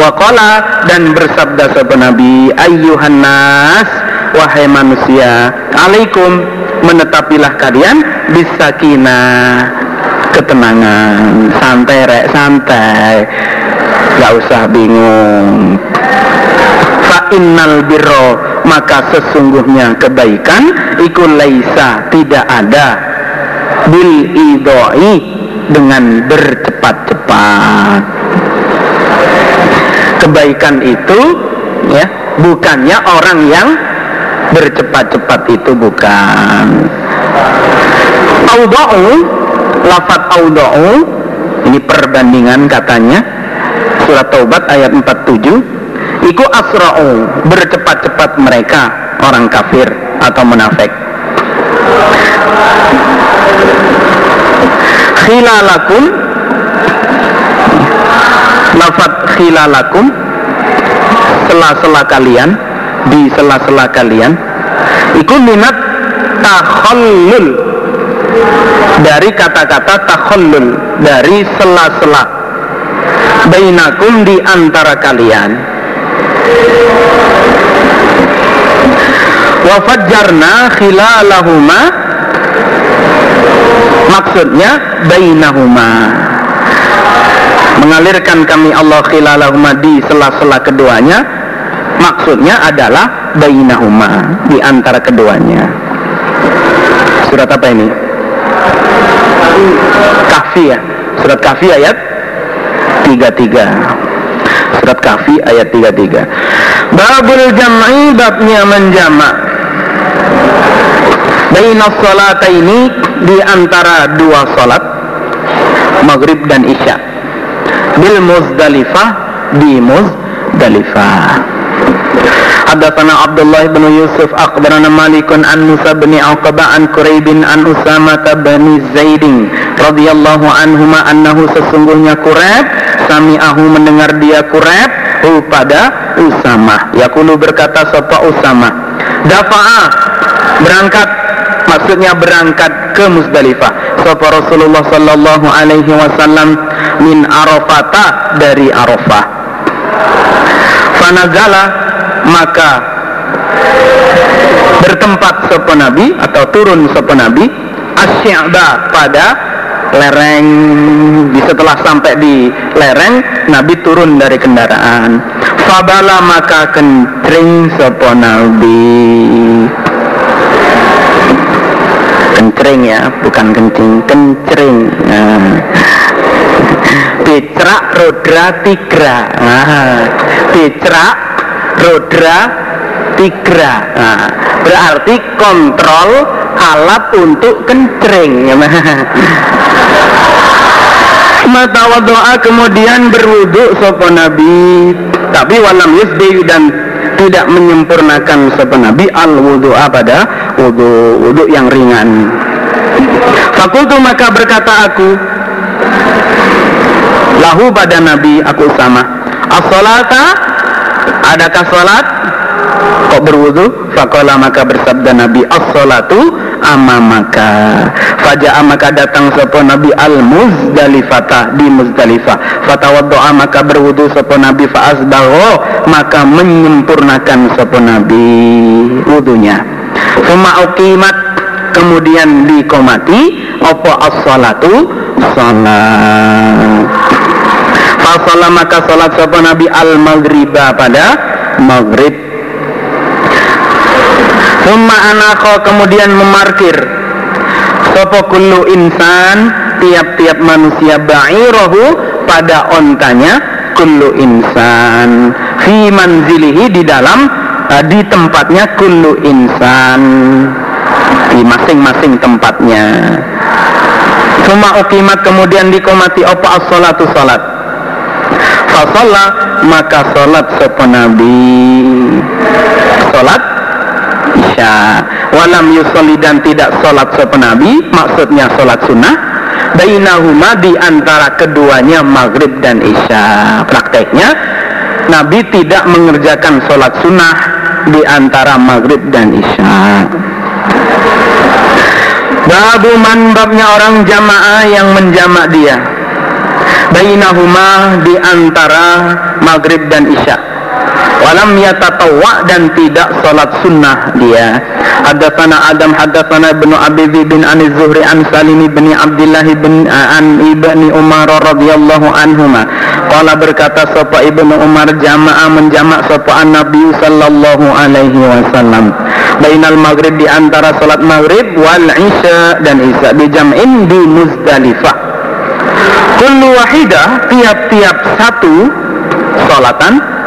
Waqala dan bersabda sepen nabi ayyuhan nas wahai manusia alaikum menetapilah kalian bisakinah ketenangan. Santai rek santai. Gak usah bingung innal birro maka sesungguhnya kebaikan ikul laisa tidak ada. Bil idoi dengan bercepat-cepat. Kebaikan itu ya bukannya orang yang bercepat-cepat itu bukan. Auda'u lafat auda'u ini perbandingan katanya. Surat taubat ayat 47 iku asra'u bercepat-cepat mereka orang kafir atau munafik. Khilalakum lafat khilalakum sela-sela kalian di sela-sela kalian iku minat takhallul. Dari kata-kata takhallul dari sela-sela. Bainakum di antara kalian wa fajjarna khilalahuma. Maksudnya bainahuma. Mengalirkan kami Allah khilalahuma di sela-sela keduanya. Maksudnya adalah bainahuma di antara keduanya. Surat apa ini? Kahfi ya. Surat kahfi ayat 33 surat kahfi ayat 33 babul jam'i babnya menjamak baina ini di antara dua salat maghrib dan isya bil muzdalifah di muzdalifah حدثنا عبد الله بن يوسف أخبرنا مالك عن موسى بن عقبة عن كريب عن أسامة بن زيد رضي الله عنهما أنه sesungguhnya Kureb sami'ahu mendengar dia Kureb hu pada Usama. Yakulu berkata sapa Usama? Dafa'a. Berangkat. Maksudnya berangkat ke Musdalifah sapa Rasulullah sallallahu alaihi wasallam min Arafata dari Arafah. Fanazala maka bertempat sopo nabi atau turun sopo nabi. Asyaba pada lereng di setelah sampai di lereng nabi turun dari kendaraan fabala maka kencing sopo nabi kencering ya bukan kencing kencering nah. rodra tigra nah. rodra tigra nah. berarti kontrol alat untuk kencering mata doa kemudian berwudhu sopo nabi. Tapi walam yusbi dan tidak menyempurnakan sopo nabi al wudhu'a pada wudhu wudhu yang ringan. Fakultu maka berkata aku lahu pada nabi aku sama. As-salata? Adakah salat? Kok berwudu? Fakola maka bersabda nabi as-salatu amamaka faja'a maka datang sapa nabi al muzdalifata di muzdalifah. Fatawaddoa maka berwudu sapa nabi fa asbaho maka menyempurnakan sapa nabi wudunya. Summa uqimat kemudian dikomati apa as-salatu? Salat. Fasalah maka salat sapa Nabi al maghriba pada maghrib Summa anako kemudian memarkir. Sopo kullu insan Tiap-tiap manusia Ba'irahu pada ontanya Kullu insan. Fi manzilihi di dalam uh, Di tempatnya kullu insan. Di masing-masing tempatnya. Summa ukimat kemudian dikomati Apa as-salatu salat? Fasolah maka salat sopo nabi. Salat isya walam yusolli dan tidak sholat sepenabi maksudnya sholat sunnah bainahuma di antara keduanya maghrib dan isya. Prakteknya Nabi tidak mengerjakan sholat sunnah di antara maghrib dan isya. Babu man babnya orang jamaah yang menjamak dia. Bainahuma di antara maghrib dan isya walam yatatawwa dan tidak salat sunnah dia. Hadatsana Adam hadatsana Ibnu Abi bin An Zuhri an Salim bin Abdullah bin an Ibni Umar radhiyallahu anhuma. Qala berkata sapa Ibnu Umar jamaah menjamak sapa Nabi sallallahu alaihi wasallam. Bainal maghrib di antara salat maghrib wal isya dan isya di jam'in di Muzdalifah. Kullu wahidah tiap-tiap satu salatan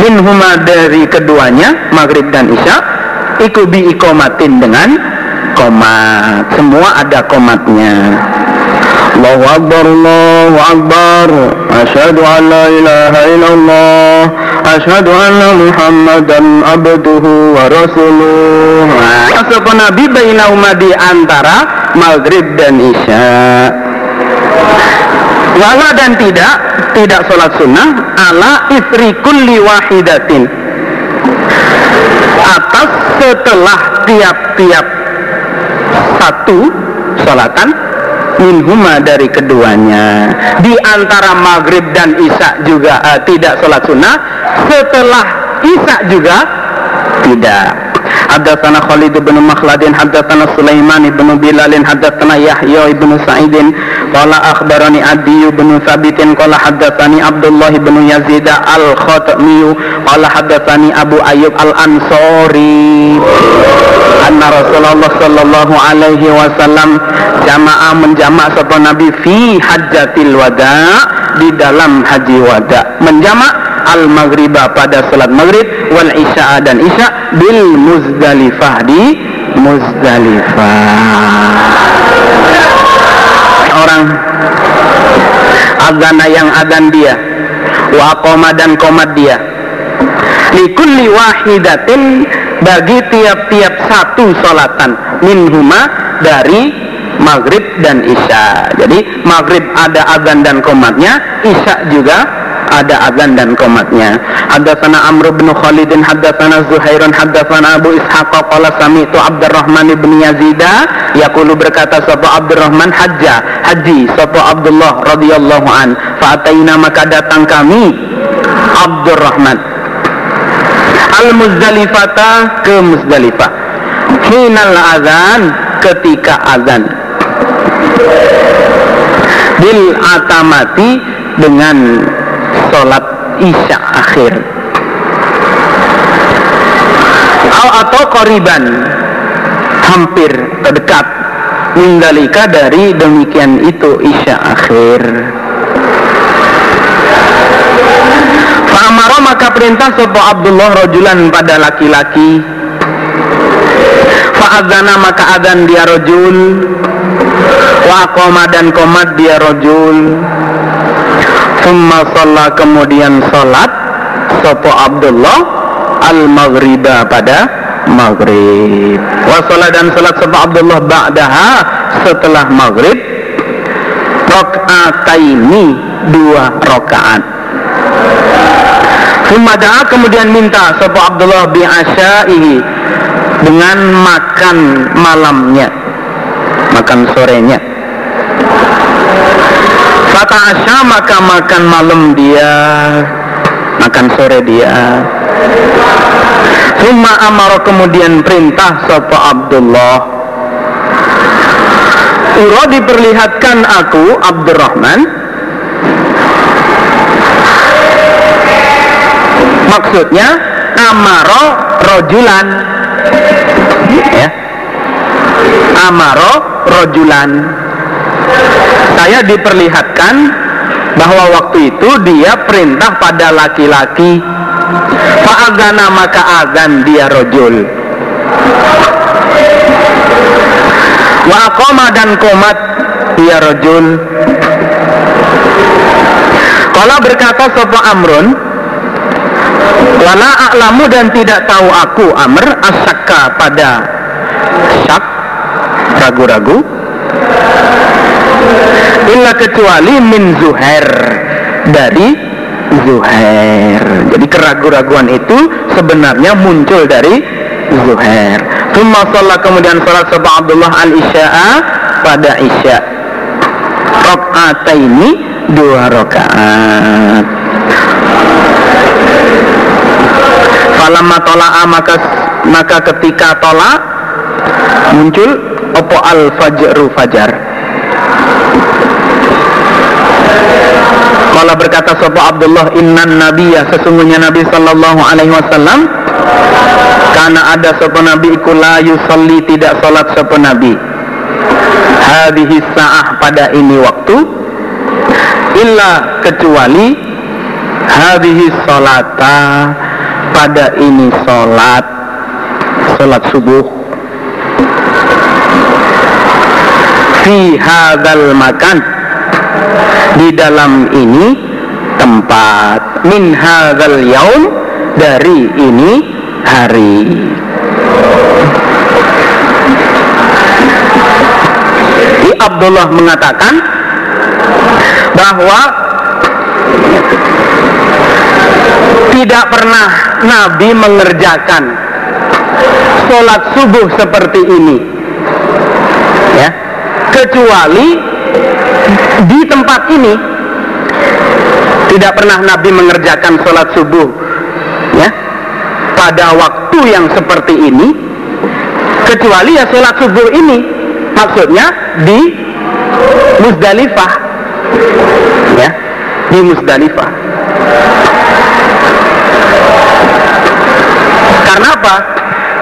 minhuma dari keduanya maghrib dan isya iku bi ikomatin dengan komat semua ada komatnya Allahu Akbar Allahu Akbar. Asyhadu an la ilaha illallah. Asyhadu anna Muhammadan abduhu wa rasuluh. Masuk Nabi bainahuma di antara maghrib dan isya wala dan tidak tidak sholat sunnah ala isri kulli wahidatin. Atas setelah tiap-tiap satu sholatan minhuma dari keduanya. Di antara maghrib dan isya juga uh, tidak sholat sunnah setelah isya juga tidak حدثنا خالد بن مخلد حدثنا سليمان بن بلال حدثنا يحيى بن سعيد قال أخبرني عدي بن ثابت قال حدثني عبد الله بن يزيد الخطمي قال حدثني أبو أيوب الأنصاري أن رسول الله صلى الله عليه وسلم jamaah menjamak sapa Nabi fi hajjatil wada di dalam haji wada menjamak al maghriba pada salat maghrib wal isya dan isya bil muzdalifah di muzdalifah. Orang agana yang adan dia wa koma dan komat dia. Likulli wahidatin bagi tiap-tiap satu solatan minhuma dari maghrib dan isya. Jadi maghrib ada adan dan komatnya isya juga ada azan dan komatnya. Haddatsana Amr bin Khalid haddatsana Zuhairun haddatsana Abu Ishaq qala sami'tu Abdurrahman bin Yazid yaqulu berkata sapa Abdurrahman hajja haji sapa Abdullah radhiyallahu an fa maka datang kami Abdurrahman. Al Muzdalifata ke Muzdalifah. Hinal azan ketika azan. Bil atamati dengan sholat isya akhir. Atau koriban hampir terdekat. Mindalika dari demikian itu isya akhir. Fa'amara maka perintah sopo Abdullah rojulan pada laki-laki. Fa'adzana maka adzan dia rojul. Wa dan komat dia rojul Summa sholat kemudian sholat Sopo Abdullah Al-Maghriba pada Maghrib. Wa sholat dan sholat Sopo Abdullah Ba'daha setelah Maghrib Rok'ataini Dua rokaat Summa kemudian minta Sopo Abdullah bi'asyaihi Dengan makan malamnya Makan sorenya Fata asya maka makan malam dia Makan sore dia. Summa amaro kemudian perintah Sopo Abdullah. Uro diperlihatkan aku Abdurrahman. Maksudnya Amaro rojulan. Ya. Amaro rojulan saya diperlihatkan bahwa waktu itu dia perintah pada laki-laki. Fa'agana maka azan dia rojul. Wa akoma dan komat dia rojul. Kalau berkata sopo amrun wala a'lamu dan tidak tahu aku amr asakka pada syak ragu-ragu illa kecuali min zuhair. Dari zuhair. Jadi keraguan-raguan itu sebenarnya muncul dari zuhair. Thumma sholat kemudian sholat sebab Abdullah al-isya'a pada isya. Ini dua rakaat. Falamma tola'a maka maka ketika tolak muncul opo al fajru fajar Kala berkata Sopo Abdullah innan nabiya sesungguhnya Nabi sallallahu alaihi wasallam karena ada sopo nabi iku la yusalli tidak salat sopo nabi. Hadhihi sa'ah pada ini waktu illa kecuali hadhihi salata pada ini salat salat subuh. Fi hadzal makan di dalam ini tempat min hadzal yaum dari ini hari. Di Abdullah mengatakan bahwa tidak pernah Nabi mengerjakan sholat subuh seperti ini ya. Kecuali di tempat ini tidak pernah Nabi mengerjakan sholat subuh ya pada waktu yang seperti ini kecuali ya sholat subuh ini maksudnya di Musdalifah ya di Musdalifah karena apa?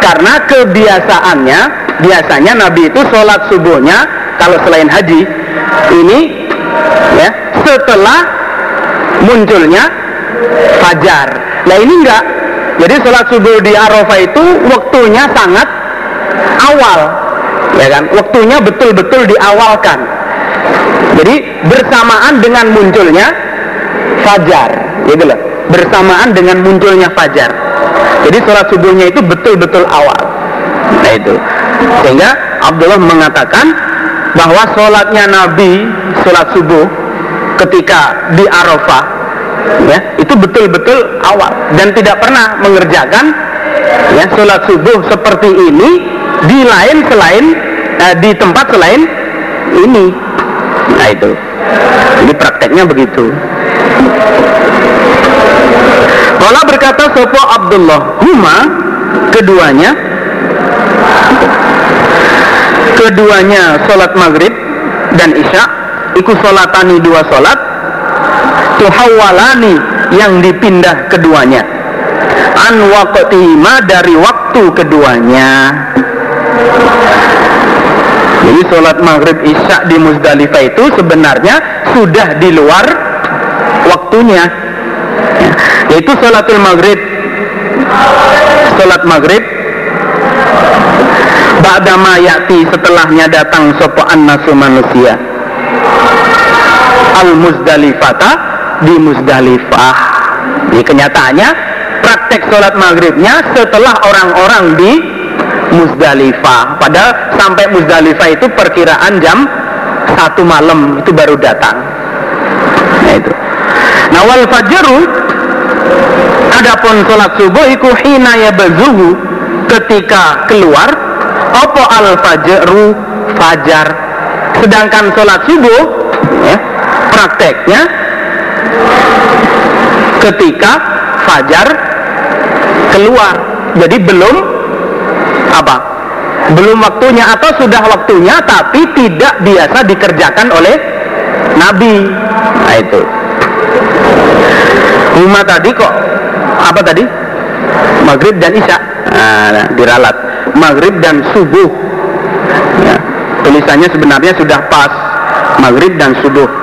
karena kebiasaannya biasanya Nabi itu sholat subuhnya kalau selain haji ini ya setelah munculnya fajar. Nah ini enggak. Jadi sholat subuh di Arafah itu waktunya sangat awal, ya kan? Waktunya betul-betul diawalkan. Jadi bersamaan dengan munculnya fajar, gitu loh. Bersamaan dengan munculnya fajar. Jadi sholat subuhnya itu betul-betul awal. Nah itu. Sehingga Abdullah mengatakan bahwa sholatnya Nabi sholat subuh ketika di Arafah ya itu betul-betul awal. Dan tidak pernah mengerjakan ya sholat subuh seperti ini di lain selain eh, di tempat selain ini. Nah itu. Ini prakteknya begitu. Kala berkata Sopo Abdullah. Huma keduanya keduanya sholat maghrib dan isya ikut sholatani dua sholat tuhawalani yang dipindah keduanya an waqtima dari waktu keduanya Jadi sholat maghrib isya di Muzdalifah itu sebenarnya sudah di luar waktunya. Ya. Yaitu sholatul maghrib. Sholat maghrib Ba'dama yakti setelahnya datang sopo'an nasu manusia. Al Muzdalifata di Muzdalifah. Jadi kenyataannya praktek sholat maghribnya setelah orang-orang di Muzdalifah. Padahal sampai Muzdalifah itu perkiraan jam satu malam itu baru datang. Nah itu. Nah wal fajru Adapun sholat subuh iku hina ya bazuhu ketika keluar opo al fajru fajar? Sedangkan sholat subuh ya, prakteknya ketika fajar keluar. Jadi belum apa? Belum waktunya atau sudah waktunya tapi tidak biasa dikerjakan oleh Nabi. Nah itu. Huma tadi kok apa tadi? Maghrib dan isya. Nah, diralat maghrib dan subuh. Ya, tulisannya sebenarnya sudah pas maghrib dan subuh.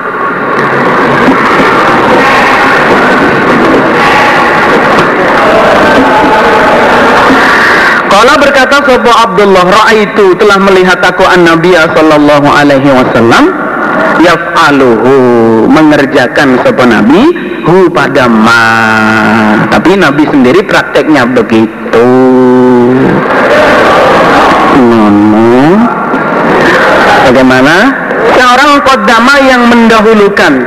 Kala berkata Sopo Abdullah Ra'aitu telah melihat aku an Nabiya Sallallahu alaihi wasallam Yaf'aluhu Mengerjakan Sopo Nabi Hu pada ma Tapi Nabi sendiri prakteknya begitu Bagaimana? Seorang kodama yang mendahulukan.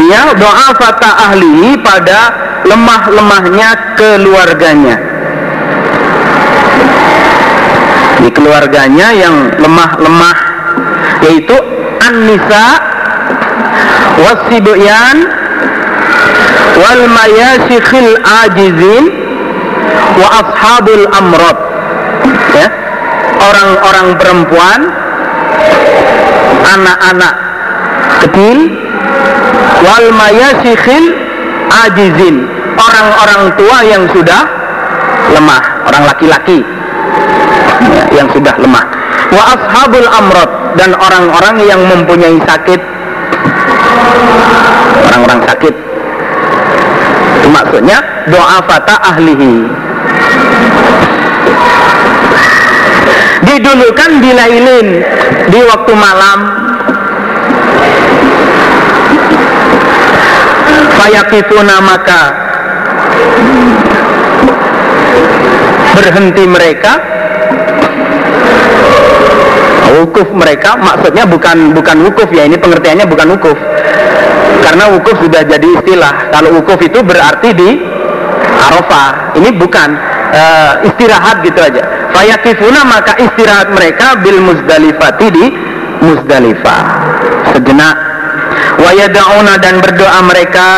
Dia doa fata ahli pada lemah-lemahnya keluarganya. Di keluarganya yang lemah-lemah yaitu an-nisa wasibyan wal mayasyikhil ajizin wa ashabul amrod. Ya. Orang-orang perempuan anak-anak kecil wal mayasyikhil ajizin. Orang-orang tua yang sudah lemah orang laki-laki ya, yang sudah lemah. Wa ashabul amrod dan orang-orang yang mempunyai sakit. Orang-orang sakit. Maksudnya doa fata ahlihi didulukan di lailin di waktu malam. Fayakifuna maka berhenti mereka. Wukuf mereka maksudnya bukan bukan wukuf ya ini pengertiannya bukan wukuf. Karena wukuf sudah jadi istilah. Kalau wukuf itu berarti di Arafah. Ini bukan uh, istirahat gitu aja. Fayakifuna maka istirahat mereka bil muzdalifati di muzdalifah. Sejenak. Wayadauna dan berdoa mereka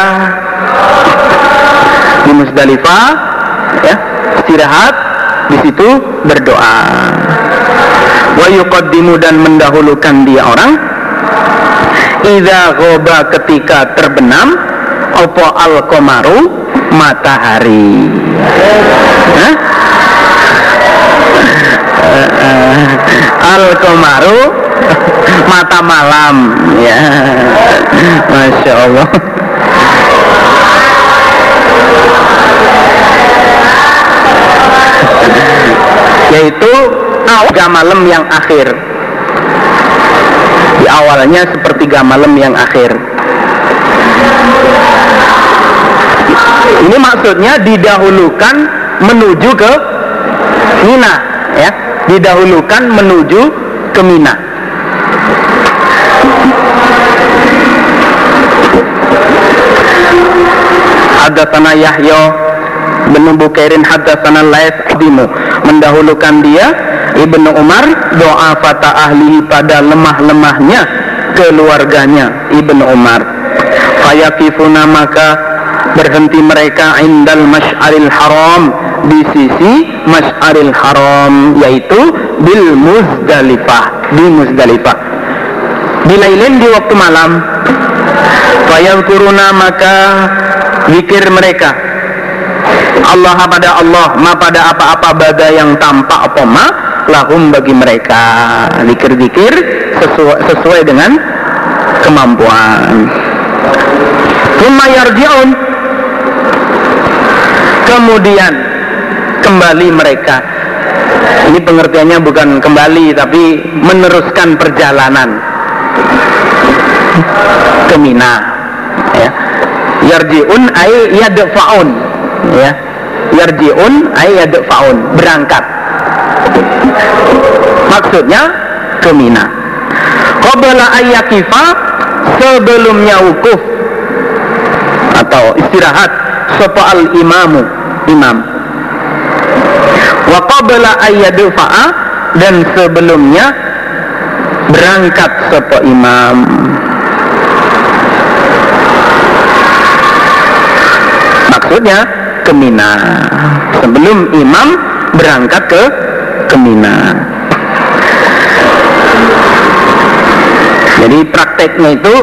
di muzdalifah ya. Istirahat di situ berdoa. Wa yuqaddimu dan mendahulukan dia orang. Idza ghoba ketika terbenam opo al komaru matahari. Hah? al komaru mata malam. Ya. Masya Allah. Yaitu tiga malam yang akhir. Di awalnya sepertiga malam yang akhir ini maksudnya didahulukan menuju ke Mina ya. Didahulukan menuju ke Mina. Hadatsana Yahya bin Bukairin hadatsana Lais Adimu mendahulukan dia Ibnu Umar doa fata ahli pada lemah-lemahnya keluarganya Ibnu Umar. Fayakifuna maka berhenti mereka indal masyaril haram di sisi masyaril haram yaitu bil muzdalifah di muzdalifah. Bilailin di waktu malam fayadkuruna maka zikir mereka. Allah pada Allah ma pada apa-apa baga yang tampak apa ma lahum bagi mereka. Dikir-dikir sesuai, sesuai dengan kemampuan. Thumma yarji'un kemudian kembali mereka. Ini pengertiannya bukan kembali tapi meneruskan perjalanan ke Mina ya. Yarji'un ay yadfa'un ya. Yarji'un ay yadfa'un berangkat. Maksudnya ke Mina. Qabla ayyakifa sebelumnya wukuf atau istirahat sapa al imamu imam. Wa qabla ayyadfa'a dan sebelumnya berangkat sapa imam. Maksudnya ke Mina. Sebelum imam berangkat ke ke Mina. Jadi prakteknya itu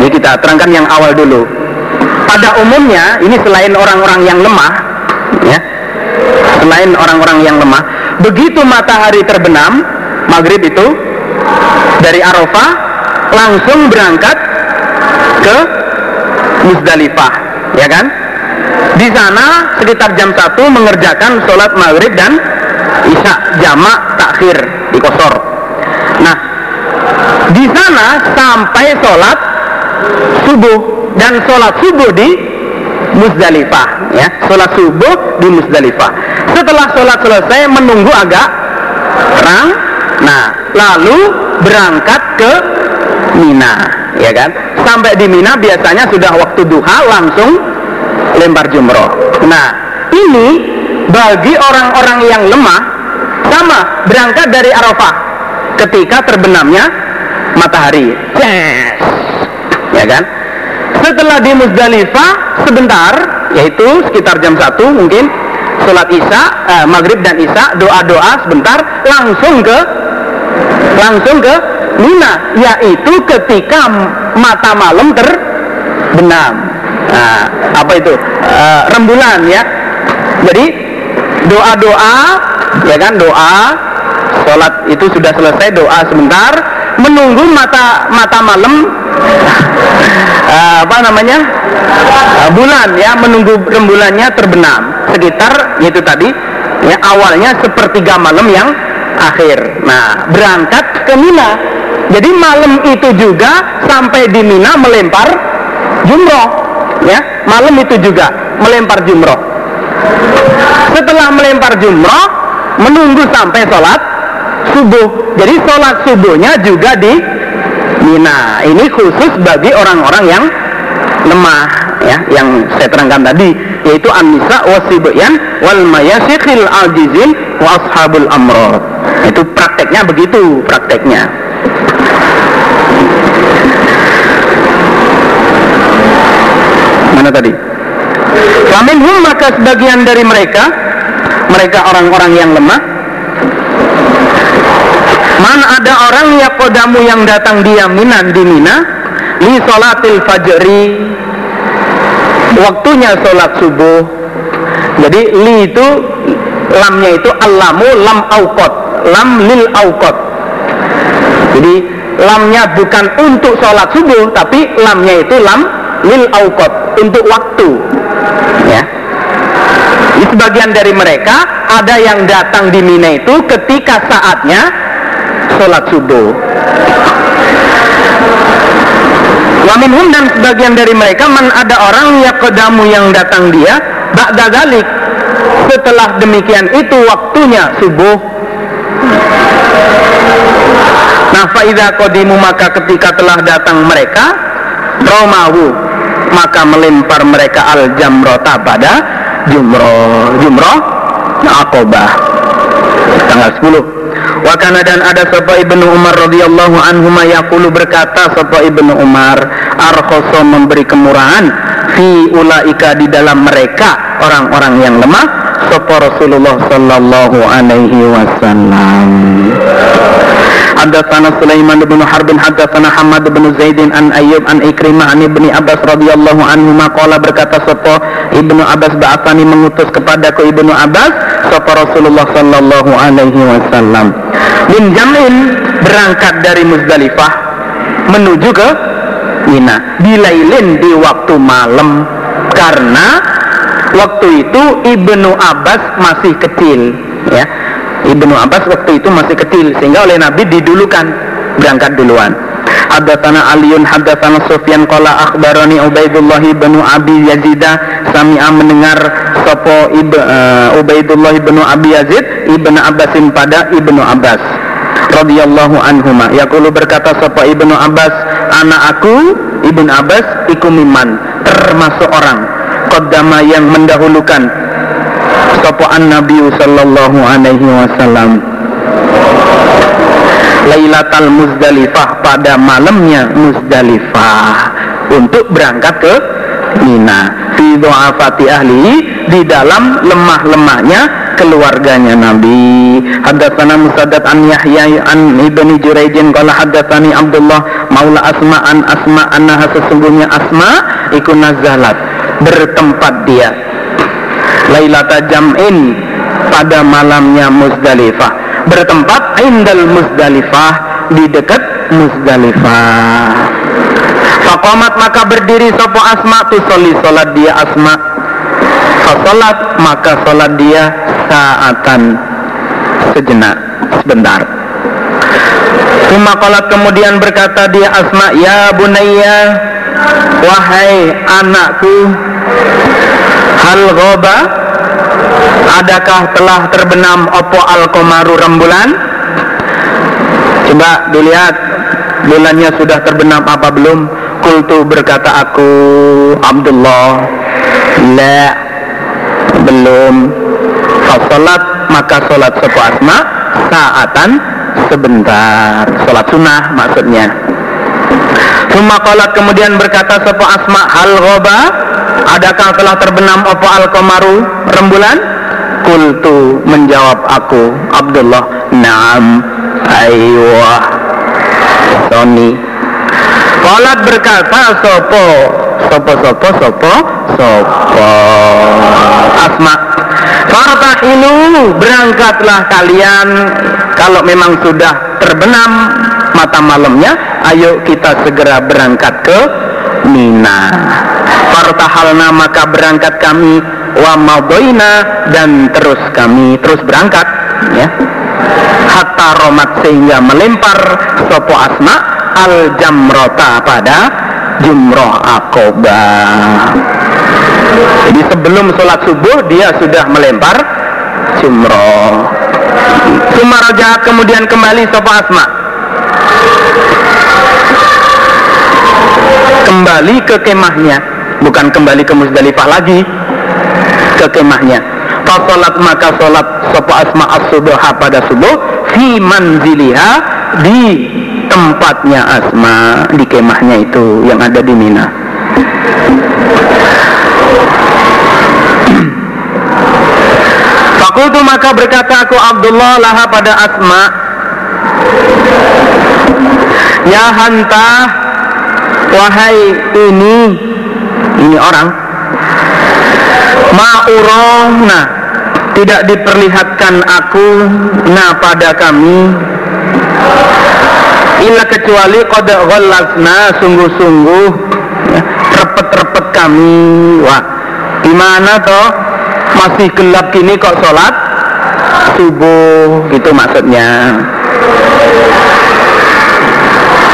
ini kita terangkan yang awal dulu. Pada umumnya ini selain orang-orang yang lemah ya selain orang-orang yang lemah begitu matahari terbenam maghrib itu dari Arafah langsung berangkat ke Musdalifah ya kan? Di sana sekitar jam 1 mengerjakan sholat maghrib dan isya jamak takhir di kosor nah di sana sampai sholat subuh dan sholat subuh di Musdalifah ya. Sholat subuh di Musdalifah setelah sholat selesai menunggu agak terang. Nah lalu berangkat ke Mina ya kan? Sampai di Mina biasanya sudah waktu duha langsung lempar jumroh. Nah ini bagi orang-orang yang lemah sama berangkat dari Arafah ketika terbenamnya matahari. Yes. Ya kan? Setelah di Muzdalifah sebentar yaitu sekitar jam 1 mungkin sholat isya eh, maghrib dan isya doa-doa sebentar langsung ke langsung ke Mina yaitu ketika mata malam terbenam. Nah, apa itu? E, rembulan ya. Jadi doa-doa ya kan doa sholat itu sudah selesai doa sebentar menunggu mata mata malam uh, apa namanya? Uh, bulan ya menunggu rembulannya terbenam. Sekitar yaitu tadi ya awalnya sepertiga malam yang akhir. Nah berangkat ke Mina. Jadi malam itu juga sampai di Mina melempar jumroh ya. Malam itu juga melempar jumroh. Setelah melempar jumroh menunggu sampai sholat subuh. Jadi sholat subuhnya juga di Mina ini khusus bagi orang-orang yang lemah ya yang saya terangkan tadi yaitu an-nisa wasibyan wal mayasikhil ajizin wa ashabul amrod itu prakteknya begitu prakteknya. Mana tadi? Faminhum maka sebagian dari mereka mereka orang-orang yang lemah Man ada orang ya kodamu yang datang dia minan di Mina li solatil fajri waktunya sholat subuh. Jadi li itu lamnya itu alamu lam aukot lam lil aukot jadi lamnya bukan untuk sholat subuh tapi lamnya itu lam lil aukot untuk waktu. Ya. Di sebagian dari mereka ada yang datang di Mina itu ketika saatnya sholat subuh. Waminhum dan sebagian dari mereka man ada orang yang kedamu yang datang dia ba'da dalik setelah demikian itu waktunya subuh. Nah faida kodimu maka ketika telah datang mereka romahu maka melempar mereka al jamrota pada jumroh jumroh akobah tanggal 10 Wakana dan ada sapa ibnu Umar radhiyallahu anhu yaqulu berkata sapa ibnu Umar arkhoso memberi kemurahan fi ulaika di dalam mereka orang-orang yang lemah. Sapa Rasulullah sallallahu alaihi wasallam Haddatsana Sulaiman bin Harbin haddatsana Hamad bin Zaidin an Ayyub an Ikrimah an Ibni Abbas radhiyallahu anhu maqala berkata sapa Ibnu Abbas ba'atsani mengutus kepadaku Ibnu Abbas sapa Rasulullah sallallahu alaihi wasallam. Min jam'in berangkat dari Muzdalifah menuju ke Mina. Bilailin di waktu malam. Karena waktu itu Ibnu Abbas masih kecil ya Ibnu Abbas waktu itu masih kecil sehingga oleh Nabi didulukan berangkat duluan. Haddatsana Aliun haddatsana Sufyan qala akhbarani Ubaidullah bin Abi Yazid sami'a mendengar sapa Ib, uh, Ubaidullah bin Abi Yazid Ibnu Abbasin pada Ibnu Abbas radhiyallahu anhuma. Yaqulu berkata sapa Ibnu Abbas anak aku Ibnu Abbas iku miman termasuk orang. Qaddama yang mendahulukan sapa Nabi sallallahu alaihi wasallam Lailatul Muzdalifah pada malamnya Muzdalifah untuk berangkat ke Mina fi du'afati ahli di dalam lemah-lemahnya keluarganya Nabi. Haddatsana Musaddad an Yahya an Ibni Jurayjin qala haddatsani Abdullah Maula Asma an Asma annaha sesungguhnya Asma iku nazalat bertempat dia Lailata Jam'in pada malamnya Muzdalifah. Bertempat indal Muzdalifah di dekat Muzdalifah. Fakomat maka berdiri sopo asma tu soli solat dia asma. Fasolat maka solat dia saatan sejenak sebentar. Suma kolat kemudian berkata dia asma Ya bunaya Wahai anakku Hal goba Adakah telah terbenam opo al-komaru rembulan? Coba dilihat Bulannya sudah terbenam apa belum? Kultu berkata aku Abdullah La Belum. Fasolat maka solat sepo asma Saatan sebentar. Solat sunnah maksudnya. Suma kolat kemudian berkata sepo asma Hal goba Adakah telah terbenam opo al-komaru rembulan? Kultu menjawab aku Abdullah. Naam. Aywah Sony. Kolat berkata sopo? Sopo sopo sopo Sopo. Asma. Fartahilu Berangkatlah kalian. Kalau memang sudah terbenam Mata malamnya Ayo kita segera berangkat ke Mina Fartahalna maka berangkat kami Wa madoina Dan terus kami terus berangkat ya. Hatta romat sehingga melempar Sopo asma Al jamrota pada Jumroh akoba Jadi sebelum sholat subuh Dia sudah melempar Jumroh. Sumaraja kemudian kembali Sopo asma. Kembali ke kemahnya bukan kembali ke Musdalifah lagi. Ke kemahnya. Fasolat maka solat sopo asma as pada subuh fi manziliha di tempatnya asma di kemahnya itu yang ada di Mina. Fakultu maka berkata aku Abdullah laha pada asma. Ya hantah wahai ini ini orang. Ma'urona. Tidak diperlihatkan aku nah pada kami. Illa kecuali qad ghallasna sungguh-sungguh ya, repet-repet kami. Wah gimana toh? Masih gelap gini kok sholat? Subuh gitu maksudnya.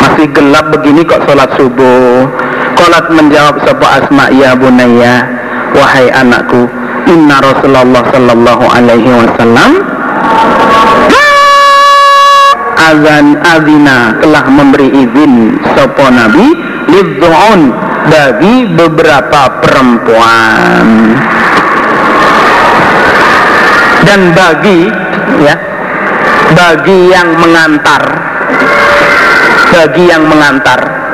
Masih gelap begini kok sholat subuh Kolat menjawab sebuah asma ya bunaya Wahai anakku Inna Rasulullah sallallahu alaihi wasallam Azan azina telah memberi izin Sopo Nabi Lidzu'un bagi beberapa perempuan. Dan bagi ya bagi yang mengantar bagi yang mengantar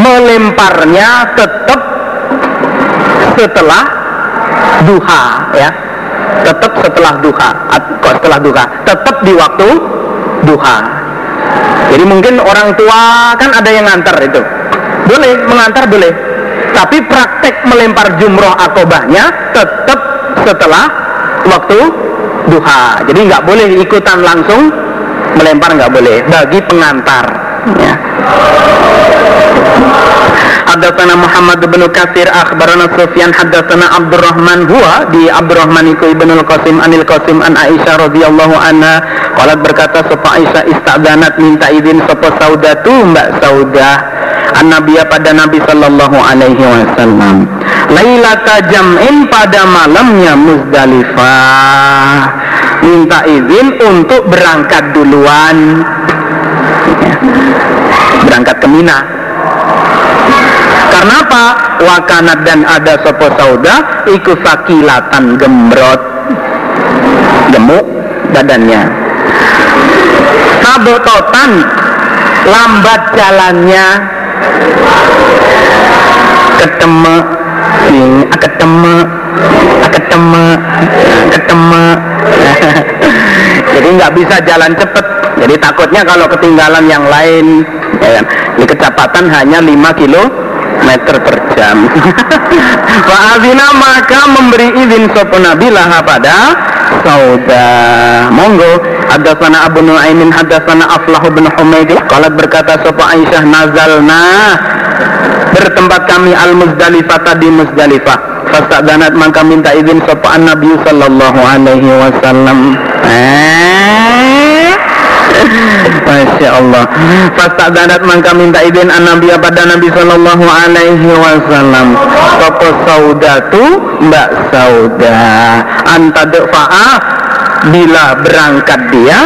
melemparnya tetap setelah duha ya tetap setelah duha kok setelah duha tetap di waktu duha Jadi mungkin orang tua kan ada yang ngantar itu. Boleh, mengantar boleh. Tapi praktek melempar jumroh akobahnya tetap setelah waktu duha. Jadi nggak boleh ikutan langsung melempar nggak boleh bagi pengantar. Ya. Haddatsana Muhammad bin Katsir akhbarana Sufyan haddatsana Abdurrahman. Huwa di Abdurrahman iku ibnu Al-Qasim anil Qasim an Aisyah radhiyallahu anha. Qalat berkata sapa Aisyah istadanat minta izin sapa Saudatu Mbak Saudah? An Nabiya pada Nabi sallallahu alaihi wasallam. Lailata jam'in pada malamnya Muzdalifah. Minta izin untuk berangkat duluan. Berangkat ke Mina. Karena apa? Wakanat dan ada sopo sauda iku sakilatan gembrot. Gemuk badannya. Sabototan lambat jalannya. Ketemu sing ketemu ketemu ketemu. [laughs] Jadi nggak bisa jalan cepet jadi takutnya kalau ketinggalan yang lain ya kan? di kecepatan hanya 5 kilo meter per jam. [laughs] Fa'azina maka memberi izin sopo Nabi lah pada sauda. Monggo ada sana Abu Nuaimin ada sana Aflah bin Humaid Kalau berkata sopo Aisyah nazalna bertempat kami al Muzdalifah tadi Muzdalifah. danat maka minta izin sopo an Nabi sallallahu alaihi wasallam. Eh Masya Allah. Fasta'danat maka minta izin an Nabi pada Nabi Sallallahu Alaihi Wasallam. Sopo saudatu Mbak Sauda. Antadfa'a Bila berangkat dia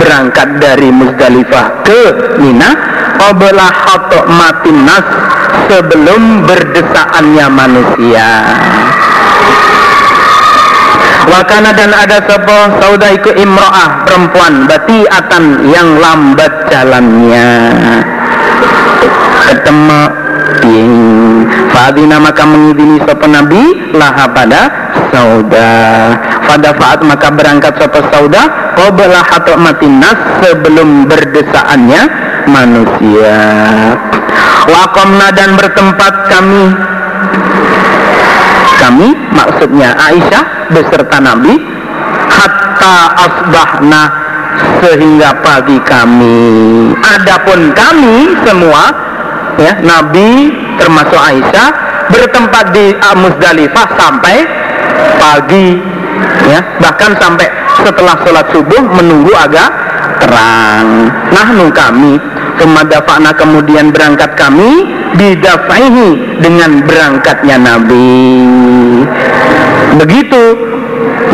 Berangkat dari Muzdalifah ke Mina Qabla hatok mati nas Sebelum berdesaannya manusia Wakana dan ada sebuah saudaiku imro'ah perempuan batiatan yang lambat jalannya. Ketemu ting Fadina maka mengidini sopa nabi laha pada sauda. Pada faat maka berangkat sopa sauda Qobala hatok matinas sebelum berdesaannya manusia. Wakomna dan bertempat kami kami maksudnya Aisyah beserta Nabi hatta asbahna sehingga pagi kami. Adapun kami semua ya Nabi termasuk Aisyah bertempat di Muzdalifah sampai pagi ya bahkan sampai setelah sholat subuh menunggu agak terang. Nah kami kemadafana kemudian berangkat kami bidafaihi dengan berangkatnya Nabi. Begitu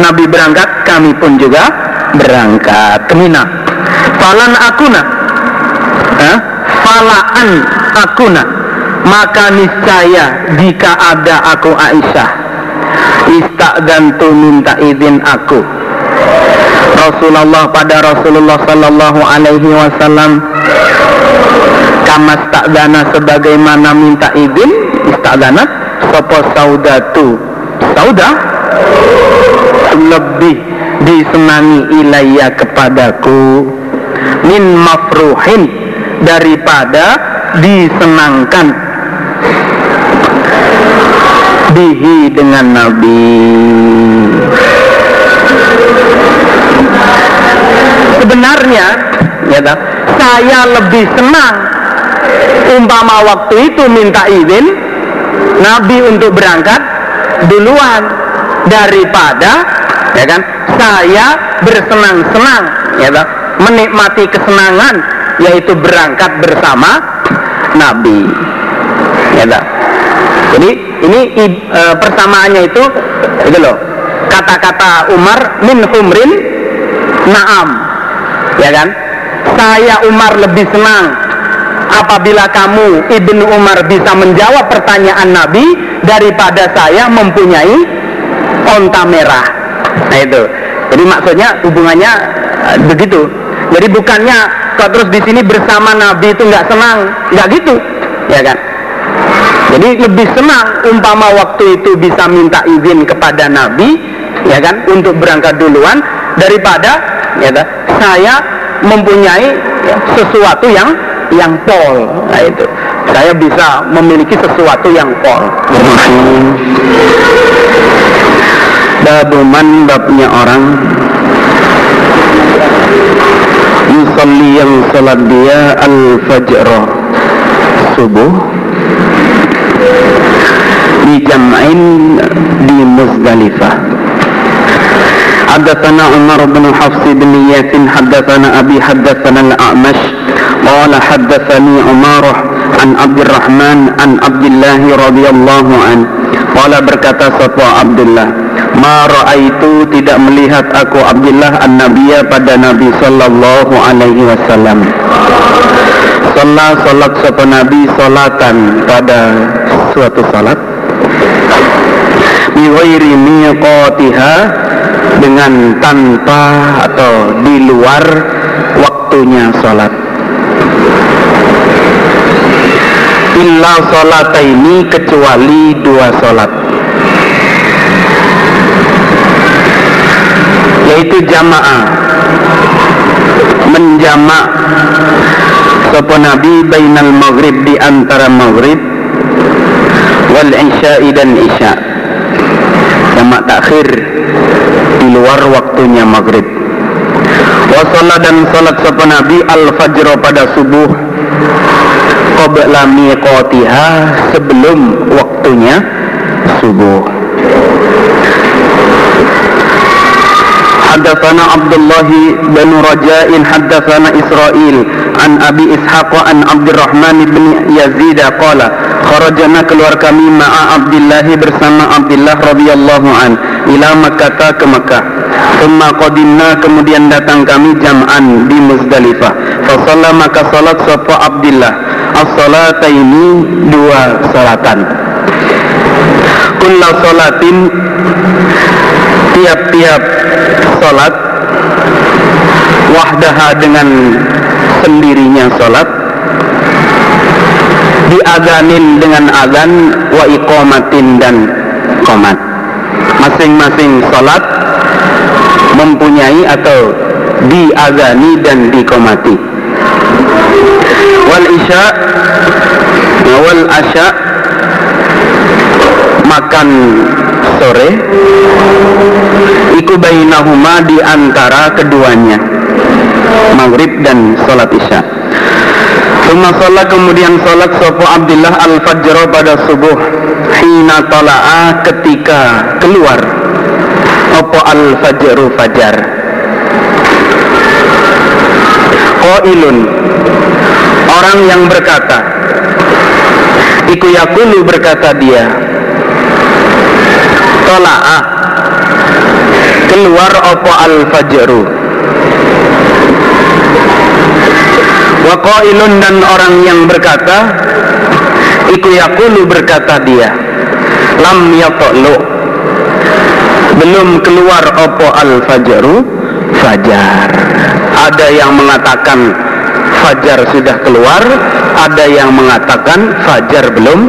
Nabi berangkat kami pun juga berangkat. Ke Mina. Falan akuna. Eh? falaan akuna. Maka niscaya jika ada aku Aisyah istagdantu minta izin aku. Rasulullah pada Rasulullah Sallallahu Alaihi Wasallam kamas takdana sebagaimana minta izin istakdana sopo saudatu. Sauda? Lebih disenangi ilayya kepadaku. Min mafruhin daripada disenangkan. Bihi dengan Nabi. Sebenarnya ya saya lebih senang umpama waktu itu minta izin Nabi untuk berangkat duluan daripada ya kan saya bersenang-senang ya kan menikmati kesenangan yaitu berangkat bersama Nabi. Ya kan jadi ini e, persamaannya itu itu loh. Kata-kata Umar min humrin naam. Ya kan? Saya Umar lebih senang apabila kamu Ibnu Umar bisa menjawab pertanyaan Nabi daripada saya mempunyai onta merah. Nah itu. Jadi maksudnya hubungannya uh, begitu. Jadi bukannya kok terus di sini bersama Nabi itu nggak senang, nggak gitu, ya kan? Jadi lebih senang umpama waktu itu bisa minta izin kepada Nabi, ya kan, untuk berangkat duluan daripada ya kan, saya mempunyai ya, sesuatu yang yang pol nah itu saya bisa memiliki sesuatu yang pol babuman babnya orang yusalli yang salat dia al-fajr subuh dijam'in di Muzdalifah حدثنا عمر بن حفص بن ياس حدثنا أبي حدثنا الأعمش قال حدثني عمارة عن عبد الرحمن عن عبد الله رضي الله عنه قال berkata sapa Abdullah Ma ra'aitu tidak melihat aku Abdullah an-Nabiya pada Nabi sallallahu alaihi wasallam Salat salat sapa Nabi salatan pada suatu salat Bi ghairi miqatiha dengan tanpa atau di luar waktunya salat illa ini kecuali dua salat yaitu jamaah. Menjamak sapa nabi bainal maghrib di antara maghrib wal isya'i dan isya. Jamak takhir di luar waktunya maghrib. Wa dan salat sapa nabi al fajr pada subuh qabla miqatiha sebelum waktunya subuh حدثنا عبد الله بن رجاء حدثنا إسرائيل عن أبي إسحاق عن عبد الرحمن بن يزيد قال خرجنا keluar kami ma'a Abdullah bersama Abdullah radhiyallahu an ila Makkah ke Makkah Thumma qadimna kemudian datang kami jam'an di Muzdalifah Fasalla maka salat sapa Abdullah As-salataini dua salatan. Kulla salatin Tiap-tiap salat Wahdaha dengan sendirinya salat Diadanin dengan azan Wa iqamatin dan komat Masing-masing salat mempunyai atau diazani dan dikomati wal isya wal asya makan sore iku bainahuma di antara keduanya maghrib dan salat isya. Suma sholat kemudian sholat sopo Abdullah al-Fajr pada subuh. Hina tala'a ketika keluar. Opo al-Fajru Fajar. Qailun Orang yang berkata Iku yakulu berkata dia Tola'ah. Keluar opo al-fajru? Wa qailun dan orang yang berkata Iku yakulu berkata dia Lam yatolu Belum keluar opo al-fajru? Fajar. Ada yang mengatakan fajar sudah keluar, ada yang mengatakan fajar belum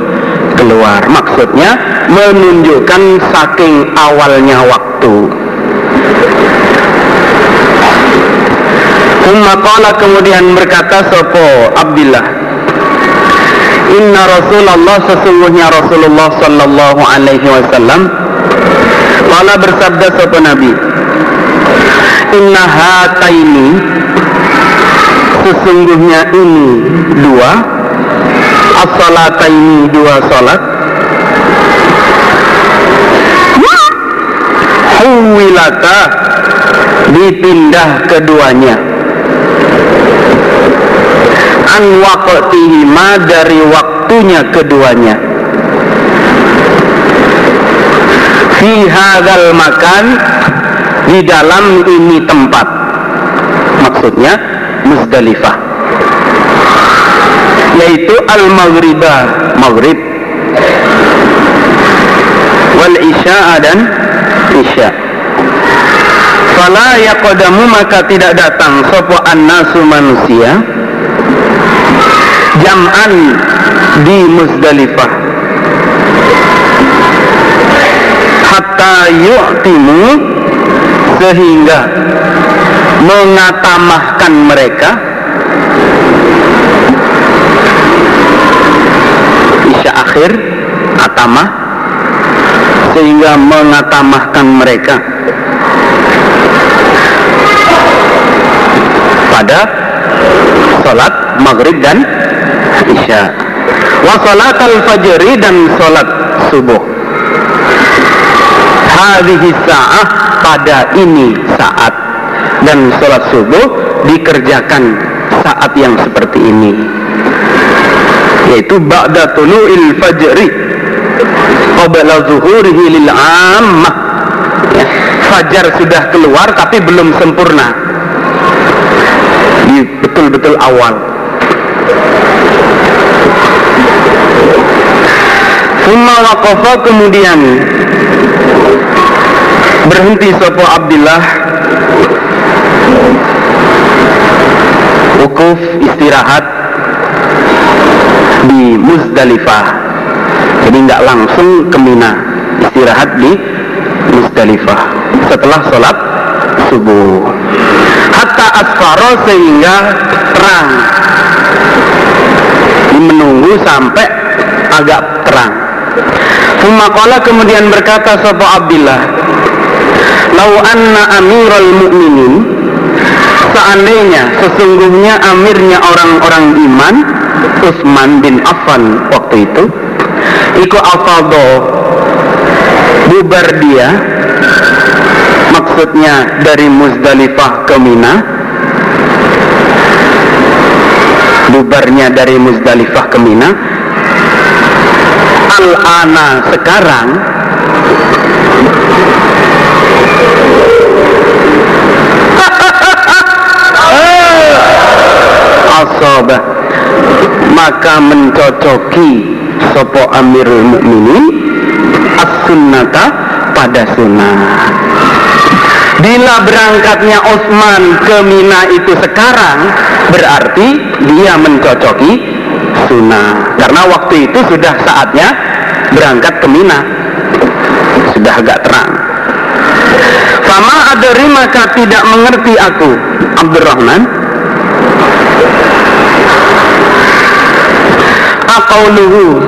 keluar. Maksudnya menunjukkan saking awalnya waktu. Umma kemudian berkata sopo Abdullah Inna Rasulullah sesungguhnya Rasulullah sallallahu alaihi wasallam Kala bersabda sopo Nabi Inna hataini sesungguhnya ini dua. As ini dua salat. Huwilata dipindah keduanya. An waqtihima dari waktunya keduanya. Fi hadzal makan di dalam ini tempat. Maksudnya Muzdalifah yaitu al-maghribah maghrib. Wal isya dan isya. Fala yaqdamu maka tidak datang. Sapa annasu manusia jam'an di Muzdalifah. Hatta yu'timu sehingga mengatamahkan mereka. Isya akhir atamah. Sehingga mengatamahkan mereka. Pada sholat maghrib dan isya. Wa sholat al-fajri dan sholat subuh. Hadhihi sa'ah pada ini saat dan sholat subuh dikerjakan saat yang seperti ini. Yaitu ba'da tulu'il fajri. Qabla zuhurihi lil ammah. Ya, fajar sudah keluar tapi belum sempurna. Di betul-betul awal. Summa waqafa kemudian berhenti sopo Abdullah wukuf istirahat di Muzdalifah. Jadi nggak langsung ke Mina istirahat di Muzdalifah setelah sholat subuh. Hatta asfaro sehingga terang. Menunggu sampai agak terang. Fumakola kemudian berkata Sopo Abdillah Lau anna amiral mu'minin Seandainya sesungguhnya amirnya orang-orang iman Utsman bin Affan waktu itu Iku afado Bubar dia Maksudnya dari Muzdalifah ke Mina Bubarnya dari Muzdalifah ke Mina Al-ana sekarang asobah maka mencocoki sopo amirul mukminin as-sunnata pada sunnah. Bila berangkatnya Utsman ke Mina itu sekarang berarti dia mencocoki sunnah. Karena waktu itu sudah saatnya berangkat ke Mina. Sudah agak terang. Fama adari maka tidak mengerti aku Abdurrahman Aqauluhu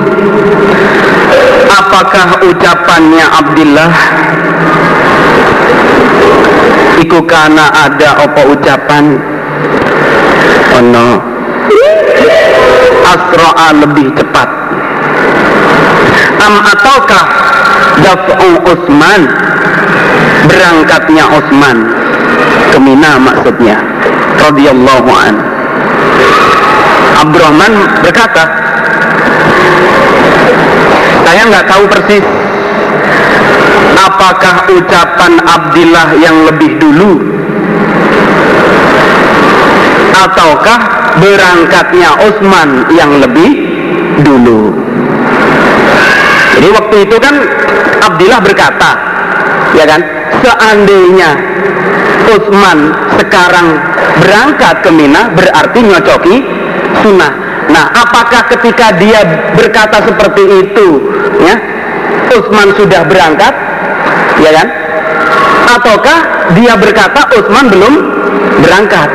Apakah ucapannya Abdullah? Iku karena ada apa ucapan? Ono. Asro'a lebih cepat. Am ataukah Daf'u Utsman? Berangkatnya Utsman ke Mina maksudnya. Radhiyallahu an. Abdurrahman berkata saya nggak tahu persis. Apakah ucapan Abdillah yang lebih dulu? Ataukah berangkatnya Utsman yang lebih dulu? Jadi waktu itu kan Abdillah berkata ya kan seandainya Utsman sekarang berangkat ke Mina berarti nyocoki sunnah. Nah, apakah ketika dia berkata seperti itu, ya, Utsman sudah berangkat, ya kan? Ataukah dia berkata Utsman belum berangkat?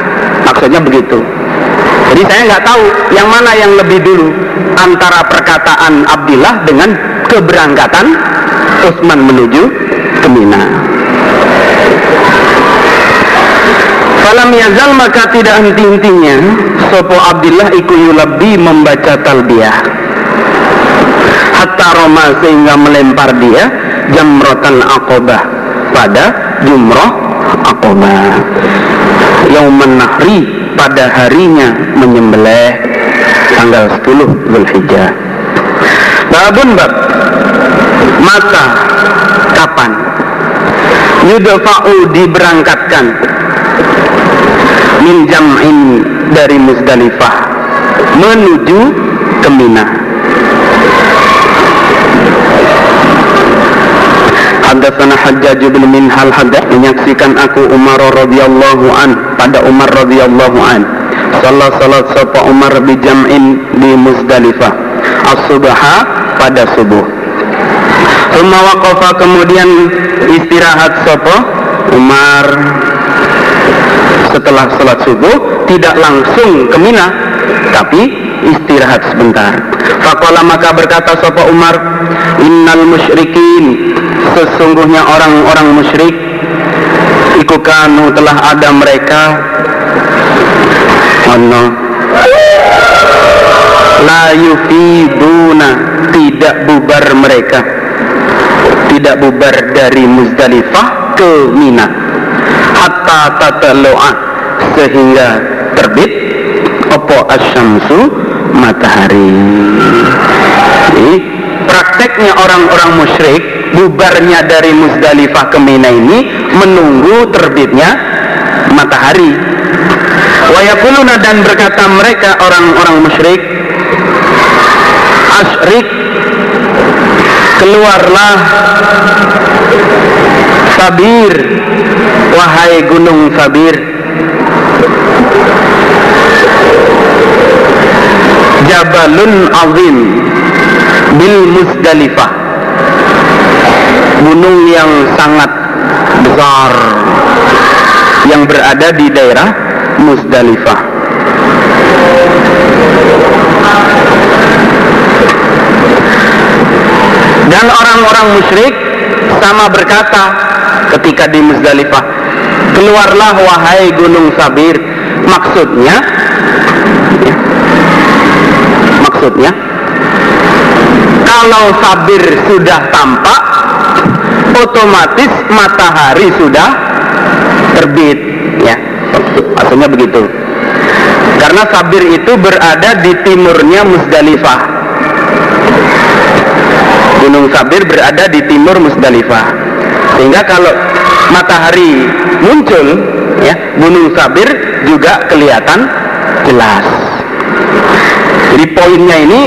Maksudnya begitu. Jadi saya nggak tahu yang mana yang lebih dulu antara perkataan Abdillah dengan keberangkatan Utsman menuju ke Mina. Falam yazal maka tidak henti-hentinya. Sopo Abdillah iku yulabbi membaca talbiyah. Hatta Roma sehingga melempar dia Jamrotan akobah Pada jumroh akobah Yauman nahri pada harinya menyembelih tanggal 10 Zulhijjah. Babun bab Mata kapan? Yudafa'u diberangkatkan min jam'in dari Muzdalifah menuju ke Mina. Hadatsana Hajjaj bin Minhal hadat menyaksikan aku Umar radhiyallahu an pada Umar radhiyallahu an. Salat salat sapa Umar bi jam'in di Muzdalifah. As-subha pada subuh. Summa waqafa kemudian istirahat sapa Umar setelah sholat subuh tidak langsung ke Mina tapi istirahat sebentar. Fakola maka berkata Sopo Umar Innal musyrikin Sesungguhnya orang-orang musyrik Iku kanu telah ada mereka. Ono La yufiduna Tidak bubar mereka. Tidak bubar dari Muzdalifah ke Mina. Hatta tatalo'a Sehingga terbit Opo asyamsu matahari. Jadi prakteknya orang-orang musyrik bubarnya dari Muzdalifah ke Mina ini menunggu terbitnya matahari. Wayakuluna dan berkata mereka orang-orang musyrik Asyrik Keluarlah Sabir Wahai gunung Sabir Jabalun Azim Bil Musdalifah Gunung yang sangat besar Yang berada di daerah Musdalifah Dan orang-orang musyrik sama berkata ketika di Musdalifah, keluarlah wahai gunung Sabir. Maksudnya, ya, maksudnya, kalau Sabir sudah tampak, otomatis matahari sudah terbit, ya. Maksudnya begitu. Karena Sabir itu berada di timurnya Musdalifah. Gunung Sabir berada di timur Musdalifah. Sehingga kalau matahari muncul, ya, Gunung Sabir juga kelihatan jelas. Jadi poinnya ini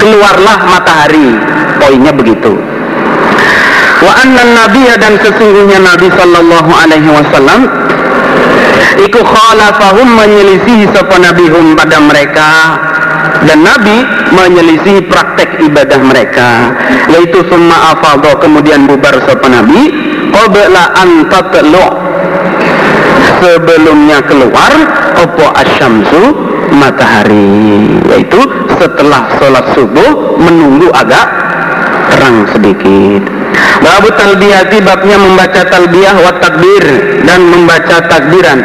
keluarlah matahari. Poinnya begitu. Wa anna nabiyya dan sesungguhnya Nabi sallallahu alaihi wasallam iku khalafahum menyelisihi sapa nabihum pada mereka dan Nabi menyelisih praktek ibadah mereka yaitu summa afadha kemudian bubar sapa Nabi qabla an sebelumnya keluar opo asyamsu matahari yaitu setelah sholat subuh menunggu agak terang sedikit. Babu talbiyati babnya membaca talbiyah wa takbir dan membaca takbiran.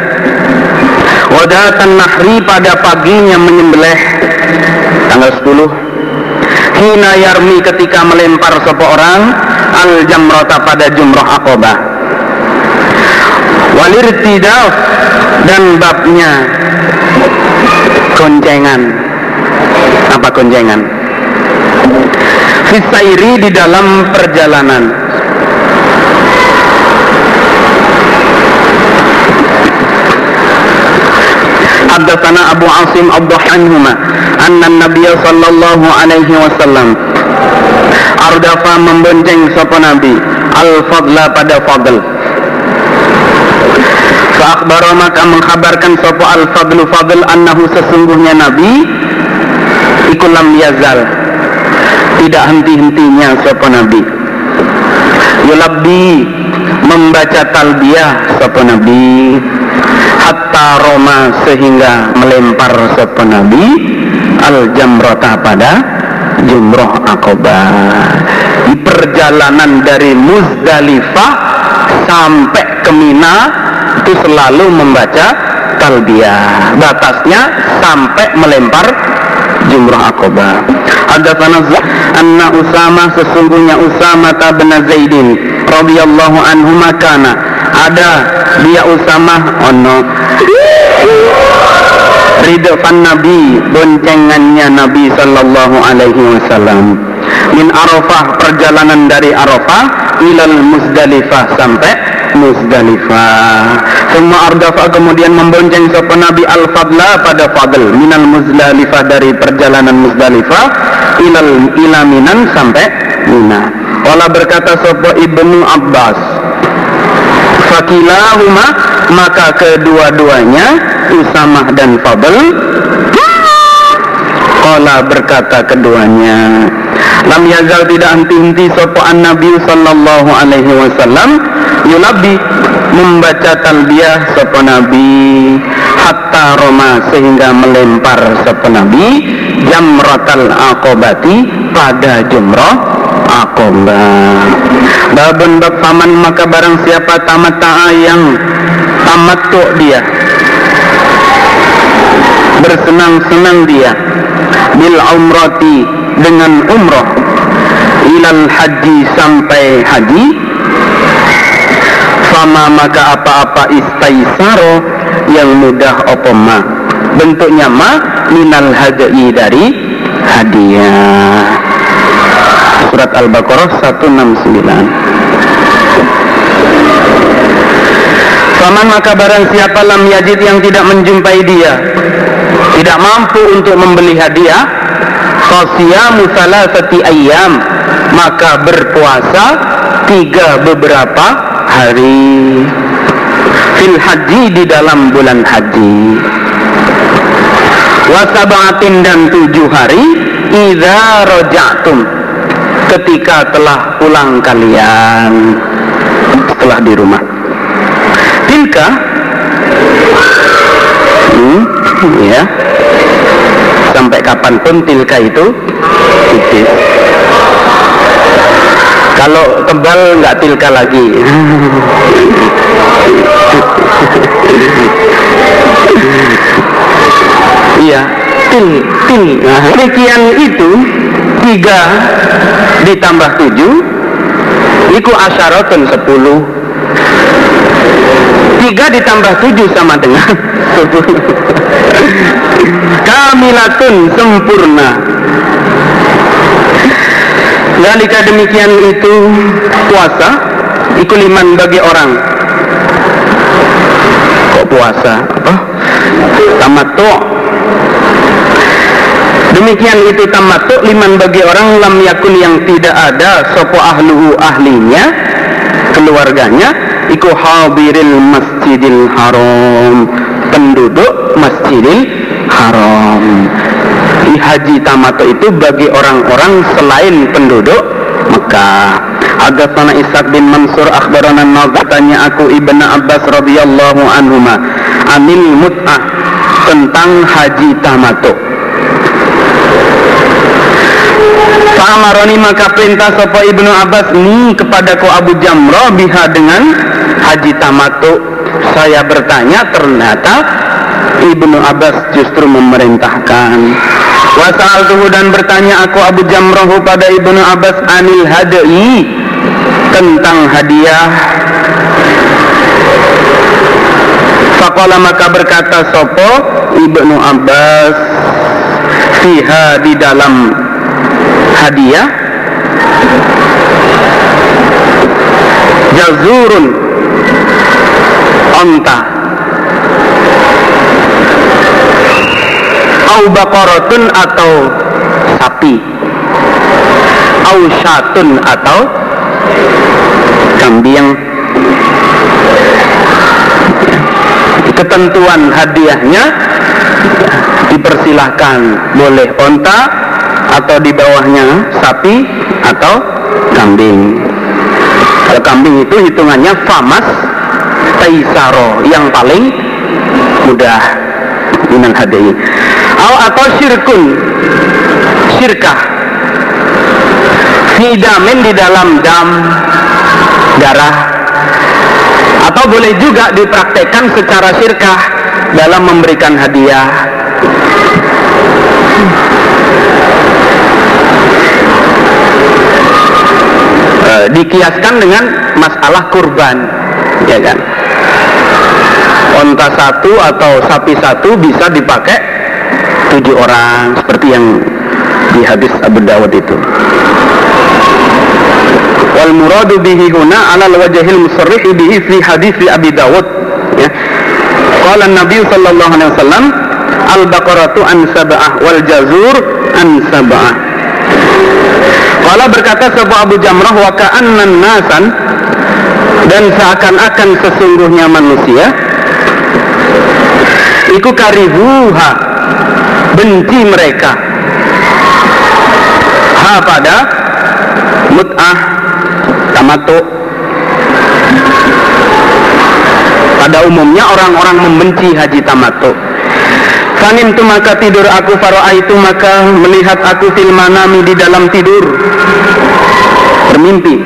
Wadatan nahri pada paginya menyembelih. Tanggal 10 Hina yarmi ketika melempar seseorang al jamrota pada jumroh akobah Walir tidaf dan babnya goncengan apa goncengan Fisairi di dalam perjalanan حدثنا أبو عاصم الضحانهما أن النبي صلى الله عليه وسلم Ardafa membonceng sapa Nabi Al-Fadla pada Fadl Fa'akbara maka mengkhabarkan sapa Al-Fadlu Fadl Annahu sesungguhnya Nabi Ikulam yazal Tidak henti-hentinya sapa Nabi. Yulabbi Membaca talbiyah sapa Nabi. Hatta Roma sehingga melempar sapa Nabi. Al jamrata pada jumroh akobah di perjalanan dari Muzdalifah sampai ke Mina itu selalu membaca talbiyah. Batasnya sampai melempar jumroh akobah ada tanazah anna Usama sesungguhnya Usama bin Zaidin radhiyallahu anhu makana ada dia Usama ono. Ridwan Nabi boncengannya Nabi sallallahu alaihi wasallam. Min Arafah perjalanan dari Arafah ilal Muzdalifah sampai Muzdalifah semua Ardafa kemudian membonceng sapa Nabi Al-Fadla pada Fadl minal Muzdalifah dari perjalanan Muzdalifah ilal ilaminan sampai Mina. Wala berkata sapa Ibnu Abbas Fakilahuma maka kedua-duanya Usamah dan Fadl Kala berkata keduanya Lam yazal tidak henti-henti sopo'an Nabi sallallahu alaihi wasallam Yulabi membaca talbiyah sapa nabi hatta roma sehingga melempar sapa nabi jamratal aqobati pada jumrah aqobah. Babun bab paman maka barang siapa tamat ta'a yang tamat dia bersenang-senang dia bil umrati dengan umrah ilal haji sampai haji fama maka apa-apa istaisaro yang mudah opoma bentuknya ma minal haji dari hadiah. Surat al-baqarah 169 Faman maka barang siapa lam yajid yang tidak menjumpai dia Tidak mampu untuk membeli hadiah Qasiyamu salasati ayam Maka berpuasa Tiga beberapa hari. Fil haji di dalam bulan haji. Wasabaatin dan tujuh hari Iza rojatum Ketika telah pulang kalian Setelah di rumah. Tilka hmm, ya. Sampai kapan pun tilka itu tipis kalau tebal nggak tilka lagi. Iya til til. Demikian itu tiga ditambah tujuh iku asyaratun sepuluh. Tiga ditambah tujuh sama dengan kamilatun sempurna Lalika demikian itu puasa ikuliman bagi orang. Kok puasa? Apa? Tamattu. Demikian itu tamattu liman bagi orang lam yakun yang tidak ada sopo ahluhu ahlinya keluarganya iku hadiril masjidil haram. Penduduk masjidil haram di haji tamato itu bagi orang-orang selain penduduk Mekah. Agathana Ishaq bin Mansur akhbarana tanya aku Ibnu Abbas radhiyallahu anhuma anil mut'ah tentang haji tamato. Fa'amaroni maka perintah sopo Ibnu Abbas ni kepada ko Abu Jamrah biha dengan haji tamato. Saya bertanya ternyata Ibnu Abbas justru memerintahkan wasal dan bertanya aku Abu Jamrohu pada Ibnu Abbas anil hadai tentang hadiah. Fakola maka berkata Sopo Ibnu Abbas Fiha di dalam hadiah? Jazurun onta au baqaratun atau sapi? Au syatun atau kambing? Ketentuan hadiahnya dipersilahkan. Boleh onta atau di bawahnya sapi atau kambing. Kalau kambing itu hitungannya famas taisaro yang paling mudah minal hadayi Al atau syirkun. Syirkah. Fidamin di dalam dam. Darah. Atau boleh juga dipraktekkan secara syirkah dalam memberikan hadiah. E, dikiaskan dengan masalah kurban. Ya kan? Onta satu atau sapi satu bisa dipakai tujuh orang seperti yang di hadis Abu Dawud itu. Wal muradu bihi huna ala wajhil musarrih bihi fi hadis Abi Dawud ya. Qala Nabi sallallahu alaihi wasallam al baqaratu an sab'ah wal jazur an sab'ah. Kala berkata sebuah Abu Jamrah wa ka'annan nasan dan seakan-akan sesungguhnya manusia iku karihuha benci mereka. Ha pada mut'ah tamatu pada umumnya orang-orang membenci haji tamattu Fanim tu maka tidur aku itu maka melihat aku fil manami di dalam tidur. Bermimpi.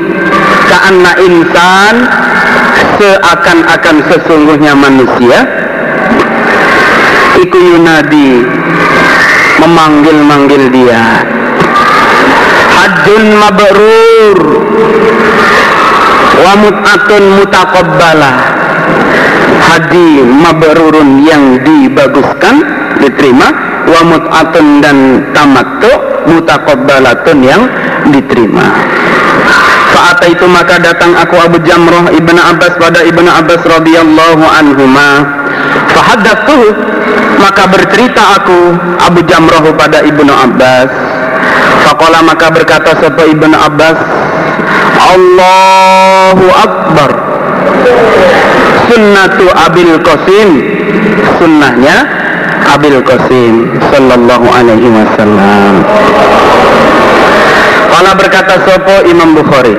Ka'anna insan seakan-akan sesungguhnya manusia. Iku yunadi memanggil-manggil dia. Hajjun mabrur. Wa mut'atun mutaqabbalah haji mabrurun yang dibaguskan diterima. Wa mut'atun dan tamattu mutaqabbalatun yang diterima. Saat itu maka datang aku Abu Jamrah Ibnu Abbas pada Ibnu Abbas radhiyallahu anhuma. Fahaddathu maka bercerita aku Abu Jamrah pada Ibnu Abbas. Fakola maka berkata sapa Ibnu Abbas? Allahu Akbar. Sunnatu Abil Qasim. Sunnahnya Abil Qasim. Sallallahu alaihi wasallam. Kala berkata sopo Imam Bukhari?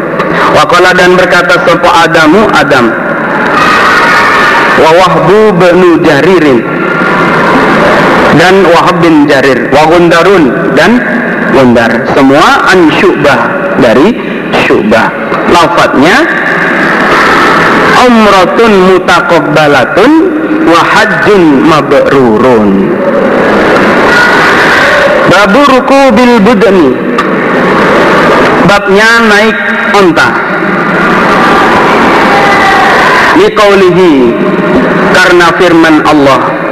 Wakala dan berkata sopo Adamu? Adam. Wa Wahbu bin Jaririn Dan Wahab bin Jarir Wa Gundarun dan Gundar. Semua an syubah dari syubah. Lafadnya Umratun mutakobbalatun Wa hajjun mabrurun. Babu ruku bil budani babnya naik onta. Liqaulihi karena firman Allah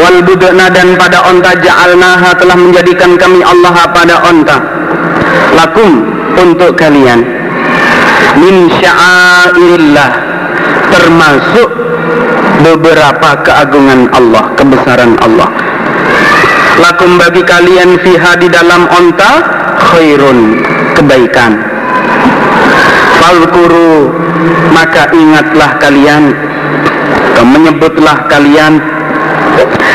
wal budana dan pada onta ja'alnaha telah menjadikan kami Allah pada onta. Lakum untuk kalian. Min sya'airillah. Termasuk beberapa keagungan Allah kebesaran Allah. Lakum bagi kalian fiha di dalam onta khairun kebaikan. Falkuru maka ingatlah kalian menyebutlah kalian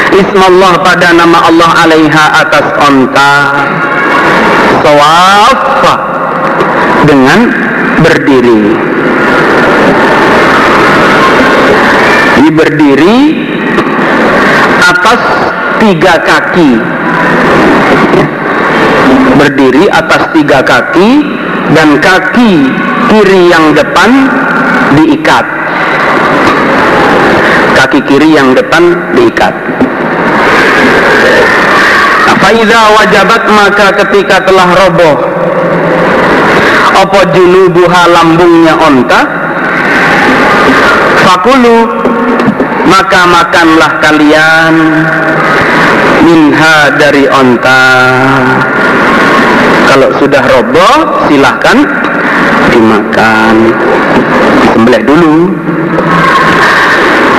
Ismallah pada nama Allah alaiha atas onta. Sawafa dengan berdiri. Ini berdiri atas tiga kaki. Berdiri atas tiga kaki dan kaki kiri yang depan diikat. Kaki kiri yang depan diikat Faiza wajabat maka ketika telah roboh Apa junubuha lambungnya onta? Fakulu Maka makanlah kalian Minha dari onta. Kalau sudah roboh silahkan dimakan disembelih dulu.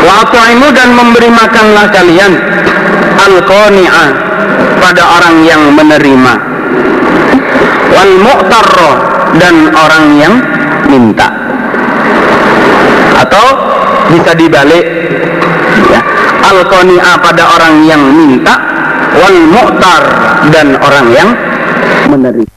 Wa'ataimu dan memberi makanlah kalian. Al pada orang yang menerima. Wal mu'tarro dan orang yang minta. Atau bisa dibalik ya. Al pada orang yang minta. Wal mu'tar dan orang yang menerima